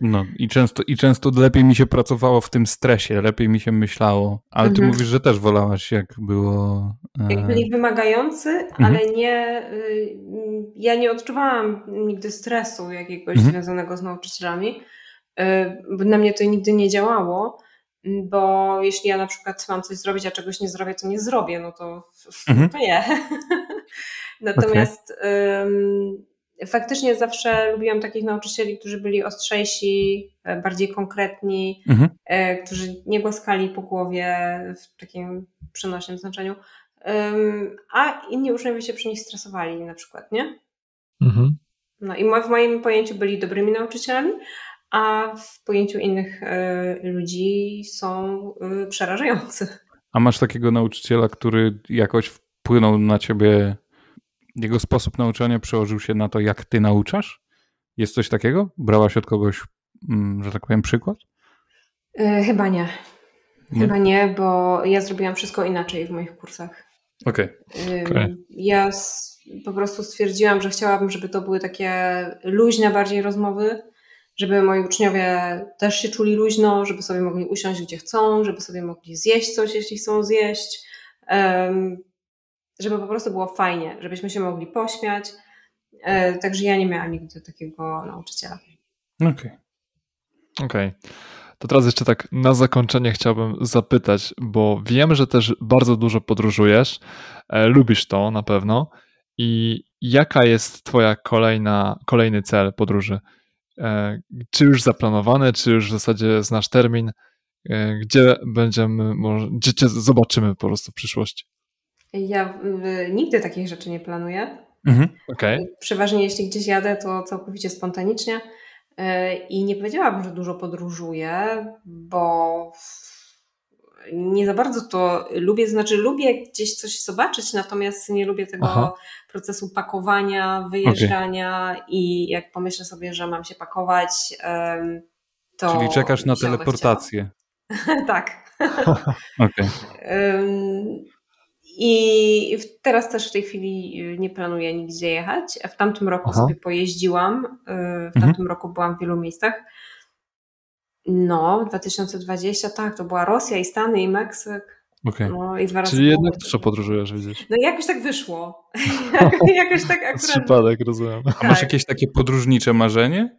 No i często, i często lepiej mi się pracowało w tym stresie, lepiej mi się myślało, ale mhm. ty mówisz, że też wolałaś, jak było... E, jak byli wymagający, mhm. ale nie... Y, ja nie odczuwałam nigdy stresu jakiegoś mhm. związanego z nauczycielami, y, bo na mnie to nigdy nie działało, bo jeśli ja na przykład mam coś zrobić, a czegoś nie zrobię, to nie zrobię, no to, mhm. to nie. Natomiast okay. um, faktycznie zawsze lubiłam takich nauczycieli, którzy byli ostrzejsi, e, bardziej konkretni, mhm. e, którzy nie głaskali po głowie w takim przenośnym znaczeniu, um, a inni uczniowie się przy nich stresowali na przykład, nie? Mhm. No i w moim pojęciu byli dobrymi nauczycielami, a w pojęciu innych e, ludzi są e, przerażające. A masz takiego nauczyciela, który jakoś wpłynął na ciebie, jego sposób nauczania przełożył się na to, jak ty nauczasz? Jest coś takiego? Brałaś od kogoś, mm, że tak powiem, przykład? E, chyba nie. nie. Chyba nie, bo ja zrobiłam wszystko inaczej w moich kursach. Okej. Okay. okay. Ja po prostu stwierdziłam, że chciałabym, żeby to były takie luźne bardziej rozmowy, żeby moi uczniowie też się czuli luźno, żeby sobie mogli usiąść gdzie chcą, żeby sobie mogli zjeść coś, jeśli chcą zjeść, żeby po prostu było fajnie, żebyśmy się mogli pośmiać. E, także ja nie miałam nigdy takiego nauczyciela. Okej. Okay. Okej. Okay. To teraz jeszcze tak na zakończenie chciałbym zapytać, bo wiem, że też bardzo dużo podróżujesz, e, lubisz to na pewno. I jaka jest Twoja kolejna, kolejny cel podróży? E, czy już zaplanowane, czy już w zasadzie znasz termin, e, gdzie będziemy, gdzie cię zobaczymy po prostu w przyszłości? Ja nigdy takich rzeczy nie planuję. Mhm, okay. Przeważnie jeśli gdzieś jadę, to całkowicie spontanicznie e, i nie powiedziałabym, że dużo podróżuję, bo nie za bardzo to lubię, znaczy lubię gdzieś coś zobaczyć, natomiast nie lubię tego Aha. procesu pakowania, wyjeżdżania okay. i jak pomyślę sobie, że mam się pakować, to. Czyli czekasz na teleportację. tak. okay. I teraz też w tej chwili nie planuję nigdzie jechać. W tamtym roku Aha. sobie pojeździłam. Y, w tamtym mhm. roku byłam w wielu miejscach. No, 2020, tak, to była Rosja i Stany i Meksyk. Okay. No, i dwa razy Czyli jednak dużo podróżujesz, widzisz. No jakoś tak wyszło. jakoś tak akurat. Przypadek, rozumiem. A tak. masz jakieś takie podróżnicze marzenie?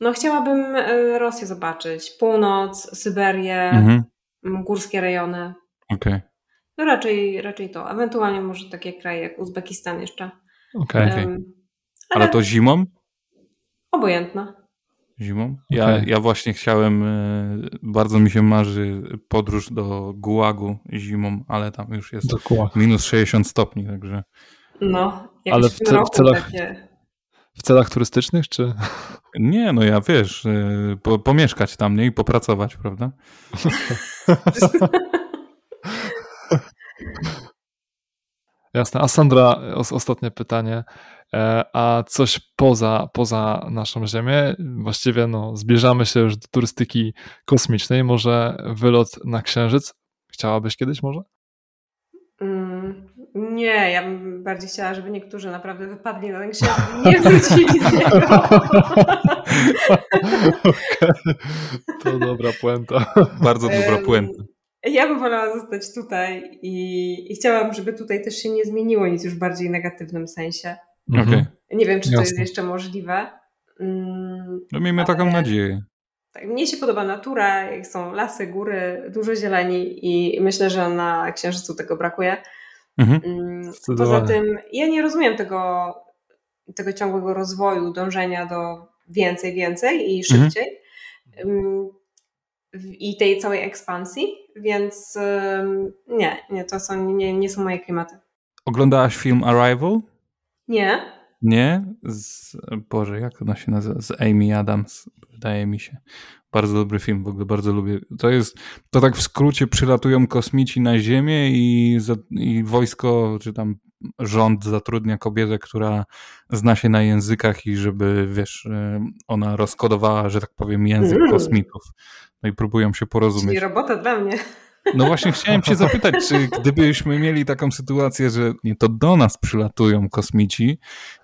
No chciałabym e, Rosję zobaczyć. Północ, Syberię, mhm. górskie rejony. Okej. Okay. No raczej, raczej to. Ewentualnie może takie kraje jak Uzbekistan jeszcze. Okej. Okay. Um, ale... ale to zimą? Obojętna. Zimą. Ja, Okej. ja właśnie chciałem, e, bardzo mi się marzy podróż do Gułagu zimą, ale tam już jest minus 60 stopni, także No, Ale w w celach- takie... W celach turystycznych, czy? nie, no ja wiesz, e, po, pomieszkać tam, nie? I popracować, prawda? Jasne. A Sandra, os- ostatnie pytanie. E, A coś poza, poza naszą Ziemię? Właściwie no, zbliżamy się już do turystyki kosmicznej. Może wylot na Księżyc? Chciałabyś kiedyś może? Mm, nie, ja bym bardziej chciała, żeby niektórzy naprawdę wypadli na ten księżyc i nie wrócili z niego. Okej. To dobra puenta. Bardzo dobra puenta. Ja bym wolała zostać tutaj i, i chciałabym, żeby tutaj też się nie zmieniło nic już w bardziej negatywnym sensie. Mhm. Nie wiem, czy to jest Jasne. jeszcze możliwe. Mm, No miejmy taką nadzieję. Tak, mnie się podoba natura, jak są lasy, góry, dużo zieleni i myślę, że na Księżycu tego brakuje. Mhm. Mm, Poza tym ja nie rozumiem tego, tego ciągłego rozwoju, dążenia do więcej, więcej i Mhm. szybciej w- i tej całej ekspansji, więc nie, nie, to są, nie, nie są moje klimaty. Oglądałaś film Arrival? Nie? Nie? Z, Boże, jak ona się nazywa? Z Amy Adams, wydaje mi się. Bardzo dobry film, w ogóle bardzo lubię. To jest, to tak w skrócie przylatują kosmici na Ziemię i, i wojsko, czy tam rząd zatrudnia kobietę, która zna się na językach i żeby, wiesz, e, ona rozkodowała, że tak powiem, język Mm. kosmitów. No i próbują się Czyli porozumieć. robota dla mnie. No właśnie chciałem cię zapytać, czy gdybyśmy mieli taką sytuację, że nie to do nas przylatują kosmici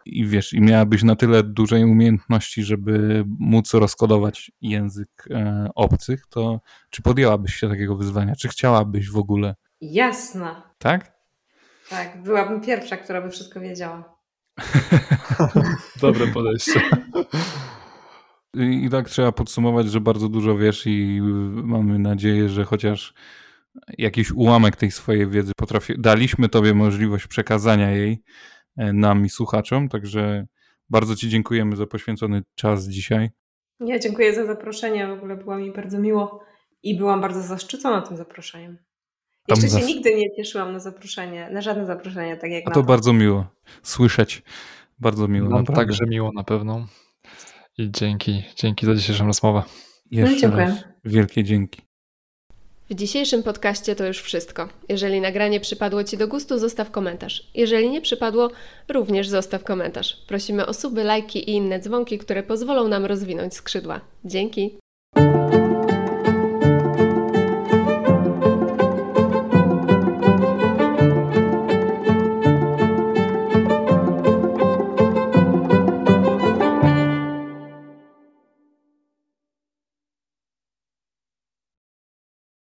i wiesz, i miałabyś na tyle dużej umiejętności, żeby móc rozkodować język e, obcych, to czy podjęłabyś się takiego wyzwania? Czy chciałabyś w ogóle? Jasna. Tak? Tak, byłabym pierwsza, która by wszystko wiedziała. Dobre podejście. I, tak trzeba podsumować, że bardzo dużo wiesz i mamy nadzieję, że chociaż jakiś ułamek tej swojej wiedzy potrafi, daliśmy tobie możliwość przekazania jej e, nam i słuchaczom, także bardzo ci dziękujemy za poświęcony czas dzisiaj. Ja dziękuję za zaproszenie, w ogóle było mi bardzo miło i byłam bardzo zaszczycona tym zaproszeniem. Tam Jeszcze się zas- nigdy nie cieszyłam na zaproszenie, na żadne zaproszenie, tak jak A na to bardzo miło słyszeć. Bardzo miło, Nam naprawdę. także miło na pewno. I dzięki, dzięki za dzisiejszą rozmowę. Jeszcze No, dziękuję. raz wielkie dzięki. W dzisiejszym podcaście to już wszystko. Jeżeli nagranie przypadło Ci do gustu, zostaw komentarz. Jeżeli nie przypadło, również zostaw komentarz. Prosimy o suby, lajki i inne dzwonki, które pozwolą nam rozwinąć skrzydła. Dzięki!